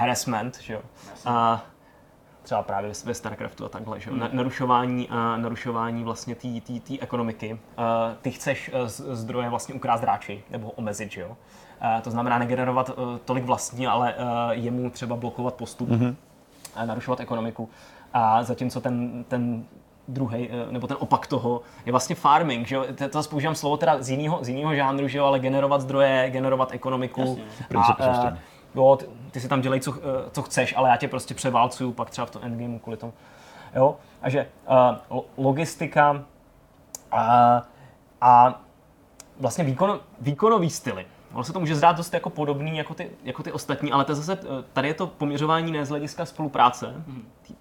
harassment, že jo. Uh, třeba právě ve StarCraftu a takhle, že? Narušování, uh, narušování vlastně té ekonomiky. Uh, ty chceš uh, zdroje vlastně ukrást hráči nebo ho omezit, že jo? To znamená negenerovat tolik vlastní, ale jemu třeba blokovat postup, hmm. uh, narušovat ekonomiku. A zatímco ten, ten druhý, nebo ten opak toho, je vlastně farming, že jo? To zase používám slovo teda z jiného, z jiného žánru, že jo? ale generovat zdroje, generovat ekonomiku. Jasně. A, a, jo, ty, ty si tam dělej, co, eh, co chceš, ale já tě prostě převálcuju pak třeba v tom endgameu kvůli tomu. Jo, a že uh, logistika a, a vlastně výkon, výkonový styly. Ono se to může zdát dost jako podobný jako ty, jako ty ostatní, ale to zase, eh, tady je to poměřování ne z hlediska spolupráce, mm. tý,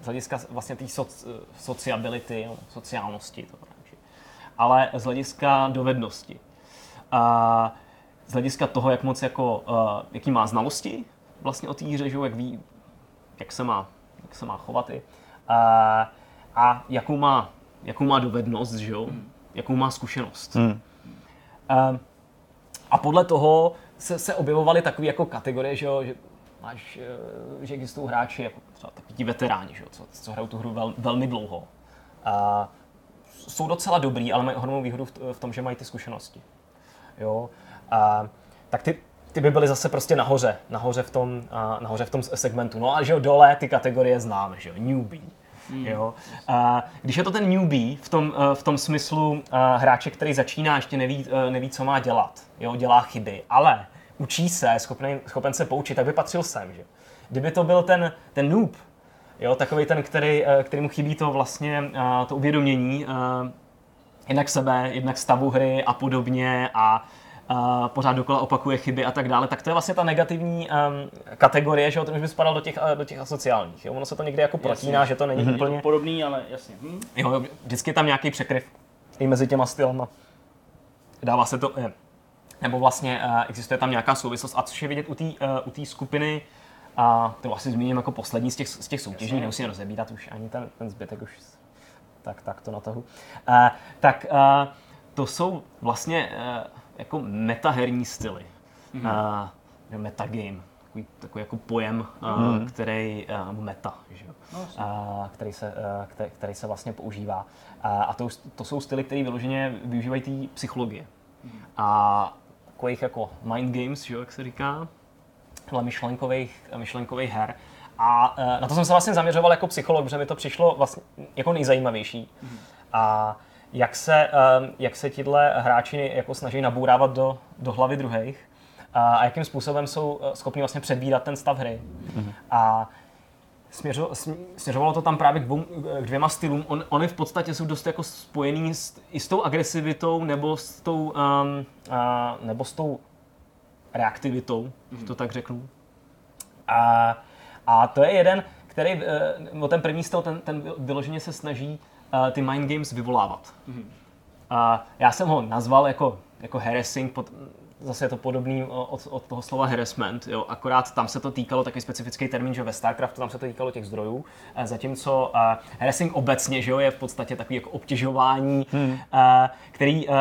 z hlediska vlastně té soc, sociability, sociálnosti, to ale z hlediska dovednosti. Uh, z hlediska toho, jak moc jako, uh, jaký má znalosti vlastně o té hře, že jak ví, jak se má, jak se má chovat i. Uh, a jakou má, jakou má dovednost, že jo? Jakou má zkušenost. Hmm. Uh, a podle toho se, se objevovaly takové jako kategorie, že, jo, že máš, že existují hráči, jako třeba takový ti veteráni, že jo, co, co hrajou tu hru vel, velmi dlouho. Uh, jsou docela dobrý, ale mají ohromnou výhodu v, v tom, že mají ty zkušenosti. Jo? A, tak ty, ty by byly zase prostě nahoře, nahoře v tom, a, nahoře v tom segmentu. No a že jo, dole ty kategorie známe, že jo, newbie. Mm. Jo. A když je to ten newbie v tom, v tom smyslu a, hráče, který začíná, ještě neví, neví, co má dělat, jo, dělá chyby, ale učí se, schopen, schopen se poučit, tak by patřil sem. Že? Kdyby to byl ten, ten noob, jo, takový ten, který, který mu chybí to vlastně to uvědomění, jednak sebe, jednak stavu hry a podobně a uh, pořád dokola opakuje chyby a tak dále, tak to je vlastně ta negativní um, kategorie, že ten už by spadal do těch, uh, do těch asociálních. Jo? Ono se to někdy jako protíná, jasně. že to není mm-hmm. úplně... podobný, ale jasně. Hm. Jo, vždycky je tam nějaký překryv i mezi těma stylama. Dává se to... Je. Nebo vlastně uh, existuje tam nějaká souvislost. A což je vidět u té uh, skupiny, a to asi zmíním jako poslední z těch, z těch soutěží, nemusím rozebírat už ani ten, ten zbytek už tak, tak to na tahu. Uh, tak uh, to jsou vlastně uh, jako metaherní styly. Mm-hmm. Uh, metagame, takový, takový jako pojem, mm-hmm. který, uh, meta, že? Uh, který, se, uh, který, který se vlastně používá. Uh, a to, to jsou styly, které vyloženě využívají té psychologie. Mm-hmm. A takových jako mind games, že? jak se říká, ale myšlenkových, myšlenkových her. A uh, na to jsem se vlastně zaměřoval jako psycholog, protože mi to přišlo vlastně jako nejzajímavější. Mm-hmm. A jak se, ehm, jak se tihle hráči jako snaží nabourávat do, do hlavy druhých a jakým způsobem jsou eh, schopni vlastně předvídat ten stav hry. Mm-hmm. A směřo, směřovalo to tam právě k, dvou, k dvěma stylům. On, oni v podstatě jsou dost jako spojený s, i s tou agresivitou nebo s tou, um, uh, nebo s tou reaktivitou, mm-hmm. to tak řeknu. A, a to je jeden, který, uh, ten první styl, ten, ten vyloženě se snaží uh, ty mind games vyvolávat. Mm-hmm. A já jsem ho nazval jako, jako harassing, pod, zase je to podobný od, od toho slova harassment, jo, akorát tam se to týkalo takový specifický termín, že ve StarCraftu tam se to týkalo těch zdrojů, a zatímco uh, harassing obecně, že jo, je v podstatě takový jako obtěžování, hmm. uh, který uh,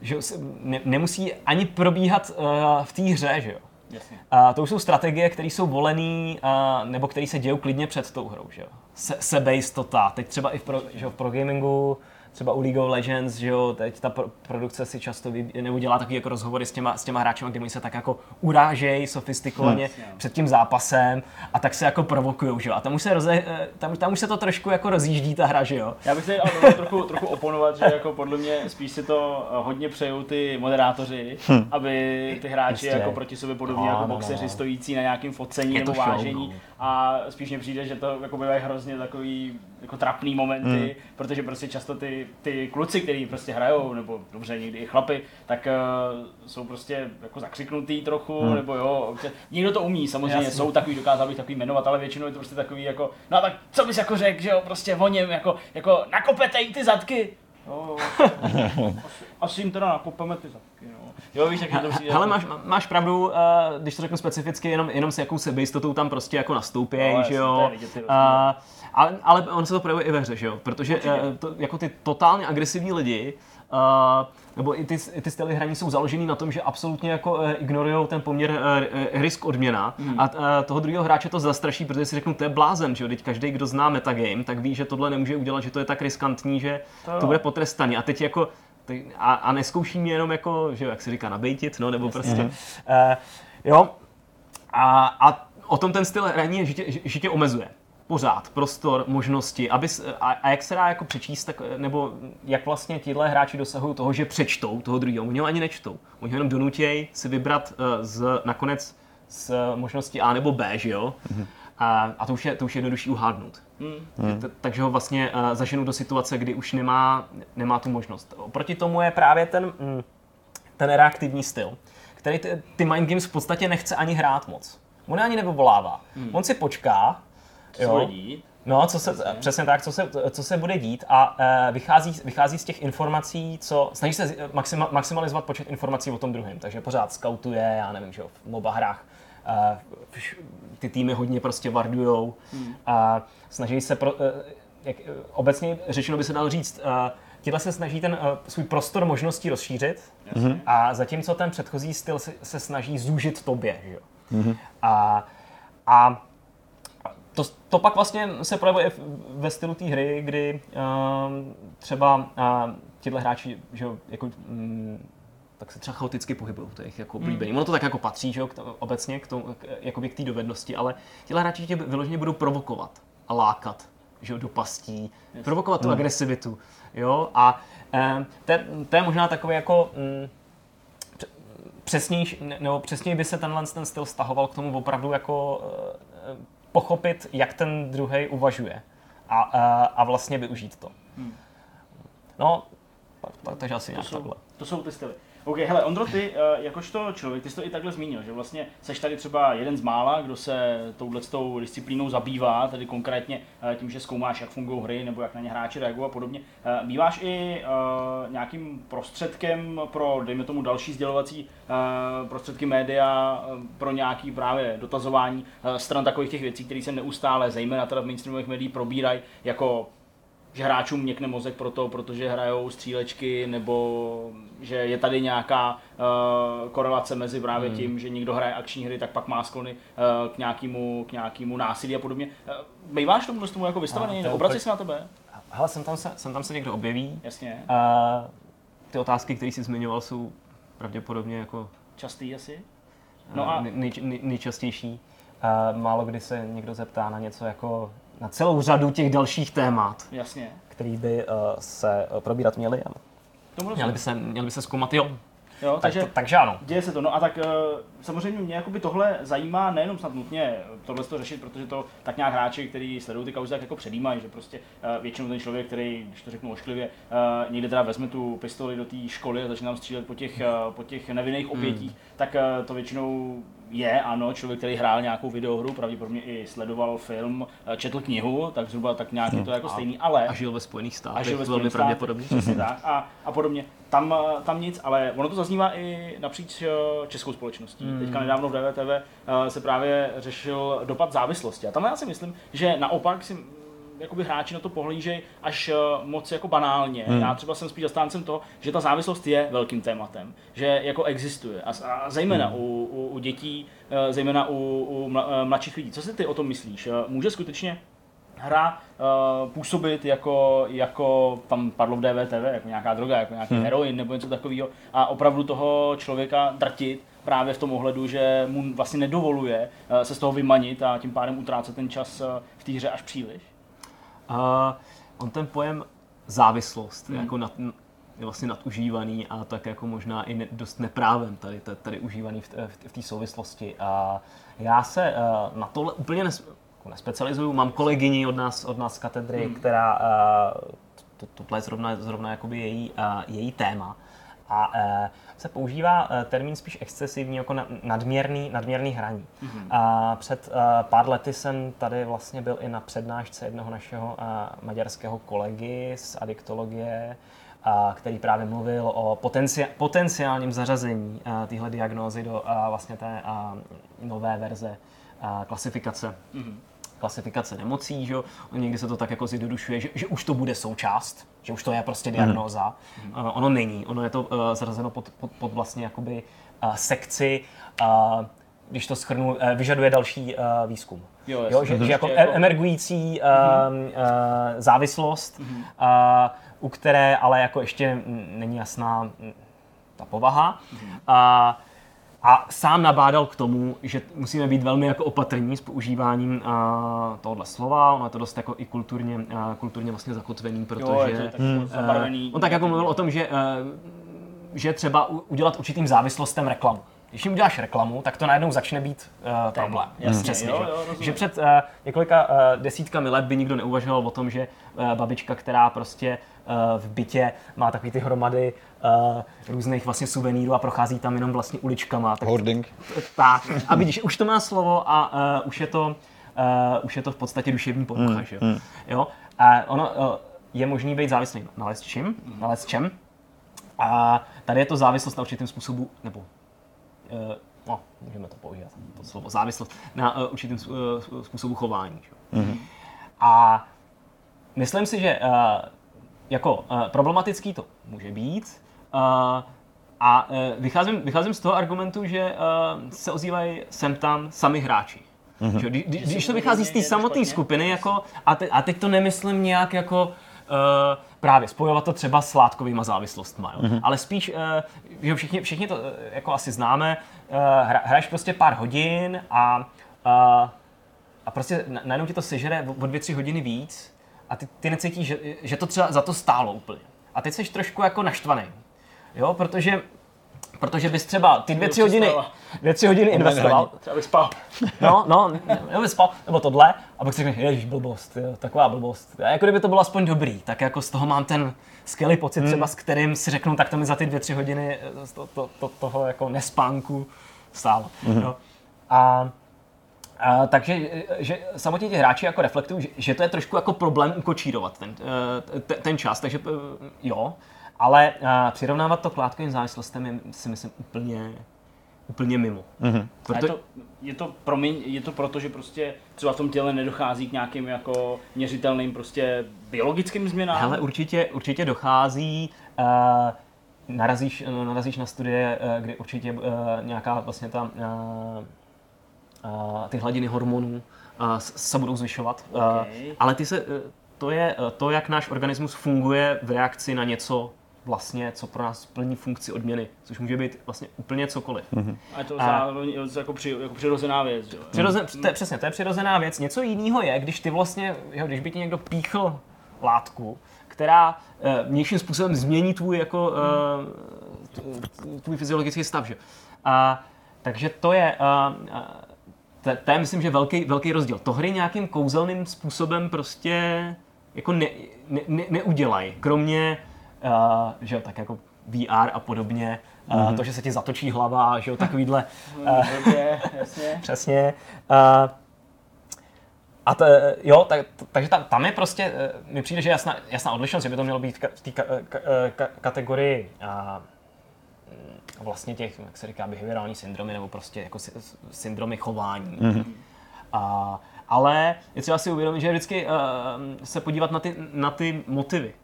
že ne, nemusí ani probíhat uh, v té hře, že jo. Jasně. Uh, to už jsou strategie, které jsou volené uh, nebo které se dějí klidně před tou hrou. Že jo? Se, sebejistota. Teď třeba i v pro, že v pro gamingu třeba u League of Legends, že jo, teď ta pro, produkce si často vy, nebo dělá takový jako rozhovory s těma, s těma hráči, kde oni se tak jako urážejí sofistikovaně hmm. před tím zápasem a tak se jako provokují, že jo. A tam už se, roze, eh, tam, tam už se to trošku jako rozjíždí ta hra, že jo. Já bych tady ale trochu, trochu oponovat, že jako podle mě spíš si to eh, hodně přejou ty moderátoři, hmm. aby ty hráči Jistě. jako proti sobě podobně no, jako no, boxeři no. stojící na nějakém focení nebo vážení. A spíš mi přijde, že to jako bývají hrozně takový jako trapný momenty, hmm. protože prostě často ty, ty kluci, kteří prostě hrajou, nebo dobře někdy i chlapy, tak uh, jsou prostě jako zakřiknutý trochu, hmm. nebo jo, občas, někdo to umí, samozřejmě Jasně. jsou takový, dokázal bych takový jmenovat, ale většinou je to prostě takový jako, no a tak co bys jako řekl, že jo, prostě o něm, jako, jako nakopete ty zadky, No, asi, asi jim teda nakopeme ty zadky, no. Jo, víš, jak to Hele, máš, máš pravdu, uh, když to řeknu specificky, jenom, jenom s jakou sebejistotou tam prostě jako nastoupí, no, že jo. Uh, ale, ale on se to projevuje i ve hře, že jo, protože uh, to, jako ty totálně agresivní lidi, Uh, nebo i ty, i ty styly hraní jsou založený na tom, že absolutně jako uh, ignorují ten poměr uh, risk odměna. Hmm. a uh, toho druhého hráče to zastraší, protože si řeknu, to je blázen, že jo, teď každý, kdo zná metagame, tak ví, že tohle nemůže udělat, že to je tak riskantní, že to, to bude potrestaný. A teď jako a, a neskouší mě jenom jako, že jak se říká, nabejtit, no, nebo Jasně. prostě, uh, jo, a, a o tom ten styl hraní je, že tě, že tě omezuje pořád prostor, možnosti, aby, a, a jak se dá jako přečíst, tak, nebo jak vlastně tihle hráči dosahují toho, že přečtou toho druhého. Oni ho ani nečtou. Oni ho jenom donutějí si vybrat uh, z, nakonec z možnosti A nebo B, že jo? Mm-hmm. A, a to už je, to už je jednodušší uhádnout. Mm. Takže ho vlastně uh, zaženou do situace, kdy už nemá, nemá tu možnost. Oproti tomu je právě ten, mm, ten reaktivní styl, který ty, ty mind games v podstatě nechce ani hrát moc. On ani nevyvolává. Mm. On si počká, co jo. No, co se, přesně. přesně tak, co se, co se bude dít a uh, vychází, vychází z těch informací, co, snaží se maxima, maximalizovat počet informací o tom druhém, takže pořád scoutuje, já nevím, že v MOBA hrách uh, ty týmy hodně prostě vardujou hmm. a snaží se, pro, uh, jak, obecně řečeno by se dalo říct, uh, Tíhle se snaží ten uh, svůj prostor možností rozšířit mm-hmm. a zatímco ten předchozí styl se, se snaží zúžit tobě. Že jo? Mm-hmm. A, a to, to pak vlastně se projevuje ve stylu té hry, kdy uh, třeba uh, tyhle hráči, že jako, um, tak se třeba chaoticky pohybují, to je jejich jako oblíbený. Mm. Ono to tak jako patří, že jo, k to, obecně k, tomu, k, k té dovednosti, ale tyhle hráči tě vyloženě budou provokovat a lákat, že jo, do pastí, yes. provokovat tu mm. agresivitu, jo, a um, to, to je možná takový jako um, přesnější, nebo přesněji by se tenhle ten styl stahoval k tomu opravdu jako uh, pochopit, jak ten druhý uvažuje a, a, a vlastně využít to. Hmm. No, takže asi nějak to jsou, takhle. To jsou ty styly. OK, hele, Ondro, ty uh, jakožto člověk, ty jsi to i takhle zmínil, že vlastně seš tady třeba jeden z mála, kdo se touhletou disciplínou zabývá, tedy konkrétně uh, tím, že zkoumáš, jak fungují hry nebo jak na ně hráči reagují a podobně. Uh, býváš i nějakým prostředkem pro, dejme tomu, další sdělovací prostředky média pro nějaký právě dotazování stran takových těch věcí, které se neustále, zejména teda v mainstreamových médiích, probírají jako že hráčům měkne mozek proto, protože hrajou střílečky, nebo že je tady nějaká uh, korelace mezi právě hmm. tím, že někdo hraje akční hry, tak pak má sklony uh, k, nějakému, k nějakému násilí a podobně. Uh, býváš tomu, tomu jako vystavený, nebo obrací se na tebe? Hele, jsem tam se, jsem tam se někdo objeví. Jasně. Uh, ty otázky, které jsi zmiňoval, jsou pravděpodobně jako... Častý asi? No a... Nej, nej, nejčastější. Uh, málo kdy se někdo zeptá na něco jako na celou řadu těch dalších témat, Jasně. který by uh, se uh, probírat měly. Měli by se, měli by se zkoumat, jo, Jo, tak takže, to, takže ano. Děje se to. No a tak uh, samozřejmě mě jakoby tohle zajímá nejenom snad nutně tohle to řešit, protože to tak nějak hráči, kteří sledují ty kauzy, tak jako předjímají, že prostě uh, většinou ten člověk, který, když to řeknu ošklivě, někde teda vezme tu pistoli do té školy a začne tam střílet po těch, po těch nevinných obětích, hmm. tak to většinou je, ano, člověk, který hrál nějakou videohru, pravděpodobně i sledoval film, četl knihu, tak zhruba tak nějak je to jako stejný, ale... A žil ve Spojených státech, a žil ve velmi pravděpodobně. tak, a, a podobně. Tam, tam nic, ale ono to zaznívá i napříč českou společností. Mm. Teďka nedávno v DVTV se právě řešil dopad závislosti. A tam já si myslím, že naopak si jakoby hráči na to pohlížejí až moc jako banálně. Hmm. Já třeba jsem spíš zastáncem toho, že ta závislost je velkým tématem, že jako existuje. A, a zejména hmm. u, u, u dětí, zejména u, u mla, mladších lidí. Co si ty o tom myslíš? Může skutečně hra uh, působit jako, jako, tam padlo v DVTV, jako nějaká droga, jako nějaký hmm. heroin nebo něco takového a opravdu toho člověka drtit právě v tom ohledu, že mu vlastně nedovoluje uh, se z toho vymanit a tím pádem utrácet ten čas uh, v té hře až příliš? Uh, on ten pojem závislost hmm. jako nad, je vlastně nadužívaný a tak jako možná i ne, dost neprávem tady, tady užívaný v, v, v té souvislosti. A já se uh, na tohle úplně nes, nespecializuju. Mám kolegyni od nás, od nás z katedry, hmm. která uh, to, tohle je zrovna, zrovna jakoby její, uh, její téma. A uh, se používá termín spíš excesivní, jako na, nadměrný, nadměrný hraní. Mm-hmm. A před pár lety jsem tady vlastně byl i na přednášce jednoho našeho maďarského kolegy z adiktologie, který právě mluvil o potenci- potenciálním zařazení téhle diagnózy do vlastně té nové verze klasifikace. Mm-hmm klasifikace nemocí, že Někdy se to tak jako zjednodušuje, že, že už to bude součást, že už to je prostě diagnóza. Mm. Uh, ono není, ono je to uh, zařazeno pod, pod, pod vlastně jakoby uh, sekci, uh, když to schrnu, uh, vyžaduje další uh, výzkum. Jo, jo, že, že jako, jako emergující uh, mm-hmm. uh, závislost, mm-hmm. uh, u které ale jako ještě není jasná ta povaha. Mm-hmm. Uh, a sám nabádal k tomu, že musíme být velmi jako opatrní s používáním uh, tohohle slova. Ono je to dost jako i kulturně, uh, kulturně vlastně zakotvený, protože jo, je to tak hmm. uh, on tak jako mluvil o tom, že, uh, že třeba udělat určitým závislostem reklamu. Když jim uděláš reklamu, tak to najednou začne být uh, problém. Jasně, Přesně, jo, jo, že před uh, několika uh, desítkami let by nikdo neuvažoval o tom, že uh, babička, která prostě uh, v bytě má takový ty hromady uh, různých vlastně suvenýrů a prochází tam jenom vlastně uličkama. Tak, Hoarding. Tak. A vidíš, už to má slovo a uh, už je to uh, už je to v podstatě duševní porucha, mm, že jo? Mm. jo? A ono uh, je možný být závislý na čím, na čem. A tady je to závislost na určitém způsobu, nebo uh, no, můžeme to použít, to slovo závislost, na uh, určitém uh, způsobu chování. Že? Mm-hmm. A myslím si, že uh, jako uh, problematický to může být, a uh, vycházím, vycházím z toho argumentu, že uh, se ozývají sem tam sami hráči. Mm-hmm. Že, kdy, když to vychází z té samotné skupiny, jako, a, te, a teď to nemyslím nějak jako uh, právě spojovat to třeba s látkovými závislostmi, jo. Mm-hmm. ale spíš, uh, že všichni, všichni to uh, jako asi známe, uh, hra, hraješ prostě pár hodin a, uh, a prostě najednou ti to sežere o dvě, tři hodiny víc a ty, ty necítíš, že, že to třeba za to stálo úplně. A teď jsi trošku jako naštvaný. Jo, protože Protože bys třeba ty dvě, tři hodiny, dvě, tři hodiny investoval. Třeba bych spal. No, no, nebo bys spal, nebo tohle, a pak si řekneš, ježiš, blbost, jo, taková blbost. A jako kdyby to bylo aspoň dobrý, tak jako z toho mám ten skvělý pocit, hmm. třeba s kterým si řeknu, tak to mi za ty dvě, tři hodiny eh, to, to, to, toho jako nespánku stálo. Hmm. Jo. A a, takže že samotně ti hráči jako reflektují, že, že to je trošku jako problém ukočírovat ten, eh, ten čas, takže eh, jo, ale uh, přirovnávat to k látkovým závislostem je si myslím úplně, úplně mimo. Mm-hmm. Proto... Je, to, je, to, promiň, je to proto, že prostě třeba v tom těle nedochází k nějakým jako měřitelným prostě biologickým změnám? Hele, určitě, určitě dochází. Uh, narazíš, narazíš na studie, uh, kde určitě uh, nějaká vlastně ta, uh, uh, ty hladiny hormonů uh, se budou zvyšovat. Okay. Uh, ale ty se, uh, to je to, jak náš organismus funguje v reakci na něco vlastně, co pro nás plní funkci odměny, což může být vlastně úplně cokoliv. Mm-hmm. A je to zároveň jako, při, jako přirozená věc. Jo? Přirozen, to je, přesně, to je přirozená věc. Něco jiného je, když ty vlastně, jo, když by ti někdo píchl látku, která vnějším způsobem změní tvůj, jako, uh, tvůj fyziologický stav. Že? A, takže to je, uh, to, to je myslím, že velký, velký rozdíl. To hry nějakým kouzelným způsobem prostě jako ne, ne, ne, neudělají, kromě uh, že jo, tak jako VR a podobně, uh, mm-hmm. to, že se ti zatočí hlava, že jo, takovýhle. Uh, jasně. Přesně. Uh, a to, jo, tak, takže tam, tam je prostě, mi přijde, že jasná, jasná odlišnost, že by to mělo být v té ka, ka, ka, kategorii a, vlastně těch, jak se říká, behaviorální syndromy, nebo prostě jako syndromy chování. Mm-hmm. A, ale je třeba si uvědomit, že je vždycky uh, se podívat na ty, na ty motivy.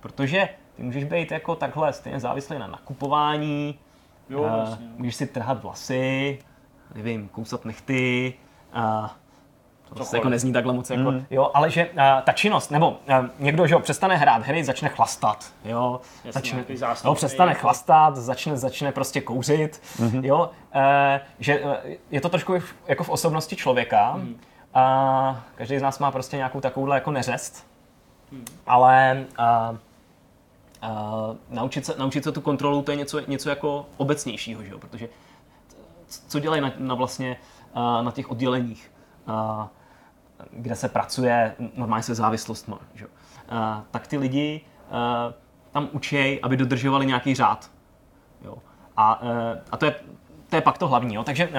Protože ty můžeš být jako takhle stejně závislý na nakupování, jo, uh, vlastně. můžeš si trhat vlasy, nevím, kousat nechty, uh, to prostě jako nezní takhle moc, jako, mm. jo, ale že uh, ta činnost, nebo uh, někdo, že jo, přestane hrát hry, začne chlastat, jo, Jasně, začne, jo, přestane jako... chlastat, začne, začne prostě kouřit, mm-hmm. jo, uh, že uh, je to trošku jako v osobnosti člověka, mm. uh, každý z nás má prostě nějakou takovouhle jako neřest, mm. ale uh, Uh, naučit, se, naučit se tu kontrolu, to je něco, něco jako obecnějšího, že jo? protože co dělají na, na vlastně na těch odděleních, kde se pracuje normálně se závislostmi, že? Uh, tak ty lidi tam učí, aby dodržovali nějaký řád. Jo? A, uh, a to, je, to je pak to hlavní. Jo? Takže uh,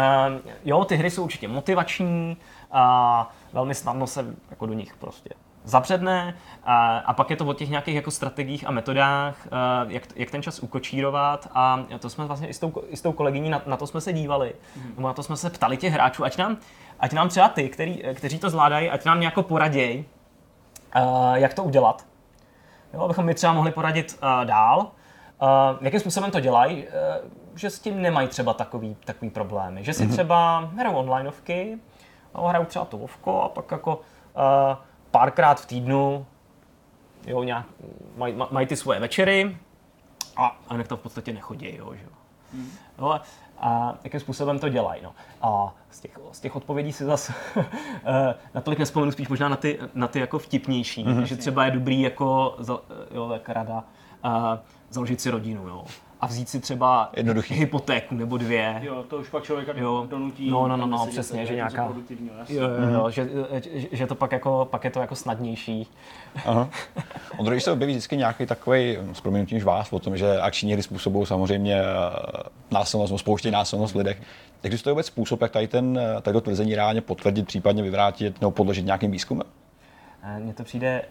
jo, ty hry jsou určitě motivační a velmi snadno se jako do nich prostě zabředne a, a pak je to o těch nějakých jako strategiích a metodách, uh, jak, jak ten čas ukočírovat a to jsme vlastně i s tou, i s tou kolegyní, na, na to jsme se dívali, mm. na to jsme se ptali těch hráčů, ať nám, ať nám třeba ty, který, kteří to zvládají, ať nám nějak poraděj, uh, jak to udělat. Jo, abychom my třeba mohli poradit dál, jakým způsobem to dělají, že s tím nemají třeba takový, takový problémy. Že si mm-hmm. třeba hrajou onlineovky, no, hrajou třeba to Vovko a pak jako párkrát v týdnu jo, nějak, maj, maj ty svoje večery a, a jinak to v podstatě nechodí, jo, že? Mm. No, a jakým způsobem to dělají. No. A z těch, z těch odpovědí si zase natolik nespomenu, spíš možná na ty, na ty jako vtipnější, mm-hmm. že třeba je dobrý jako, jo, jak rada, uh, založit si rodinu, jo a vzít si třeba Jednoduchý. hypotéku nebo dvě. Jo, to už pak člověka jo. donutí. No, no, no, no přesně, že nějaká, jo, jo, jo, mm-hmm. že, že, to pak jako, pak je to jako snadnější. Aha. Ondro, když se objeví vždycky nějaký takový, s proměnutím vás, o tom, že akční hry způsobují samozřejmě eh, násilnost, no, spouštějí násilnost v lidech. Existuje vůbec způsob, jak tady, ten, eh, tady to tvrzení reálně potvrdit, případně vyvrátit nebo podložit nějakým výzkumem? Eh, mně to přijde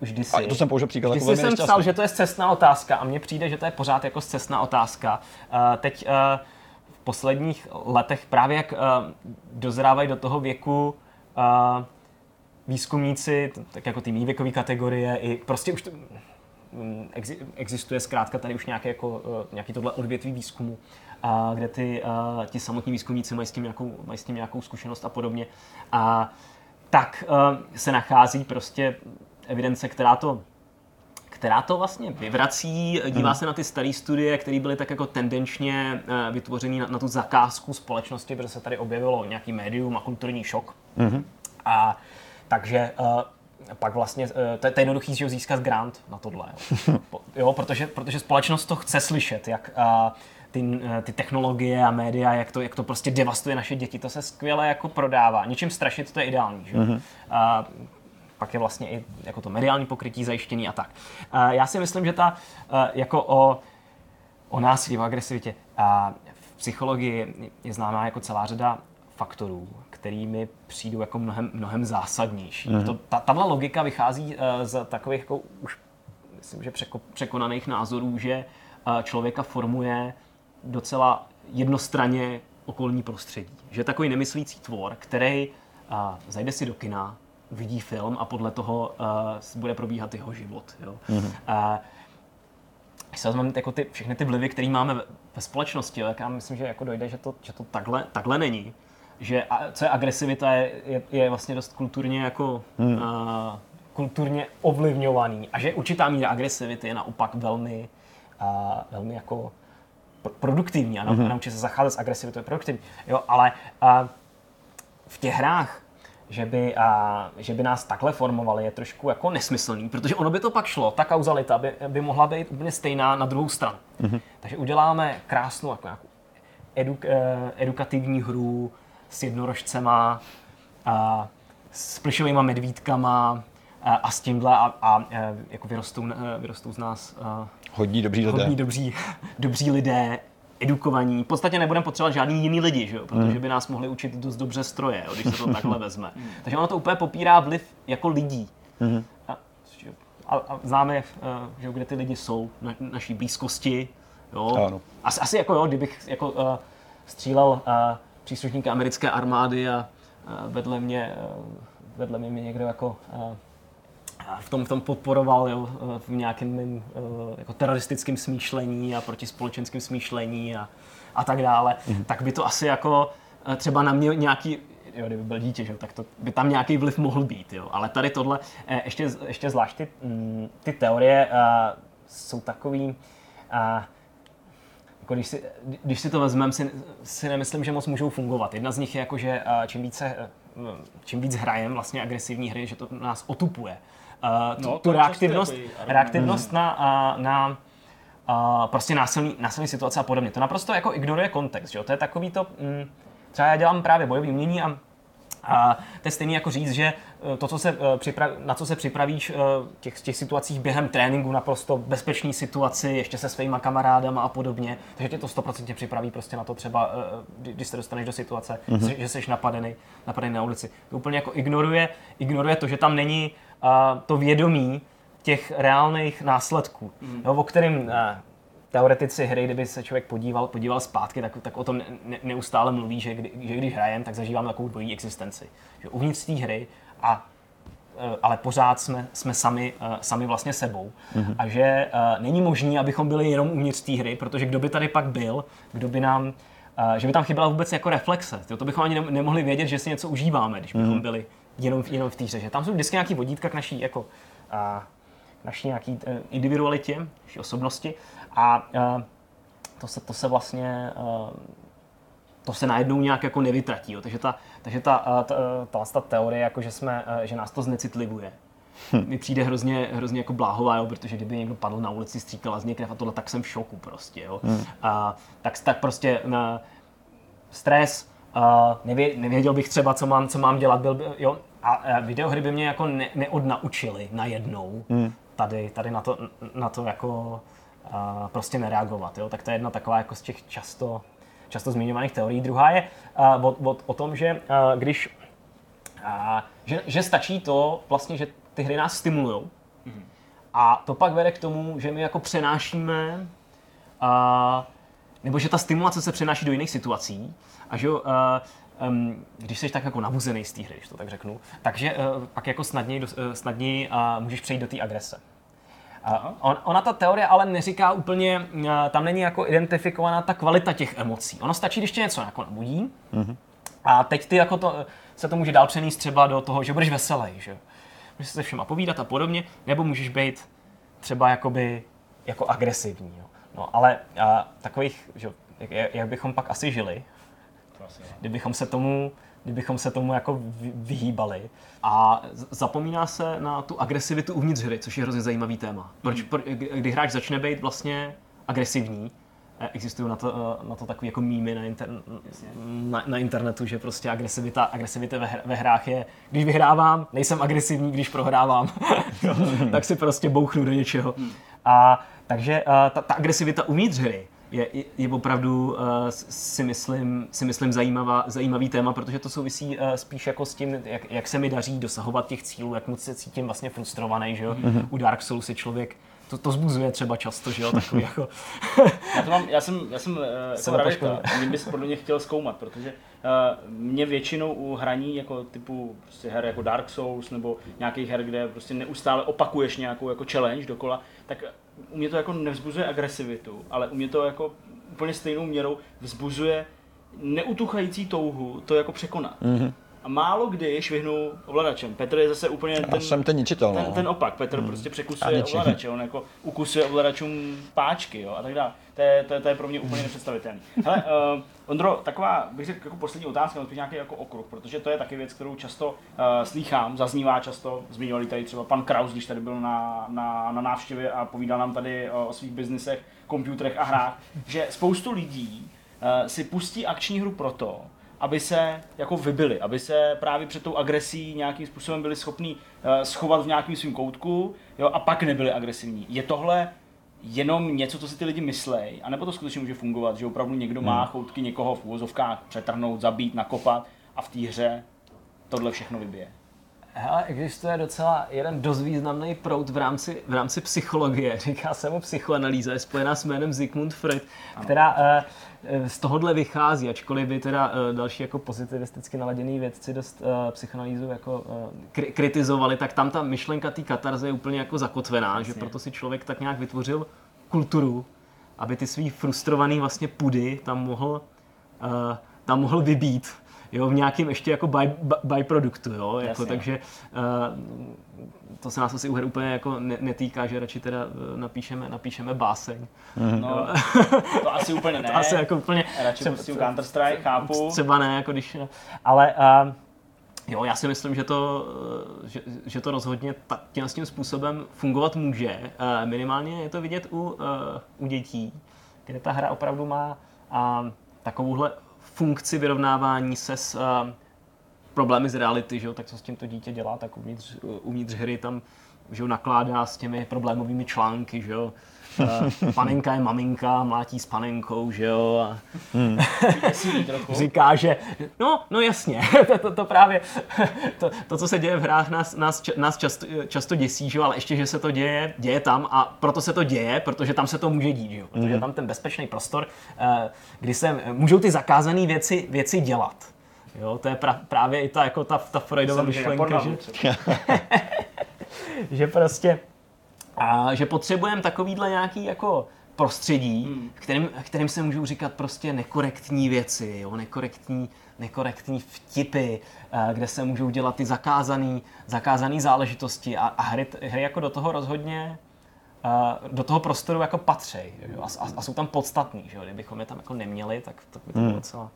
už kdysi. A to jsem použil příklad. Když jsem psal, že to je cestná otázka a mně přijde, že to je pořád jako cestná otázka. Uh, teď uh, v posledních letech právě jak uh, dozrávají do toho věku uh, výzkumníci, tak jako ty mý věkové kategorie, i prostě už to, um, existuje zkrátka tady už nějaké jako, nějaký tohle odvětví výzkumu, kde ty, ti samotní výzkumníci mají s tím nějakou, mají s tím nějakou zkušenost a podobně. A tak se nachází prostě evidence, která to která to vlastně vyvrací, dívá hmm. se na ty staré studie, které byly tak jako tendenčně uh, vytvořené na, na tu zakázku společnosti, protože se tady objevilo nějaký médium a kulturní šok. Hmm. A takže uh, pak vlastně, uh, to, to je jednoduchý, že získat grant na tohle. Jo, jo protože, protože společnost to chce slyšet, jak uh, ty, ty technologie a média, jak to, jak to prostě devastuje naše děti. To se skvěle jako prodává. Ničím strašit, to je ideální. Že? Mm-hmm. Uh, pak je vlastně i jako to mediální pokrytí zajištěný a tak. Já si myslím, že ta jako o, o násilí, o agresivitě v psychologii je známá jako celá řada faktorů, kterými přijdou jako mnohem, mnohem zásadnější. Mm. To, ta, tahle logika vychází z takových jako už myslím, že překo, překonaných názorů, že člověka formuje docela jednostranně okolní prostředí. Že je takový nemyslící tvor, který zajde si do kina, vidí film a podle toho uh, bude probíhat jeho život. Jo. Mm-hmm. Uh, když se vezmeme jako ty, všechny ty vlivy, které máme ve společnosti, tak já myslím, že jako dojde, že to, že to takhle, takhle není. Že a, co je agresivita, je, je, je vlastně dost kulturně jako mm. uh, kulturně ovlivňovaný. A že určitá míra agresivity je naopak velmi, uh, velmi jako produktivní a mm-hmm. naučit se zacházet s agresivitou je produktivní. Jo, ale uh, v těch hrách že by, a, že by nás takhle formovali, je trošku jako nesmyslný, protože ono by to pak šlo, ta kauzalita by, by mohla být úplně stejná na druhou stranu. Mm-hmm. Takže uděláme krásnou jako nějakou eduk, eh, edukativní hru s jednorožcema, a, s plišovými medvídkama a, a s tímhle a, a eh, jako vyrostou, eh, vyrostou z nás hodní dobří lidé. Hodní dobří, dobří lidé, edukovaní. V podstatě nebudeme potřebovat žádný jiný lidi, že jo? protože hmm. by nás mohli učit dost dobře stroje, jo? když se to takhle vezme. Takže ono to úplně popírá vliv jako lidí. Mm. A, a, a známe, eh, že kde ty lidi jsou, na naší blízkosti. Jo? Ano. Asi, asi jako jo, kdybych jako, uh, střílel uh, příslušníka americké armády a uh, vedle mě, uh, vedle mě někdo jako uh, v tom, v tom podporoval jo, v nějakém mým eh, jako teroristickém smýšlení a protispolečenském smýšlení a, a tak dále, mm. tak by to asi jako eh, třeba na mě nějaký, jo, kdyby byl dítě, že, tak to by tam nějaký vliv mohl být. Jo. Ale tady tohle, eh, ještě, ještě zvlášť ty, mm, ty teorie jsou takový, jako když, si, když si to vezmeme, si, si nemyslím, že moc můžou fungovat. Jedna z nich je jako, že čím více čím víc hrajem vlastně agresivní hry, že to nás otupuje uh, tu, no, tu reaktivnost, reaktivnost na, uh, na uh, prostě násilný, násilný situace a podobně. To naprosto jako ignoruje kontext. Že? To je takový to, mm, třeba já dělám právě bojový umění a A to je stejné jako říct, že eh, to, co se eh, připrav, na co se připravíš v eh, těch, těch situacích během tréninku, naprosto bezpečný situaci, ještě se svýma kamarádama a podobně, takže tě to 100% připraví prostě na to třeba, když se dostaneš do situace, mm-hmm. že jsi napadený, napadený na ulici. To úplně jako ignoruje, ignoruje to, že tam není uh, to vědomí těch reálných následků, mm. no, o kterým uh, teoretici hry, kdyby se člověk podíval, podíval zpátky, tak, tak o tom ne, neustále mluví, že, kdy, že když hrajem, tak zažíváme takovou dvojí existenci. Že uvnitř té hry a e, ale pořád jsme, jsme sami, e, sami vlastně sebou. Mm-hmm. A že není možné, abychom byli jenom uvnitř té hry, protože kdo by tady pak byl, kdo by nám, že by tam chyběla vůbec jako reflexe. To bychom ani nemohli vědět, že si něco užíváme, když bychom mm-hmm. byli jenom, jenom v té hře. Že tam jsou vždycky nějaký vodítka k naší, jako, naší nějaký individualitě, naší osobnosti. A uh, to, se, to se vlastně uh, to se najednou nějak jako nevytratí. Jo. Takže ta, takže ta, ta, ta, ta teorie, jako že, jsme, že nás to znecitlivuje, hm. mi přijde hrozně, hrozně jako bláhová, jo, protože kdyby někdo padl na ulici, stříkal z něj krev a tohle, tak jsem v šoku prostě. Jo. Hmm. A, tak, tak prostě na stres, a nevě, nevěděl bych třeba, co mám, co mám dělat, byl by, jo. A, a videohry by mě jako ne, neodnaučily najednou hmm. tady, tady na to, na to jako uh, prostě nereagovat. Jo? Tak to je jedna taková jako z těch často, často zmiňovaných teorií. Druhá je uh, o, o, o tom, že uh, když uh, že, že stačí to vlastně, že ty hry nás stimulují. Mm-hmm. A to pak vede k tomu, že my jako přenášíme, uh, nebo že ta stimulace se přenáší do jiných situací a že uh, um, když jsi tak jako nabuzený z té hry, když to tak řeknu, takže uh, pak jako snadněji, uh, snadněji uh, můžeš přejít do té agrese. On, ona ta teorie ale neříká úplně, eh, tam není jako identifikovaná ta kvalita těch emocí. Ono stačí, když tě něco jako nabudí mm-hmm. a teď ty jako to, se to může dál přenést třeba do toho, že budeš veselý, že můžeš se všema povídat a podobně, nebo můžeš být třeba jakoby jako agresivní. Jo. No ale a, takových, že, jak, jak bychom pak asi žili, kdybychom se tomu kdybychom se tomu jako vyhýbali. A zapomíná se na tu agresivitu uvnitř hry, což je hrozně zajímavý téma. Proč, hmm. kdy hráč začne být vlastně agresivní, eh, existují na to, eh, na to takové jako mýmy na, inter, na, na, internetu, že prostě agresivita, agresivita ve, ve hrách je, když vyhrávám, nejsem agresivní, když prohrávám, tak si prostě bouchnu do něčeho. Hmm. A takže eh, ta, ta agresivita uvnitř hry je, je opravdu, uh, si myslím, si myslím zajímavá, zajímavý téma, protože to souvisí uh, spíš jako s tím, jak, jak se mi daří dosahovat těch cílů, jak moc se cítím vlastně frustrovaný, že jo. Mm-hmm. U Dark Souls je člověk to, to zbuzuje třeba často, že jo, takový jako... já, to mám, já jsem, já jsem, uh, jako a mě bys podle mě chtěl zkoumat, protože uh, mě většinou u hraní jako typu prostě her jako Dark Souls nebo nějakých her, kde prostě neustále opakuješ nějakou jako challenge dokola, tak u mě to jako nevzbuzuje agresivitu, ale u mě to jako úplně stejnou měrou vzbuzuje neutuchající touhu to jako překonat. Mm-hmm. A málo kdy švihnu ovladačem. Petr je zase úplně ten, Já jsem ten, ničitel, ten, no. ten opak. Petr hmm. prostě překusuje ovladače, on jako ukusuje ovladačům páčky jo, a tak dále. To je, to, je, to je pro mě úplně nepředstavitelné. Hele, uh, Ondro, taková, bych řekl, jako poslední otázka, no, nějaký jako okruh, protože to je taky věc, kterou často uh, slýchám, zaznívá často, zmiňovali tady třeba pan Kraus, když tady byl na, na, na návštěvě a povídal nám tady uh, o svých biznisech, počítačích a hrách, že spoustu lidí uh, si pustí akční hru proto, aby se jako vybili, aby se právě před tou agresí nějakým způsobem byli schopni uh, schovat v nějakém svém koutku jo, a pak nebyli agresivní. Je tohle jenom něco, co si ty lidi myslej, anebo to skutečně může fungovat, že opravdu někdo má hmm. choutky někoho v úvozovkách přetrhnout, zabít, nakopat a v té hře tohle všechno vybije. Hele, existuje docela jeden dost významný proud v rámci, v rámci psychologie. Říká se mu psychoanalýza, je spojená s jménem Sigmund Freud, ano. která uh, z tohohle vychází, ačkoliv by teda uh, další jako pozitivisticky naladěný vědci dost uh, psychoanalýzu jako kri- kritizovali, tak tam ta myšlenka té katarze je úplně jako zakotvená, Jasně. že proto si člověk tak nějak vytvořil kulturu, aby ty svý frustrovaný vlastně pudy tam mohl, tam mohl vybít jo, v nějakém ještě jako by, by, byproduktu, jo, jako, takže uh, to se nás asi u her úplně jako netýká, že radši teda eh, napíšeme, napíšeme báseň. Mm. No, to asi úplně ne. to asi jako úplně... Radši třeba, pustím Counter-Strike, chápu. Třeba ne, jako když... Ale uh, Jo, já si myslím, že to, že, že to rozhodně tím, tím způsobem fungovat může. Minimálně je to vidět u, u dětí, kde ta hra opravdu má takovouhle funkci vyrovnávání se s uh, problémy z reality, že jo, tak co s tím to dítě dělá, tak uvnitř, uvnitř hry tam že jo, nakládá s těmi problémovými články, že jo. Uh, panenka je maminka, mlátí s panenkou, že jo. A hmm. říká, že no, no jasně, to, to, to právě, to, to, co se děje v hrách, nás, nás, nás často, často děsí, že jo, ale ještě, že se to děje, děje tam a proto se to děje, protože tam se to může dít, že jo. Protože hmm. tam ten bezpečný prostor, uh, kdy se můžou ty zakázané věci, věci dělat. Jo, to je pra, právě i ta, jako ta, ta Freudova myšlenka, že... že prostě a že potřebujeme takovýhle nějaký jako prostředí, hmm. kterým, kterým se můžou říkat prostě nekorektní věci, jo? Nekorektní, nekorektní vtipy, eh, kde se můžou dělat ty zakázané zakázaný záležitosti a, a hry, hry jako do toho rozhodně eh, do toho prostoru jako patří a, a, a jsou tam podstatný. Že? Kdybychom je tam jako neměli, tak, tak by to bylo hmm. docela,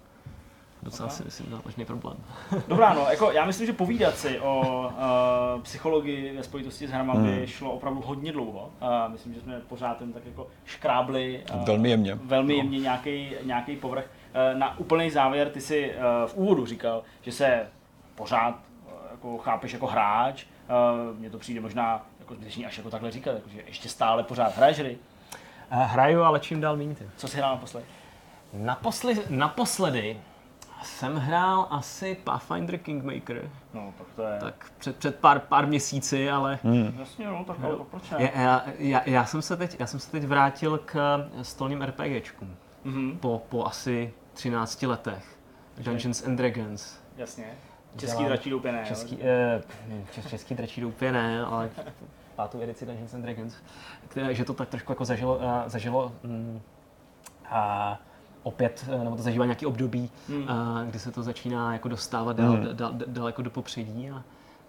docela si myslím závažný problém. Dobrá, no, jako já myslím, že povídat si o uh, psychologii ve spojitosti s hrama by hmm. šlo opravdu hodně dlouho. Uh, myslím, že jsme pořád ten tak jako škrábli. Uh, velmi jemně. Velmi no. jemně nějaký, nějaký povrch. Uh, na úplný závěr, ty si uh, v úvodu říkal, že se pořád uh, jako chápeš jako hráč. Uh, Mně to přijde možná jako zbytečný až jako takhle říkat, jako, že ještě stále pořád hraješ hry. Uh, hraju, ale čím dál méně. Co jsi hrál naposledy? Naposledy, naposledy jsem hrál asi Pathfinder Kingmaker. No, tak to je... Tak před, před pár, pár měsíci, ale... Hmm. Jasně, no, tak ale proč ne? Já, já, já, jsem se teď, já jsem se teď vrátil k stolním RPGčkům. Mm-hmm. Po, po asi 13 letech. Dungeons and Dragons. Jasně. Český dračí doupě ne. Český, eh, čes, český dračí doupě ne, ale pátou edici Dungeons and Dragons. Které, že to tak trošku jako zažilo, uh, zažilo mm, a opět, eh, nebo to zažívá nějaký období, hmm. a, kdy se to začíná jako dostávat dál, hmm. dál, dál, dál jako do popředí. A,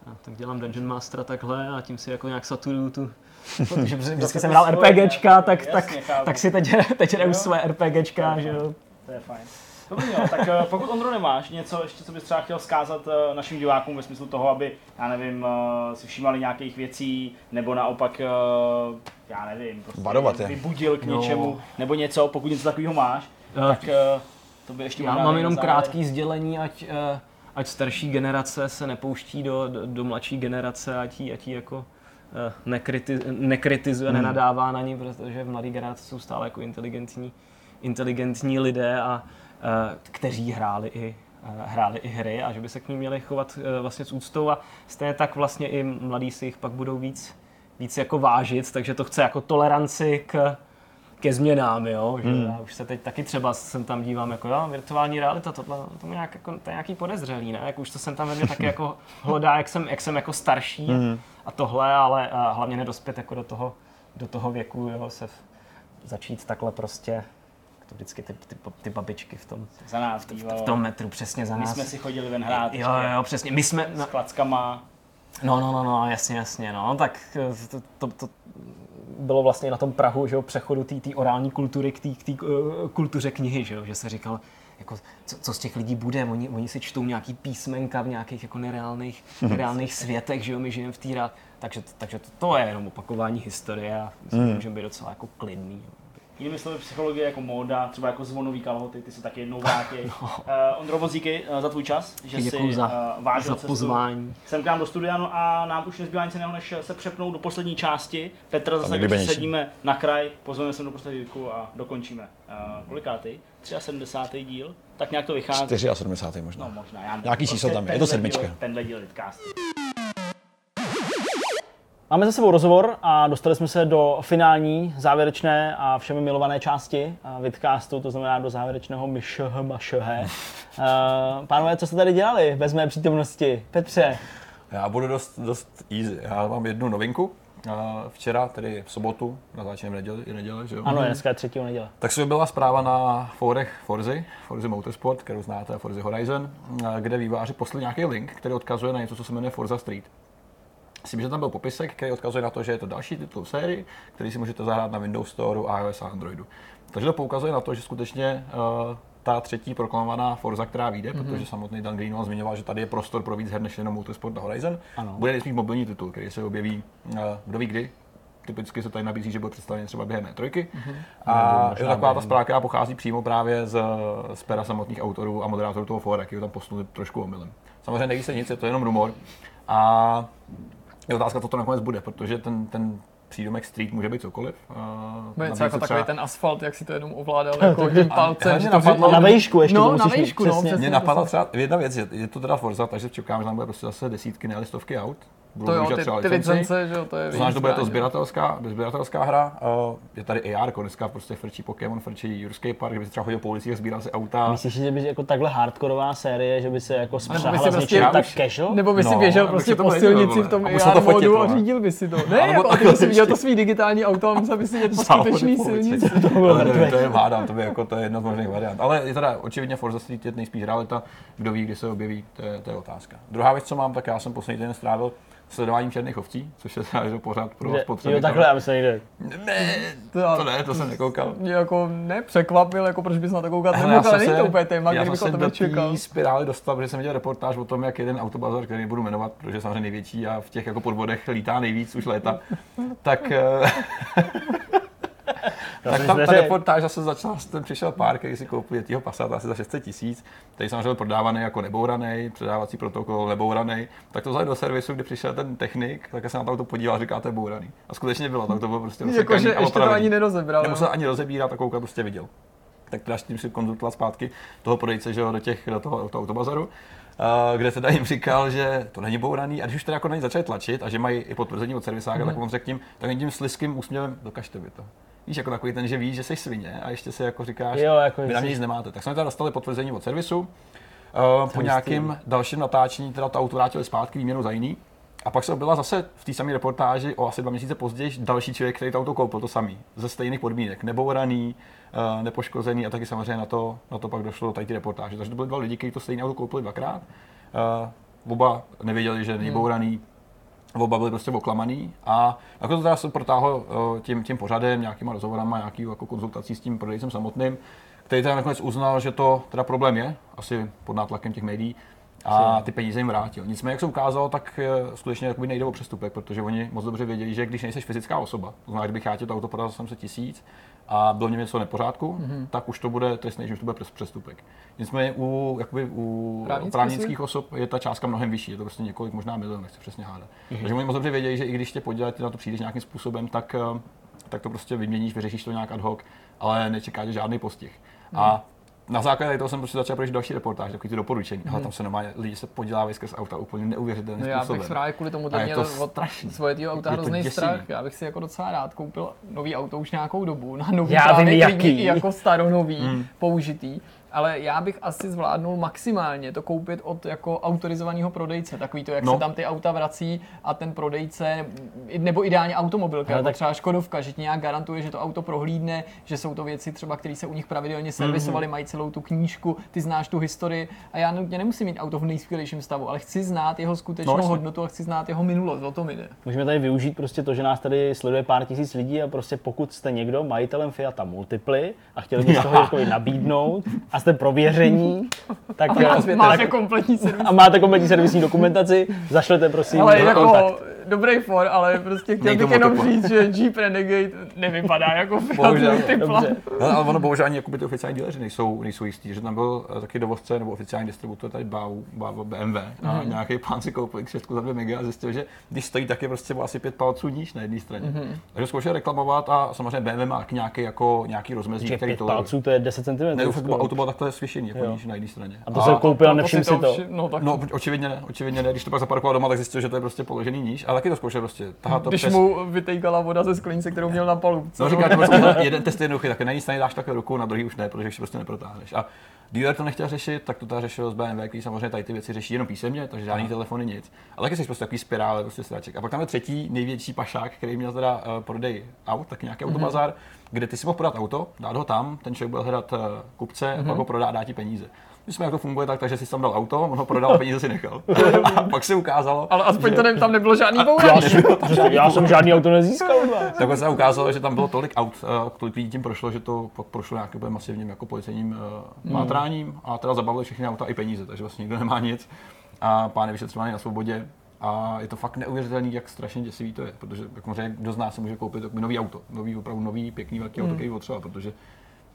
a tak dělám Dungeon Mastera takhle a tím si jako nějak saturuju tu, protože vždycky jsem hrál RPGčka, tak, tak, tak si teď, teď hraju své RPGčka, že jo. To je fajn. Dobrý, jo, tak eh, pokud Ondro nemáš něco ještě, co bys třeba chtěl zkázat našim divákům ve smyslu toho, aby, já nevím, si všímali nějakých věcí, nebo naopak, já nevím, prostě vybudil k něčemu, no. nebo něco, pokud něco takového máš, tak uh, to by ještě Já mám jenom krátký sdělení, ať, uh, ať starší generace se nepouští do, do, do mladší generace, ať jí, ať jako nekritiz, nekritizuje, hmm. nenadává na ní, protože v mladé generaci jsou stále jako inteligentní, inteligentní lidé, a, kteří hráli i hráli i hry a že by se k ní měli chovat vlastně s úctou a stejně tak vlastně i mladí si jich pak budou víc, víc jako vážit, takže to chce jako toleranci k, ke změnám, jo, že hmm. já už se teď taky třeba jsem tam dívám jako, jo, virtuální realita, tohle, to je, nějak, jako, to je nějaký podezřelý, ne, jak už to jsem tam ve mně taky jako hlodá, jak jsem, jak jsem jako starší hmm. a tohle, ale a hlavně nedospět jako do toho, do toho věku, jo, se v, začít takhle prostě to vždycky ty, ty, ty babičky v tom, za nás, v, v, v tom metru, přesně za my nás. My jsme si chodili ven hrát. Jo, jo, přesně. My jsme... S klackama. No, no, no, no, jasně, jasně, no, tak to, to, to, bylo vlastně na tom Prahu, že jo, přechodu té orální kultury k té uh, kultuře knihy, že, jo, že se říkal, jako, co, co, z těch lidí bude, oni, oni si čtou nějaký písmenka v nějakých jako nereálných, mhm. nereálných světech, že jo, my žijeme v té takže, takže to, to je jenom opakování historie a myslím, mm. že můžeme být docela jako klidný. Jo. Jinými slovy, psychologie jako móda, třeba jako zvonový kalhoty, ty se taky jednou vrátí. no. uh, Ondro Vozíky, uh, za tvůj čas, že Děkuju jsi za, uh, vážil za pozvání. Sem k nám do studia no a nám už nezbývá nic jiného, než se přepnout do poslední části. Petra zase když sedíme na kraj, pozveme se do poslední a dokončíme. Uh, kolikátý? 73. díl? Tak nějak to vychází. 74. možná. No možná. Já Nějaký prostě číslo tam je, je to sedmička. Tenhle díl Litcastu. Máme za sebou rozhovor a dostali jsme se do finální, závěrečné a všemi milované části vidcastu, to znamená do závěrečného myšh, mašhe. Pánové, co jste tady dělali bez mé přítomnosti? Petře. Já budu dost, dost easy. Já mám jednu novinku. Včera, tedy v sobotu, na začátku neděli, i neděle, že jo? Ano, dneska je třetí neděle. Tak se byla zpráva na fórech Forzy, Forzy Motorsport, kterou znáte, Forzy Horizon, kde výváři poslali nějaký link, který odkazuje na něco, co se jmenuje Forza Street. Myslím, že tam byl popisek, který odkazuje na to, že je to další titul v sérii, který si můžete zahrát na Windows Store, iOS a Androidu. Takže to poukazuje na to, že skutečně uh, ta třetí proklamovaná Forza, která vyjde, mm-hmm. protože samotný Dan Greenwald zmiňoval, že tady je prostor pro víc her než jenom Motorsport a Horizon, ano. bude nejspíš mobilní titul, který se objeví, uh, kdo ví kdy, typicky se tady nabízí, že bude představený třeba během trojky. Mm-hmm. A je to taková ta zpráva, která pochází přímo právě z, z pera samotných autorů a moderátorů toho fóra, jak tam posunuli trošku omylem. Samozřejmě neví se nic, je to jenom rumor. A je otázka, co to nakonec bude, protože ten, ten přídomek street může být cokoliv. Uh, něco jako takový ten asfalt, jak si to jenom ovládal jako tím palcem. Napadlo, na vejšku ještě no, na vejšku, no, Mě napadla třeba jedna věc, je, je to teda Forza, takže čekám, že tam bude prostě zase desítky, ne stovky aut to jo, ty, ty licence, že jo, to je To znamená, že to bude to sběratelská, sběratelská hra. Uh, je tady AR, dneska prostě frčí Pokémon, frčí Jurský park, kdyby si třeba chodil po ulicích a sbíral si auta. Myslíš, že by jako takhle hardkorová série, že by se jako spřáhla s něčím tak casual? Nebo by si no, běžel prostě po silnici v tom AR modu a řídil by si to. Ne, jako ty by si viděl to svý digitální auto a musel by si jet po skutečný silnici. To je hádám, to je jako to je jedna z možných variant. Ale je teda očividně Forza Street je nejspíš realita, kdo ví, kdy se objeví, to je, to je otázka. Druhá věc, co mám, tak já jsem poslední den strávil sledováním černých ovcí, což je třeba pořád pro vás potřeba. Jo, takhle, aby se nejde. Ne, to, to ne, to jsem nekoukal. Mě jako nepřekvapil, jako proč bys na to koukal, není to úplně téma, já bych to čekal. spirály dostal, protože jsem viděl reportáž o tom, jak jeden autobazar, který nebudu jmenovat, protože je samozřejmě největší a v těch jako podvodech lítá nejvíc už léta, tak eh, tak tam ta reportáž zase začala, ten přišel pár, který si koupil jetího Passat asi za 600 tisíc, který samozřejmě byl prodávaný jako nebouraný, předávací protokol nebouraný, tak to vzali do servisu, kdy přišel ten technik, tak se na to auto podíval a říká, to je bouraný. A skutečně bylo, tak to bylo prostě Jako, že ještě to ani nerozebral. Nemusel ani rozebírat a koukat, prostě viděl. Tak teda s tím si konzultoval zpátky toho prodejce, že jo, do, těch, do toho, do toho autobazaru kde teda jim říkal, že to není bouraný a když už teda jako na ně začali tlačit a že mají i potvrzení od servisáka, mm-hmm. tak on řekl tím, tak tím sliským úsměvem, dokažte vy to víš, jako takový ten, že víš, že jsi svině a ještě si jako říkáš, jo, jako vy na mě nic nemáte. Tak jsme teda dostali potvrzení od servisu. Uh, po nějakém dalším natáčení teda to auto vrátili zpátky výměnu za jiný. A pak se byla zase v té samé reportáži o asi dva měsíce později další člověk, který to auto koupil, to samý, ze stejných podmínek, nebouraný, uh, nepoškozený a taky samozřejmě na to, na to pak došlo tady ty reportáže. Takže to byly dva lidi, kteří to stejné auto koupili dvakrát. Uh, oba nevěděli, že není bouraný, oba byli prostě oklamaný a jako to teda se protáhlo eh, tím, tím pořadem, nějakýma rozhovorama, nějaký jako konzultací s tím prodejcem samotným, který teda nakonec uznal, že to teda problém je, asi pod nátlakem těch médií, a ty peníze jim vrátil. Nicméně, jak se ukázalo, tak eh, skutečně nejde o přestupek, protože oni moc dobře věděli, že když nejsi fyzická osoba, to znamená, kdybych já ti to auto prodal za 700 tisíc, a bylo v něm něco nepořádku, mm-hmm. tak už to bude trestný, že už to bude přestupek. Nicméně u, jakoby u Právnický právnických osob je ta částka mnohem vyšší, je to prostě několik možná milionů, nechci přesně hádat. Mm-hmm. Takže oni moc dobře vědějí, že i když tě podělat, ty na to přijdeš nějakým způsobem, tak, eh, tak to prostě vyměníš, vyřešíš to nějak ad hoc, ale nečekáš žádný postih. Mm-hmm. A na základě toho jsem prostě začal projít další reportáž, takový ty doporučení. Hmm. Ale tam se normálně lidi se podělávají skrz auta úplně neuvěřitelným no, způsobem. Já bych právě kvůli tomu to měl od svoje týho auta hrozný strach. Já bych si jako docela rád koupil nový auto už nějakou dobu na nový Já vím, jaký. jako staronový, hmm. použitý ale já bych asi zvládnul maximálně to koupit od jako autorizovaného prodejce. Takový to, jak no. se tam ty auta vrací a ten prodejce, nebo ideálně automobilka, jako tak... třeba Škodovka, že ti nějak garantuje, že to auto prohlídne, že jsou to věci třeba, které se u nich pravidelně servisovaly, mm-hmm. mají celou tu knížku, ty znáš tu historii a já nutně nemusím mít auto v nejskvělejším stavu, ale chci znát jeho skutečnou no, hodnotu a chci znát jeho minulost, o tom jde. Můžeme tady využít prostě to, že nás tady sleduje pár tisíc lidí a prostě pokud jste někdo majitelem Fiata Multiply a chtěli byste ho jako nabídnout a jste prověření, tak, a máte, máte kompletní servisní. A máte kompletní servisní dokumentaci, zašlete prosím ale jako kontakt. dobrý for, ale prostě chtěl bych jenom říct, že Jeep Renegade nevypadá jako typla. No, ale ono bohužel ani jako by ty oficiální díleři nejsou, nejsou jistí, že tam byl eh, taky dovozce nebo oficiální distributor tady BAU, BAU BMW a mm. nějaký pán si koupil X6 za 2 mega a zjistil, že když stojí taky prostě asi pět palců níž na jedné straně. Mm. Takže zkoušel reklamovat a samozřejmě BMW má nějaký, jako, nějaký rozmezí, který to... palců to je 10 cm. Ne, auto bylo takhle slyšení, jako níž na jedné straně. A to a, se koupil a nevšiml si to? No, tak... no, očividně ne, očividně ne. Když to pak zaparkoval doma, tak zjistil, že to je prostě položený níž, ale taky to zkoušel prostě. Tahat to Když přes... mu vytejkala voda ze sklenice, kterou měl na palubce. No, říká, prostě jeden test je jednoduchý, tak na jedné straně dáš takhle ruku, na druhý už ne, protože už prostě neprotáhneš. A dealer to nechtěl řešit, tak to ta řešil s BMW, který samozřejmě tady ty věci řeší jenom písemně, takže žádný telefony nic. Ale taky jsi prostě takový spirále, prostě sraček. A pak tam je třetí největší pašák, který měl teda uh, prodej aut, tak nějaký mm-hmm. autobazár, kde ty si mohl prodat auto, dát ho tam, ten člověk byl hledat uh, kupce, mm-hmm. pak ho prodá a dá ti peníze. My jsme jak to funguje tak, takže si tam dal auto, on ho prodal, peníze si nechal. A pak se ukázalo. Ale aspoň že... to ne, tam nebylo žádný bourání. Já, já, jsem žádný auto nezískal. Tak se ukázalo, že tam bylo tolik aut, eh, tolik lidí tím prošlo, že to pak prošlo nějakým masivním jako policejním uh, mátráním a teda zabavili všechny auta i peníze, takže vlastně nikdo nemá nic. A pán je vyšetřovaný na svobodě a je to fakt neuvěřitelný, jak strašně děsivý to je, protože jak možná kdo z nás se může koupit nový auto, nový, opravdu nový, pěkný velký auto, mm. který potřeba, protože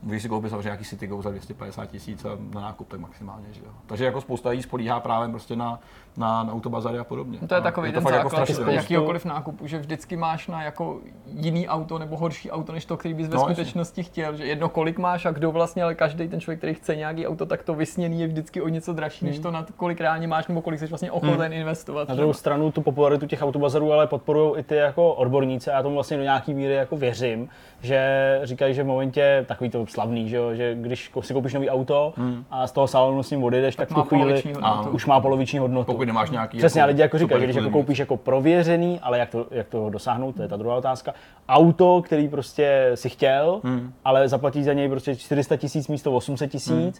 Můžeš si koupit samozřejmě nějaký City Go za 250 tisíc na nákup, tak maximálně. Že jo. Takže jako spousta lidí spolíhá právě prostě na, na, na autobazary a podobně. To je takový je ten jako základ jako jakýkoliv nákupu, že vždycky máš na jako jiný auto nebo horší auto, než to, který bys ve no, skutečnosti jasně. chtěl. Že jedno kolik máš a kdo vlastně, ale každý ten člověk, který chce nějaký auto, tak to vysněný je vždycky o něco dražší, hmm. než to na kolik reálně máš nebo kolik jsi vlastně ochoten hmm. investovat. Na druhou stranu tu popularitu těch autobazarů ale podporují i ty jako odborníci a já tomu vlastně do nějaký míry jako věřím, že říkají, že v momentě takový to slavný, že, jo, že když si koupíš nový auto hmm. a z toho salonu s ním odejdeš, tak, tak v tu chvíli už má poloviční hodnotu. Pokud nemáš nějaký. Přesně, jako, lidi jako říkají, že když jako koupíš jako prověřený, ale jak to, jak to dosáhnout, to je ta druhá otázka. Auto, který prostě si chtěl, hmm. ale zaplatíš za něj prostě 400 tisíc místo 800 tisíc, hmm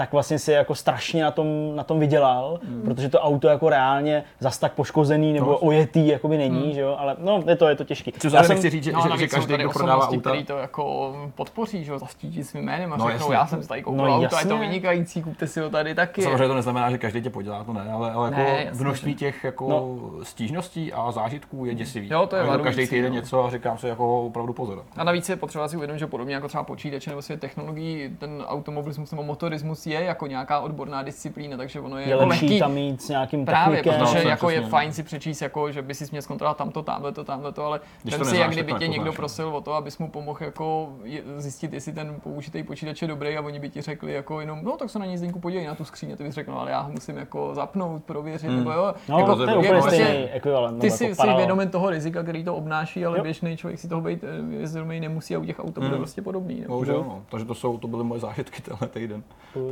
tak vlastně si jako strašně na tom, na tom vydělal, mm. protože to auto jako reálně zas tak poškozený nebo no. ojetý jako by není, mm. že jo, ale no, je to, je to těžký. Co já jsem, nechci říct, že, no, že, že každý, kdo prodává auta. který to jako podpoří, že jo, zastíží svým jménem a no, řeknou, já jsem tady koupil no, auto, je to vynikající, kupte si ho tady taky. Samozřejmě to neznamená, že každý tě podělá, to ne, ale, ale jako ne, množství těch jako no. stížností a zážitků je děsivý. Jo, to je jako každý týden něco a říkám si jako opravdu pozor. A navíc je potřeba si uvědomit, že podobně jako třeba počítače nebo svět technologií, ten automobilismus nebo motorismus je jako nějaká odborná disciplína, takže ono je, je jako lepší lehký, tam mít s nějakým Právě, technikem. protože no, jako je fajn si přečíst, jako, že by si měl zkontrolovat tamto, tamhle to, tamhle to, ale ten si, jak kdyby tě někdo prosil o to, abys mu pomohl jako zjistit, jestli ten použitý počítač je dobrý a oni by ti řekli jako jenom, no tak se na ní zdenku podívej na tu skříň a ty bys řekl, no, ale já ho musím jako zapnout, prověřit, hmm. nebo jo. No, jako, to je úplně stejný prostě ekvivalent. Ty jsi si vědomen toho rizika, který to obnáší, ale běžný člověk si toho být vědomý nemusí a u těch aut to bude hmm. prostě podobný. Bohužel, no. Takže to jsou, to byly moje zážitky tenhle týden.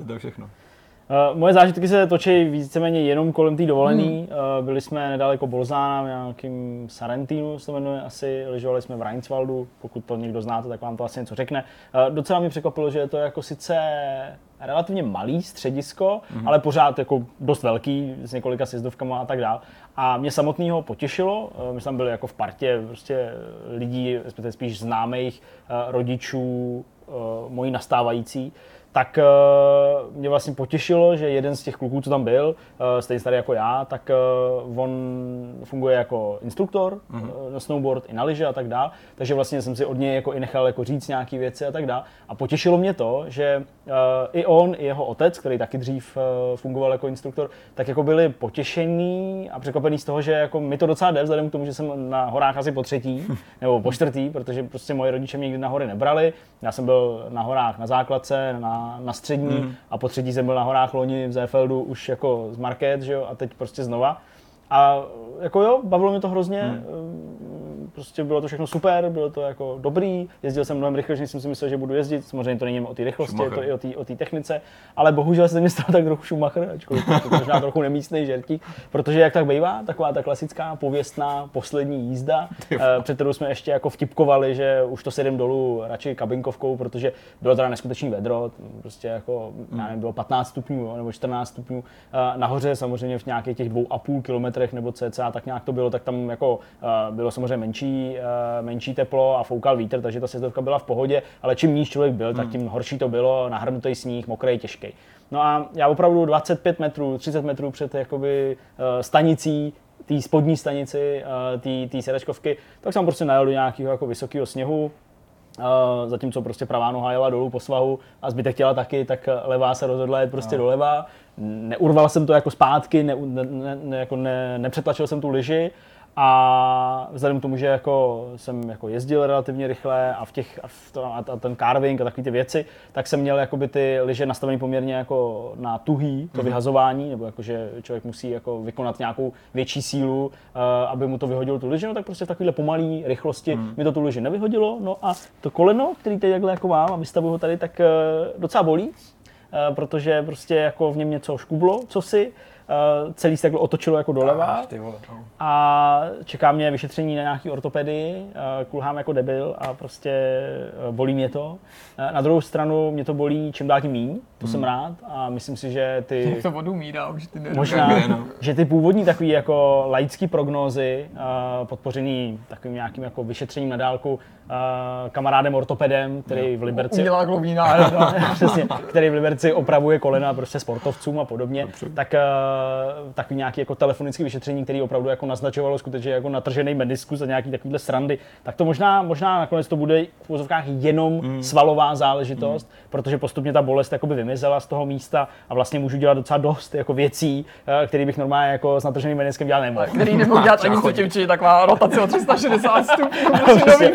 To je všechno. Uh, moje zážitky se točí víceméně jenom kolem té dovolený. Hmm. Uh, byli jsme nedaleko Bolzána, v nějakým Sarentinu se to jmenuje asi, lyžovali jsme v Reinswaldu, pokud to někdo znáte, tak vám to asi něco řekne. Uh, docela mě překvapilo, že je to jako sice relativně malý středisko, hmm. ale pořád jako dost velký, s několika sjezdovkama a tak dále. A mě samotného potěšilo, my jsme byli jako v partě prostě lidí, respektive spíš známých rodičů, mojí nastávající, tak uh, mě vlastně potěšilo, že jeden z těch kluků, co tam byl, uh, stejně starý jako já, tak uh, on funguje jako instruktor mm-hmm. na snowboard i na lyže a tak dále. Takže vlastně jsem si od něj jako i nechal jako říct nějaké věci a tak dále. A potěšilo mě to, že uh, i on, i jeho otec, který taky dřív uh, fungoval jako instruktor, tak jako byli potěšení a překvapení z toho, že jako mi to docela jde, vzhledem k tomu, že jsem na horách asi po třetí nebo po čtvrtý, protože prostě moje rodiče mě nikdy na hory nebrali. Já jsem byl na horách na základce, na na, střední mm. a po třetí jsem byl na horách loni v Zéfeldu už jako z Market, že jo, a teď prostě znova. A jako jo, bavilo mě to hrozně, hmm. Prostě bylo to všechno super, bylo to jako dobrý, jezdil jsem mnohem rychleji, než jsem si myslel, že budu jezdit, samozřejmě to není o té rychlosti, Schumacher. je to i o té technice, ale bohužel se mi stal tak trochu Schumacher, ačkoliv to možná trochu nemístný žertík, protože jak tak bývá, taková ta klasická pověstná poslední jízda, eh, před kterou jsme ještě jako vtipkovali, že už to sedím dolů radši kabinkovkou, protože bylo teda neskutečný vedro, prostě jako, já nevím, bylo 15 stupňů nebo 14 stupňů, eh, nahoře samozřejmě v nějakých těch dvou a půl kilometrech nebo cca, tak nějak to bylo, tak tam jako uh, bylo samozřejmě menší, uh, menší teplo a foukal vítr, takže ta sjezdovka byla v pohodě, ale čím níž člověk byl, hmm. tak tím horší to bylo, nahrnutý sníh, mokrý, těžký. No a já opravdu 25 metrů, 30 metrů před jakoby, uh, stanicí té spodní stanici uh, té sedačkovky, tak jsem prostě najel do nějakého jako vysokého sněhu, Uh, zatímco prostě pravá noha jela dolů po svahu a zbytek těla taky, tak levá se rozhodla jet prostě no. doleva neurval jsem to jako zpátky, ne, ne, ne, jako ne, nepřetlačil jsem tu lyži a vzhledem k tomu, že jako jsem jako jezdil relativně rychle a, v těch, a, v to, a ten carving a takové ty věci, tak jsem měl jakoby ty lyže nastavené poměrně jako na tuhý, to mm-hmm. vyhazování, nebo jako, že člověk musí jako vykonat nějakou větší sílu, uh, aby mu to vyhodilo tu lyži, no tak prostě v takovéhle pomalé rychlosti mm. mi to tu lyži nevyhodilo. No a to koleno, který teď takhle jako mám a vystavuju ho tady, tak uh, docela bolí, Eh, protože prostě jako v něm něco škublo, co si, uh, celý se takhle otočilo jako doleva no. a čeká mě vyšetření na nějaký ortopedii, uh, kulhám jako debil a prostě uh, bolí mě to. Uh, na druhou stranu mě to bolí čím dál tím míň, to hmm. jsem rád a myslím si, že ty... Jak to vodu mírá, už ty Možná, no. že ty původní takový jako laický prognózy, uh, podpořený takovým nějakým jako vyšetřením na dálku, kamarádem ortopedem, který v Liberci... Udělá klovína. přesně, který v Liberci opravuje kolena prostě sportovcům a podobně, Dobře. tak uh, takový nějaký jako telefonický vyšetření, který opravdu jako naznačovalo skutečně jako natržený meniskus a nějaký takovýhle srandy, tak to možná, možná nakonec to bude v úzovkách jenom mm. svalová záležitost, mm. protože postupně ta bolest jakoby vymizela z toho místa a vlastně můžu dělat docela dost jako věcí, eh, které bych normálně jako s natrženým meniskem dělat nemohl. Který nemohl dělat ani co tím, taková rotace o 360 stupňů.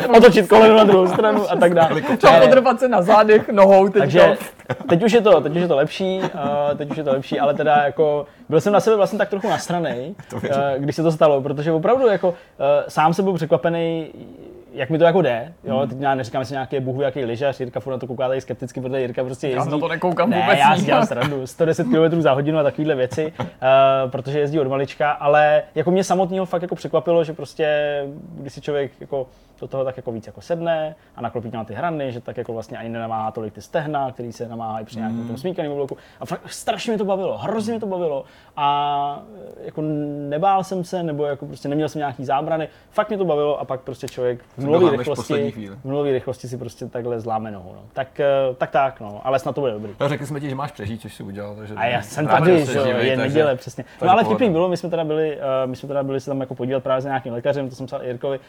Otočit koleno na druhou stranu a tak dále. Podrbat se na zádech nohou. Takže teď už je to, teď už je to lepší, uh, teď už je to lepší, ale teda jako byl jsem na sebe vlastně tak trochu nasranej, uh, když se to stalo, protože opravdu jako uh, sám jsem byl překvapený, jak mi to jako jde, jo, hmm. teď já neříkám si nějaké bohu, jaký lyžař, Jirka furt na to kouká tady skepticky, protože Jirka prostě jezdí. Já na to nekoukám ne, vůbec. já si dělám srandu, 110 km za hodinu a takovéhle věci, uh, protože jezdí od malička, ale jako mě samotného fakt jako překvapilo, že prostě, když si člověk jako do toho tak jako víc jako sedne a naklopí na ty hrany, že tak jako vlastně ani nenamáhá tolik ty stehna, který se namáhají při nějakém mm. tom smíkaném bloku. A fakt strašně mi to bavilo, hrozně mi to bavilo. A jako nebál jsem se, nebo jako prostě neměl jsem nějaký zábrany. Fakt mě to bavilo a pak prostě člověk v nulové rychlosti, v nulové rychlosti si prostě takhle zláme nohu. No. Tak, eh, tak, tak, no, ale snad to bude dobrý. No, řekli jsme ti, že máš přežít, což si udělal. Takže a já jsem tady, že je neděle, přesně. No ale vtipný bylo, my jsme teda byli, uh, my jsme teda byli se tam jako podívat právě s nějakým lékařem, to jsem psal Jirkovi, uh,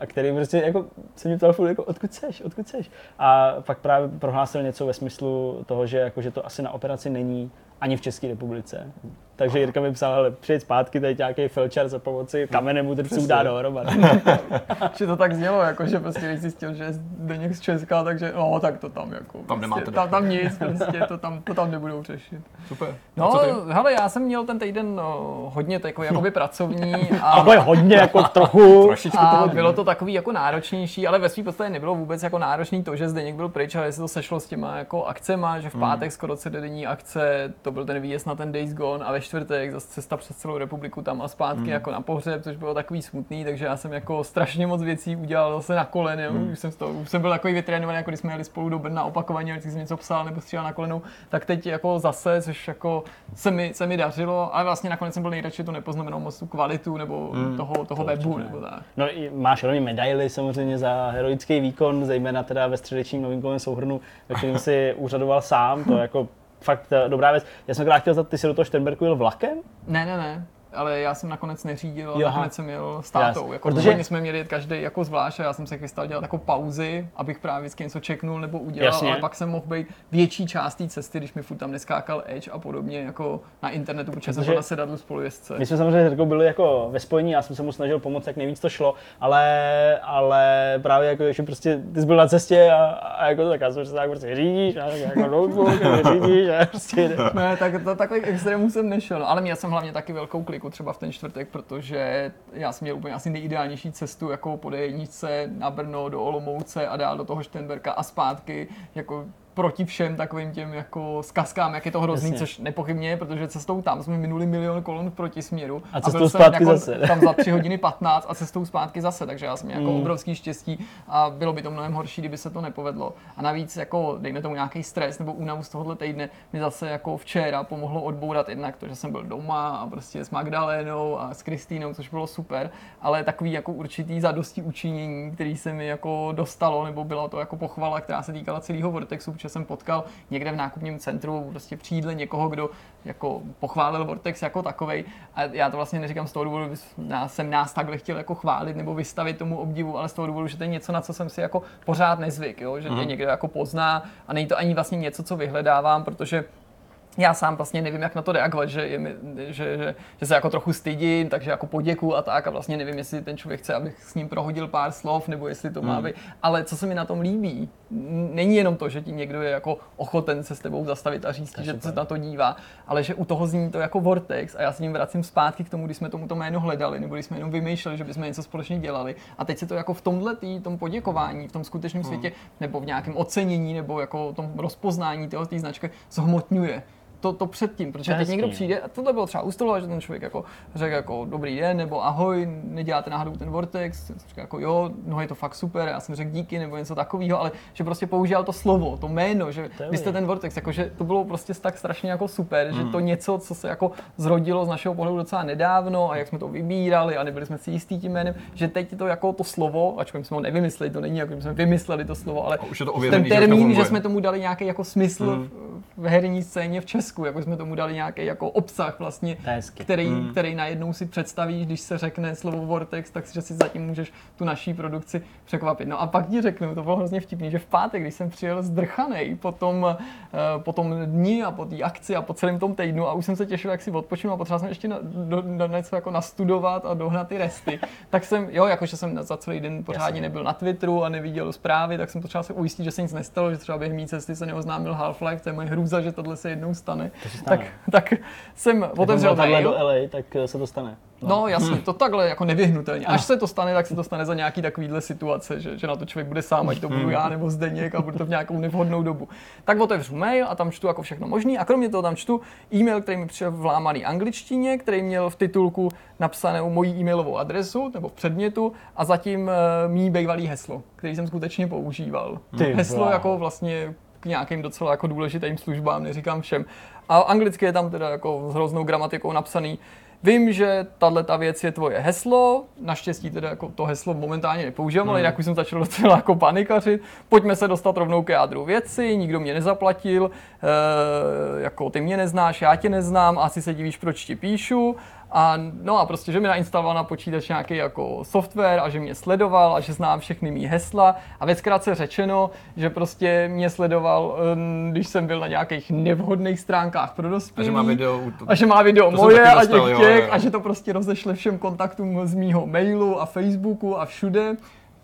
a který prostě jako se mě ptal furt, jako odkud seš, odkud seš. A pak právě prohlásil něco ve smyslu toho, že, jako, že to asi na operaci není ani v České republice. Takže Jirka mi psal, ale přijď zpátky, tady nějaký felčar za pomoci kamenem udrců dá dohromady. že to tak znělo, jako, že prostě když zjistil, že je Zdeněk z Česka, takže no, tak to tam jako. Tam prostě, tam, tam nic, prostě, to tam, to tam nebudou řešit. Super. No, hele, já jsem měl ten týden no, hodně takový jakoby pracovní. A, ale hodně jako trochu. a bylo to takový jako náročnější, ale ve svým podstatě nebylo vůbec jako náročný to, že Zdeněk byl pryč, ale se to sešlo s těma jako akcema, že v hmm. pátek hmm. skoro denní akce, to byl ten výjezd na ten Days Gone a ve čtvrtek zase cesta přes celou republiku tam a zpátky mm. jako na pohřeb, což bylo takový smutný, takže já jsem jako strašně moc věcí udělal zase na kolen, mm. už, jsem to, už jsem byl takový vytrénovaný, jako když jsme jeli spolu do Brna opakovaně, když jsem něco psal nebo stříhal na kolenou, tak teď jako zase, což jako se mi, se mi dařilo, ale vlastně nakonec jsem byl nejradši, to nepoznamenal moc tu kvalitu nebo mm. toho, toho to webu nebo tak. No máš rovně medaily samozřejmě za heroický výkon, zejména teda ve středečním novinkovém souhrnu, ve kterém si úřadoval sám, to jako fakt eh, dobrá věc. Já jsem chtěl zeptat, ty jsi do toho Šternberku jel vlakem? Ne, ne, ne ale já jsem nakonec neřídil, a nakonec jsem jel s tátou. Jako Protože jsme měli každý jako zvlášť a já jsem se chystal dělat jako pauzy, abych právě vždycky něco čeknul nebo udělal, Jasně. ale pak jsem mohl být větší část té cesty, když mi furt tam neskákal Edge a podobně jako na internetu, protože, protože jsem byl na sedadlu spolujezdce. My jsme samozřejmě jako byli jako ve spojení, já jsem se mu snažil pomoct, jak nejvíc to šlo, ale, ale právě jako, že prostě ty jsi byl na cestě a, a jako to tak já jsem se tak prostě řídíš a jako notebook, řídíš a prostě Ne, tak to, takových extrémů jsem nešel, ale měl jsem hlavně taky velkou kliku třeba v ten čtvrtek, protože já jsem měl úplně asi nejideálnější cestu jako po na Brno, do Olomouce a dál do toho Štenberka a zpátky, jako proti všem takovým těm jako zkazkám, jak je to hrozný, Jasně. což nepochybně, protože cestou tam jsme minuli milion kolon v protisměru. A cestou a zpátky jako zase. Tam za 3 hodiny 15 a cestou zpátky zase, takže já jsem jako mm. obrovský štěstí a bylo by to mnohem horší, kdyby se to nepovedlo. A navíc jako dejme tomu nějaký stres nebo únavu z tohohle týdne mi zase jako včera pomohlo odbourat jednak to, že jsem byl doma a prostě s Magdalénou a s Kristýnou, což bylo super, ale takový jako určitý zadosti učinění, který se mi jako dostalo, nebo byla to jako pochvala, která se týkala celého Vortexu, protože jsem potkal někde v nákupním centru prostě přijde někoho, kdo jako pochválil Vortex jako takovej. A já to vlastně neříkám z toho důvodu, že jsem nás takhle chtěl jako chválit nebo vystavit tomu obdivu, ale z toho důvodu, že to je něco, na co jsem si jako pořád nezvyk, jo? že mm. někdo jako pozná a není to ani vlastně něco, co vyhledávám, protože já sám vlastně nevím, jak na to reagovat, že, je mi, že, že, že, se jako trochu stydím, takže jako poděku a tak a vlastně nevím, jestli ten člověk chce, abych s ním prohodil pár slov, nebo jestli to má hmm. být. Ale co se mi na tom líbí, není jenom to, že ti někdo je jako ochoten se s tebou zastavit a říct, že se na to dívá, ale že u toho zní to jako Vortex a já s ním vracím zpátky k tomu, když jsme tomu to jméno hledali, nebo když jsme jenom vymýšleli, že bychom něco společně dělali. A teď se to jako v tomhle tý, tom poděkování, v tom skutečném hmm. světě, nebo v nějakém ocenění, nebo jako tom rozpoznání té značky zhmotňuje to, to předtím, protože teď někdo přijde a tohle bylo třeba u stolu, že ten člověk jako řekl jako dobrý den, nebo ahoj, neděláte náhodou ten Vortex, říká jako jo, no je to fakt super, já jsem řekl díky, nebo něco takového, ale že prostě používal to slovo, to jméno, že vy jste ten Vortex, jako že to bylo prostě tak strašně jako super, mm. že to něco, co se jako zrodilo z našeho pohledu docela nedávno a jak jsme to vybírali a nebyli jsme si jistí tím jménem, že teď to jako to slovo, ačkoliv jsme ho nevymysleli, to není jako, že jsme vymysleli to slovo, ale už je to ten termín, že jsme tomu dali nějaký jako smysl mm v herní scéně v Česku, jako jsme tomu dali nějaký jako obsah vlastně, který, hmm. který najednou si představíš, když se řekne slovo Vortex, tak si, že si zatím můžeš tu naší produkci překvapit. No a pak ti řeknu, to bylo hrozně vtipný, že v pátek, když jsem přijel zdrchanej po tom, uh, po tom dní a po té akci a po celém tom týdnu a už jsem se těšil, jak si odpočinu a potřeboval jsem ještě na, do, do, něco jako nastudovat a dohnat ty resty, tak jsem, jo, jakože jsem za celý den pořádně nebyl na Twitteru a neviděl zprávy, tak jsem potřeboval se ujistit, že se nic nestalo, že třeba během mý cesty se neoznámil Half-Life, to je moje hrůza, že tohle se jednou stane. Stane. Tak, tak jsem otevřel mail. do LA, tak eh, se to stane. No, no jasně, to takhle jako nevyhnutelně. Až se to stane, tak se to stane za nějaký takovýhle situace, že, že na to člověk bude sám, ať to budu já nebo Zdeněk a bude to v nějakou nevhodnou dobu. Tak otevřu mail a tam čtu jako všechno možný a kromě toho tam čtu e-mail, který mi přišel v lámaný angličtině, který měl v titulku napsanou moji e-mailovou adresu nebo v předmětu a zatím uh, mý bývalý heslo, který jsem skutečně používal. Ty heslo wow. jako vlastně k nějakým docela jako důležitým službám, neříkám všem. A anglicky je tam teda jako s hroznou gramatikou napsaný Vím, že tahle ta věc je tvoje heslo, naštěstí teda jako to heslo momentálně nepoužívám, hmm. ale jinak už jsem začal docela jako panikařit. Pojďme se dostat rovnou k jádru věci, nikdo mě nezaplatil, e, jako ty mě neznáš, já tě neznám, asi se divíš, proč ti píšu. A, no a prostě, že mi nainstaloval na počítač nějaký jako software a že mě sledoval a že znám všechny mý hesla. A ve zkrátce řečeno, že prostě mě sledoval, um, když jsem byl na nějakých nevhodných stránkách pro dospělí. A že má video, to, a že má video moje a těch, těch jo, jo. a že to prostě rozešle všem kontaktům z mýho mailu a Facebooku a všude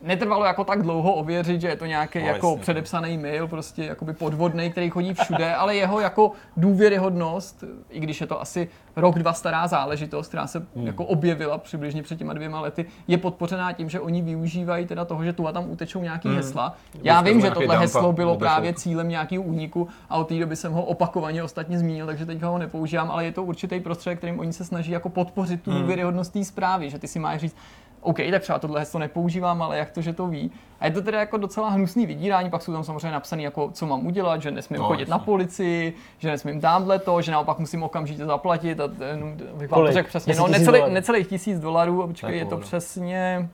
netrvalo jako tak dlouho ověřit, že je to nějaký no, jako jasně. předepsaný mail, prostě jakoby podvodný, který chodí všude, ale jeho jako důvěryhodnost, i když je to asi rok, dva stará záležitost, která se hmm. jako objevila přibližně před těma dvěma lety, je podpořená tím, že oni využívají teda toho, že tu a tam utečou nějaký hmm. hesla. Já vím, že tohle heslo bylo právě cílem nějakého úniku a od té doby jsem ho opakovaně ostatně zmínil, takže teďka ho nepoužívám, ale je to určitý prostředek, kterým oni se snaží jako podpořit tu hmm. důvěryhodnost té zprávy, že ty si máš říct, OK, tak třeba tohle heslo nepoužívám, ale jak to, že to ví. A je to teda jako docela hnusný vydírání, pak jsou tam samozřejmě napsané, jako, co mám udělat, že nesmím no, chodit jasný. na policii, že nesmím tamhle to, že naopak musím okamžitě zaplatit. A, no, to řekl přesně, no, necelý, necelých tisíc dolarů, počkej, je to přesně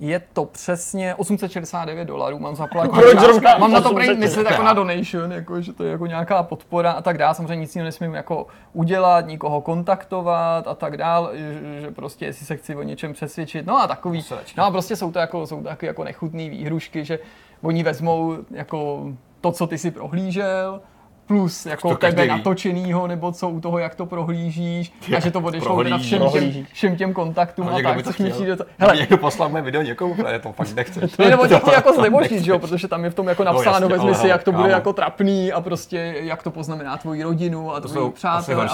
je to přesně 869 dolarů mám zaplatit. mám na to myslet jako na donation, jako, že to je jako nějaká podpora a tak dále. Samozřejmě nic jiného nesmím jako udělat, nikoho kontaktovat a tak dále, že, prostě jestli se chci o něčem přesvědčit. No a takový, no a prostě jsou to jako, jsou to taky jako nechutné výhrušky, že oni vezmou jako to, co ty si prohlížel, plus jako to tebe natočenýho, nebo co u toho, jak to prohlížíš, a že to odešlo na všem těm, všem těm kontaktům a, a tak, což mi přijde to... Hele, někdo poslal mé video někomu, ale to fakt nechce. Ne, nebo tě jako znemožnit, že jo, protože tam je v tom jako no, napsáno, no, vezmi si, jak to bude jako trapný a prostě jak to poznamená tvoji rodinu a tvoji přátelé.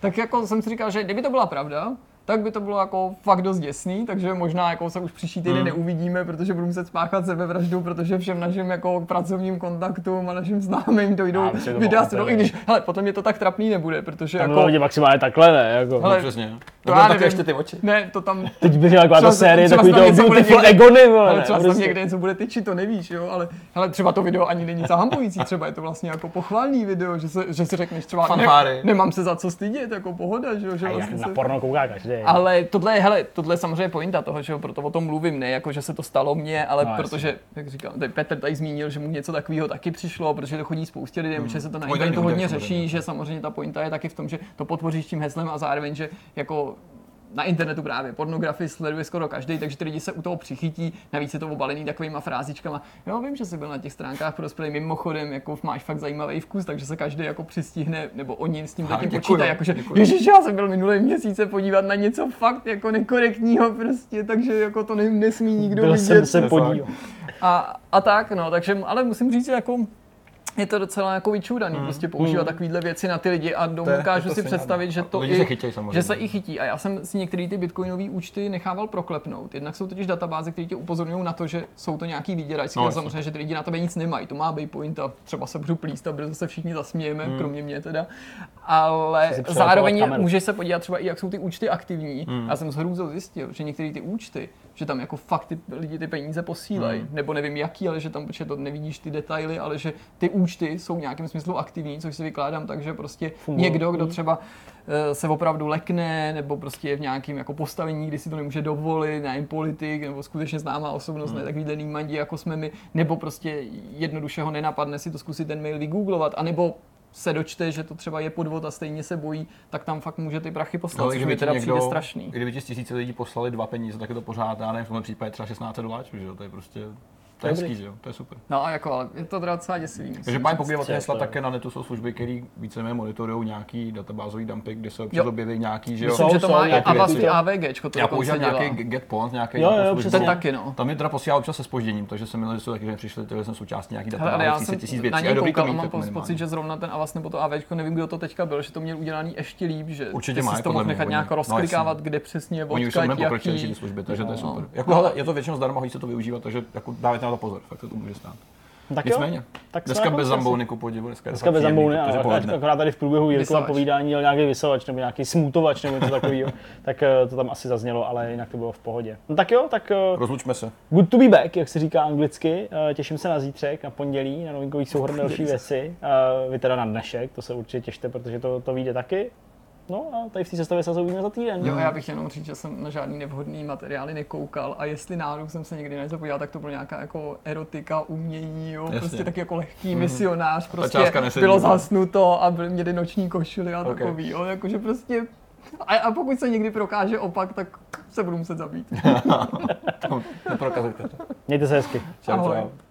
Tak jako jsem si říkal, že kdyby to byla pravda, tak by to bylo jako fakt dost děsný, takže možná jako se už příští týden hmm. neuvidíme, protože budu muset spáchat sebevraždu, protože všem našim jako pracovním kontaktům a našim známým dojdou videa no, i když, hele, potom je to tak trapný nebude, protože tam jako... lidi maximálně takhle ne, jako. Hele, no, přesně. To já nevím, ještě ty oči. Ne, to tam... Teď bych taková ta série takový to beautiful egony, vole. Ale třeba tam někde něco bude tyčit, to nevíš, jo, ale hele, třeba to video ani není zahambující, třeba je to vlastně jako pochválný video, že, se, že si řekneš třeba, ne, nemám se za co stydět, jako pohoda, že jo, že vlastně na porno kouká každý. Ale tohle je, hele, tohle je samozřejmě pointa toho, že proto o tom mluvím, ne jako, že se to stalo mně, ale no, protože, jasně. jak říkám, tady Petr tady zmínil, že mu něco takového taky přišlo, protože to chodí spoustě lidem, hmm. že se to na internetu hodně řeší, že samozřejmě ta pointa je taky v tom, že to podpoříš tím heslem a zároveň, že jako na internetu právě pornografii sleduje skoro každý, takže ty lidi se u toho přichytí, navíc je to obalený takovýma frázičkama. Jo, vím, že jsi byl na těch stránkách pro spray mimochodem, jako máš fakt zajímavý vkus, takže se každý jako přistihne, nebo oni s tím zatím počítají, jakože Ježíš, já jsem byl minulý měsíc se podívat na něco fakt jako nekorektního prostě, takže jako to nesmí nikdo byl vidět. Jsem se podívat. A, a tak, no, takže, ale musím říct, že jako je to docela jako vyčúdaný, mm. prostě používat mm. takovéhle věci na ty lidi a dokážu si představit, že to i, se chytěj, že se i chytí. A já jsem si některé ty bitcoinové účty nechával proklepnout. Jednak jsou totiž databáze, které tě upozorňují na to, že jsou to nějaký vyděračské, no, samozřejmě, že ty lidi na tebe nic nemají. To má být point a třeba se budu plíst a brzo se všichni zasmějeme, mm. kromě mě teda. Ale zároveň můžeš se podívat třeba i, jak jsou ty účty aktivní. Mm. Já jsem s hrůzou zjistil, že některé ty účty že tam jako fakt ty lidi ty peníze posílají, hmm. nebo nevím jaký, ale že tam, protože to nevidíš ty detaily, ale že ty účty jsou v nějakém smyslu aktivní, což si vykládám tak, že prostě Funguje. někdo, kdo třeba eh, se opravdu lekne, nebo prostě je v nějakém jako postavení, kdy si to nemůže dovolit, nevím, politik, nebo skutečně známá osobnost, hmm. ne takový mandi, jako jsme my, nebo prostě jednoduše ho nenapadne si to zkusit ten mail vygooglovat, anebo se dočte, že to třeba je podvod a stejně se bojí, tak tam fakt může ty prachy poslat, no, což mi teda někdo, přijde strašný. Kdyby ti z tisíce lidí poslali dva peníze, tak je to pořád, já nevím, v tomhle případě třeba 16 dolarů, že jo, to je prostě to je hezký, jo? To je super. No a jako, ale je to teda docela děsivý. Takže páni pokud hesla také na netu jsou služby, které víceméně monitorují nějaký databázový dumpy, kde se občas objeví nějaký, že jo? Myslím, že to má a vlastně AVG, to Já používám nějaký get point, nějaký jo, jo, službu. Ten taky, no. Tam je teda posílal občas se spožděním, takže jsem měl, že jsou taky, že přišli, že jsem součástí nějaký databáze, já jsem tisíc věcí. Na něj koukal a mám pocit, že zrovna ten Avast nebo to AVG, nevím, kdo to teďka byl, že to měl udělaný ještě líp, že Určitě má, to mohl nechat nějak no, rozklikávat, kde přesně Oni jsou jaký. služby, takže to je super. Jako je to většinou zdarma, hodí se to využívat, takže jako dávajte na to pozor, fakt se to může stát. Tak Nicméně, jo. Tak dneska bez zambouny ku podivu. Dneska, dneska bez zambouny, ale akorát tady v průběhu Jirkova povídání měl nějaký vysavač nebo nějaký smutovač nebo něco takového, tak eh, to tam asi zaznělo, ale jinak to bylo v pohodě. No tak jo, tak... Eh, Rozlučme se. Good to be back, jak se říká anglicky. Eh, těším se na zítřek, na pondělí, na novinkový souhrn další věci. Vy teda na dnešek, to se určitě těšte, protože to, to vyjde taky. No a tady v té sestavě se uvidíme za týden. Jo, já bych jenom říct, že jsem na žádný nevhodný materiály nekoukal a jestli náhodou jsem se někdy něco podíval, tak to bylo nějaká jako erotika, umění, jo, Jasně. prostě taky jako lehký mm. misionář, prostě bylo zasnuto a byly měli noční košily a okay. takový, jo, jakože prostě a, a pokud se někdy prokáže opak, tak se budu muset zabít. Neprokazujte to. Mějte se hezky. Čau, Ahoj. čau.